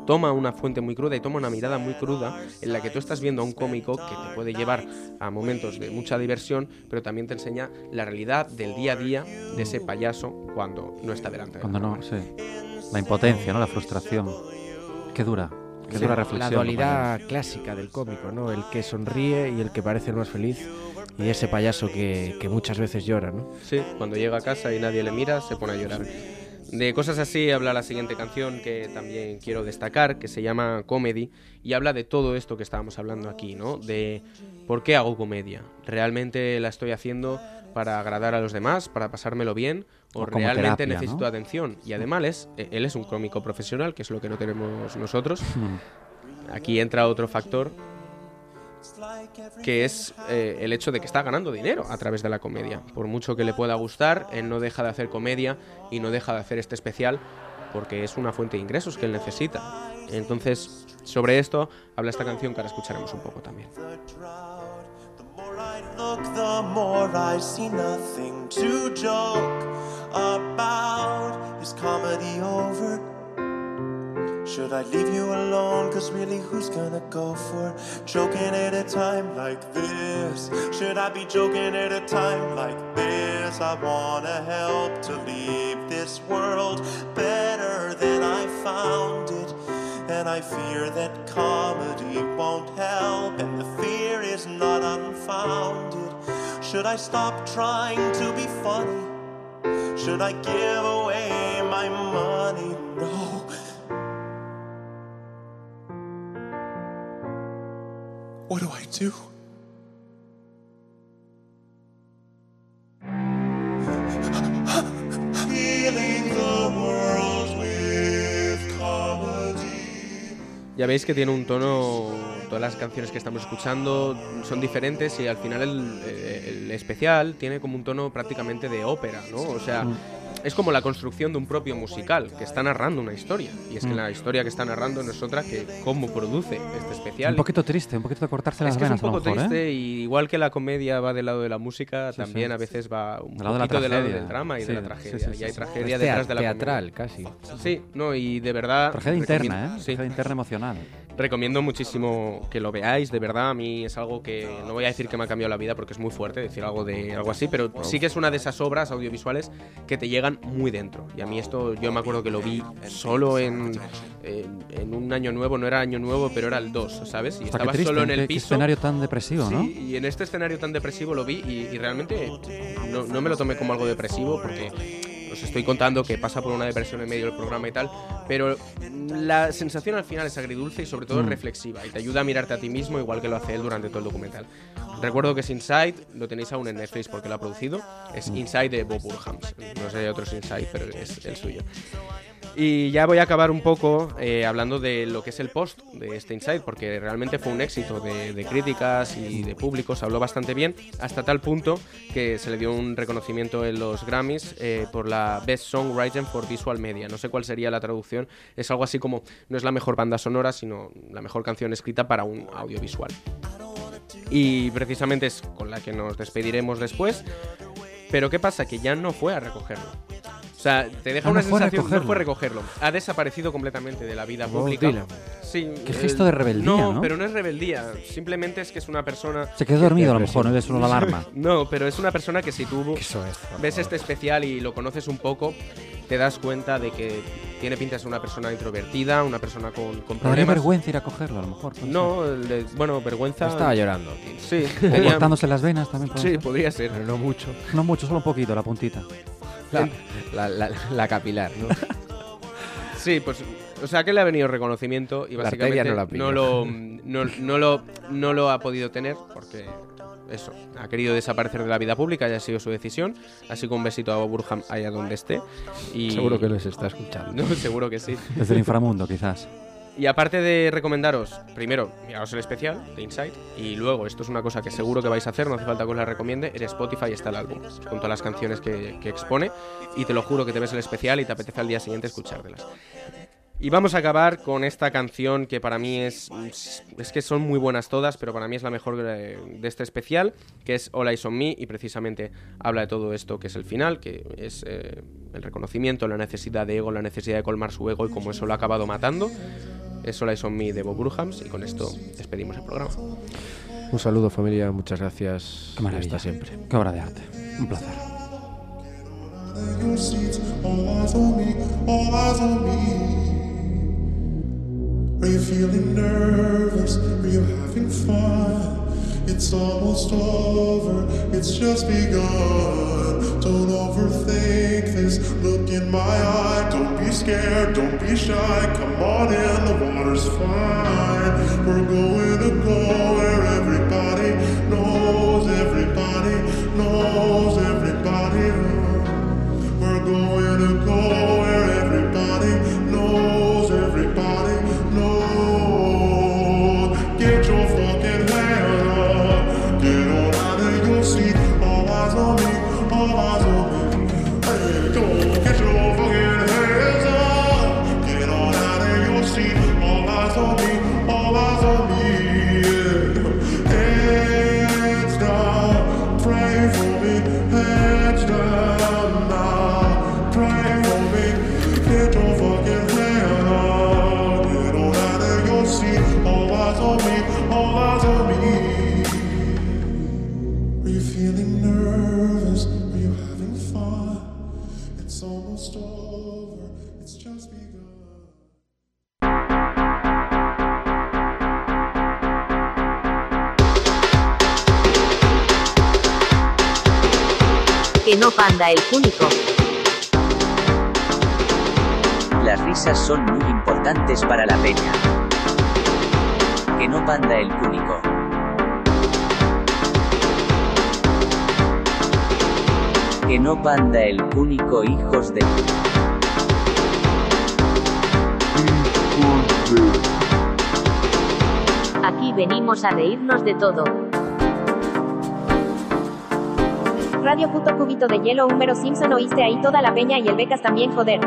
Speaker 6: toma una fuente muy cruda y toma una mirada muy cruda en la que tú estás viendo a un cómico que te puede llevar a momentos de mucha diversión, pero también te enseña la realidad del día a día de ese payaso cuando no está delante de
Speaker 7: Cuando
Speaker 6: la
Speaker 7: no, sí. La impotencia, ¿no? La frustración. Qué dura. Qué
Speaker 5: Sí,
Speaker 7: dura
Speaker 5: la
Speaker 7: reflexión.
Speaker 5: dualidad clásica del cómico, ¿no? El que sonríe y el que parece el más feliz y ese payaso que, que muchas veces llora, ¿no?
Speaker 6: Sí, cuando llega a casa y nadie le mira, se pone a llorar. De cosas así habla la siguiente canción que también quiero destacar, que se llama Comedy, y habla de todo esto que estábamos hablando aquí, ¿no? De por qué hago comedia. ¿Realmente la estoy haciendo para agradar a los demás, para pasármelo bien? ¿O, realmente
Speaker 7: terapia,
Speaker 6: necesito
Speaker 7: ¿no?
Speaker 6: atención? Y además, es- eh, él es un cómico profesional, que es lo que no tenemos nosotros. Aquí entra otro factor que es eh, el hecho de que está ganando dinero a través de la comedia. Por mucho que le pueda gustar, él no deja de hacer comedia y no deja de hacer este especial porque es una fuente de ingresos que él necesita. Entonces, sobre esto habla esta canción que ahora escucharemos un poco también.
Speaker 23: Should I leave you alone? Cause really, who's gonna go for joking at a time like this? Should I be joking at a time like this? I wanna help to leave this world better than I found it.
Speaker 24: And I fear that comedy won't help, and the fear is not unfounded. Should I stop trying to be funny? Should I give away my money? No. What do I do? Healing the world with comedy.
Speaker 6: Ya veis que tiene un tono, todas las canciones que estamos escuchando son diferentes y al final el, el especial tiene como un tono prácticamente de ópera, ¿no? O sea,
Speaker 7: Mm.
Speaker 6: es como la construcción de un propio musical que está narrando una historia. Y es que
Speaker 7: Mm.
Speaker 6: la historia que está narrando no es otra que cómo produce este especial.
Speaker 7: Un poquito triste, un poquito de cortarse las
Speaker 6: es que
Speaker 7: venas
Speaker 6: es un poco
Speaker 7: mejor, ¿eh?
Speaker 6: triste y igual que la comedia va del lado de la música,
Speaker 7: Sí,
Speaker 6: también
Speaker 7: sí.
Speaker 6: a veces va un
Speaker 7: lado de la
Speaker 6: poquito del lado del drama y
Speaker 7: Sí,
Speaker 6: de la tragedia. y hay tragedia detrás de la
Speaker 5: teatral,
Speaker 6: comedia. Sí, no, y de verdad...
Speaker 7: Tragedia interna, ¿eh? Tragedia interna emocional.
Speaker 6: Recomiendo muchísimo que lo veáis, de verdad. A mí es algo que no voy a decir que me ha cambiado la vida porque es muy fuerte decir algo de algo así, pero sí que es una de esas obras audiovisuales que te llegan muy dentro. Y a mí esto, yo me acuerdo que lo vi solo en, en, en un año nuevo, no era año nuevo, pero era el 2, ¿sabes? Y
Speaker 7: qué
Speaker 6: estaba
Speaker 7: triste,
Speaker 6: solo en el piso.
Speaker 7: escenario tan depresivo, ¿no?
Speaker 6: Sí, y en este escenario tan depresivo lo vi y, y realmente no, no me lo tomé como algo depresivo porque os estoy contando que pasa por una depresión en medio del programa y tal, pero la sensación al final es agridulce y sobre todo es
Speaker 7: Mm.
Speaker 6: reflexiva y te ayuda a mirarte a ti mismo igual que lo hace él durante todo el documental. Recuerdo que es Inside, lo tenéis aún en Netflix porque lo ha producido, es
Speaker 7: Mm.
Speaker 6: Inside de Bob Burhams. No sé de otros Inside, pero es el suyo. Y ya voy a acabar un poco eh, hablando de lo que es el post de este Inside, porque realmente fue un éxito de, críticas y de público, se habló bastante bien, hasta tal punto que se le dio un reconocimiento en los Grammys eh, por la Best Songwriting for Visual Media. No sé cuál sería la traducción, es algo así como, no es la mejor banda sonora, sino la mejor canción escrita para un audiovisual. Y precisamente es con la que nos despediremos después. Pero ¿qué pasa? Que ya no fue a recogerlo. O sea, te deja
Speaker 7: Ah,
Speaker 6: una
Speaker 7: no fue a
Speaker 6: sensación. No
Speaker 7: recogerlo.
Speaker 6: fue a recogerlo. Ha desaparecido completamente de la vida
Speaker 7: Bob
Speaker 6: pública.
Speaker 7: Dylan.
Speaker 6: Sí.
Speaker 7: Qué gesto de rebeldía, ¿no?
Speaker 6: pero no es rebeldía. Simplemente es que es una persona.
Speaker 7: Se quedó dormido a lo mejor, no es solo la alarma.
Speaker 6: No, pero es una persona que si tú
Speaker 5: Eso es.
Speaker 6: ves este especial y lo conoces un poco, te das cuenta de que tiene pinta de ser una persona introvertida, una persona con, con problemas.
Speaker 7: vergüenza ir a cogerlo, a lo mejor.
Speaker 6: No, le- bueno, vergüenza.
Speaker 5: Estaba llorando.
Speaker 6: Sí, tenía-
Speaker 7: cortándose las venas también.
Speaker 6: Sí,
Speaker 7: ser.
Speaker 6: podría ser.
Speaker 5: Pero no mucho.
Speaker 7: No mucho, solo un poquito, la puntita.
Speaker 5: La, la, la- la capilar, ¿no?
Speaker 6: Sí, pues, o sea que le ha venido reconocimiento y
Speaker 5: La
Speaker 6: básicamente
Speaker 5: no la
Speaker 6: no, lo, no, no lo, no lo ha podido tener porque eso, ha querido desaparecer de la vida pública y ha sido su decisión. Así que un besito a Bob Burham allá donde esté. Y...
Speaker 5: Seguro que nos está escuchando.
Speaker 6: No, seguro que sí.
Speaker 7: Desde el inframundo, quizás.
Speaker 6: Y aparte de recomendaros, primero, miraos el especial de Inside. Y luego, esto es una cosa que seguro que vais a hacer, no hace falta que os la recomiende. En Spotify está el álbum, con todas las canciones que, que expone. Y te lo juro que te ves el especial y te apetece al día siguiente escuchártelas. Y vamos a acabar con esta canción que para mí es. Es que son muy buenas todas, pero para mí es la mejor de, de este especial, que es All Eyes on Me, y precisamente habla de todo esto que es el final, que es eh, el reconocimiento, la necesidad de ego, la necesidad de colmar su ego y como eso lo ha acabado matando. Es All Eyes on Me de Bob Burhams, y con esto despedimos el programa.
Speaker 5: Un saludo, familia. Muchas gracias.
Speaker 7: Qué maravilla.
Speaker 5: Hasta siempre.
Speaker 7: Qué obra de arte. Un placer.
Speaker 24: Are you feeling nervous? Are you having fun? It's almost over, it's just begun. Don't overthink this, look in my eye. Don't be scared, don't be shy. Come on in, the water's fine. We're going to go where
Speaker 4: Que no panda el cúnico.
Speaker 3: Las risas son muy importantes para la peña. Que no panda el cúnico. Que no panda el cúnico hijos de...
Speaker 4: Aquí venimos a reírnos de todo. Radio puto cubito de hielo, Húmero Simpson, oíste ahí toda la peña y el becas también, joder.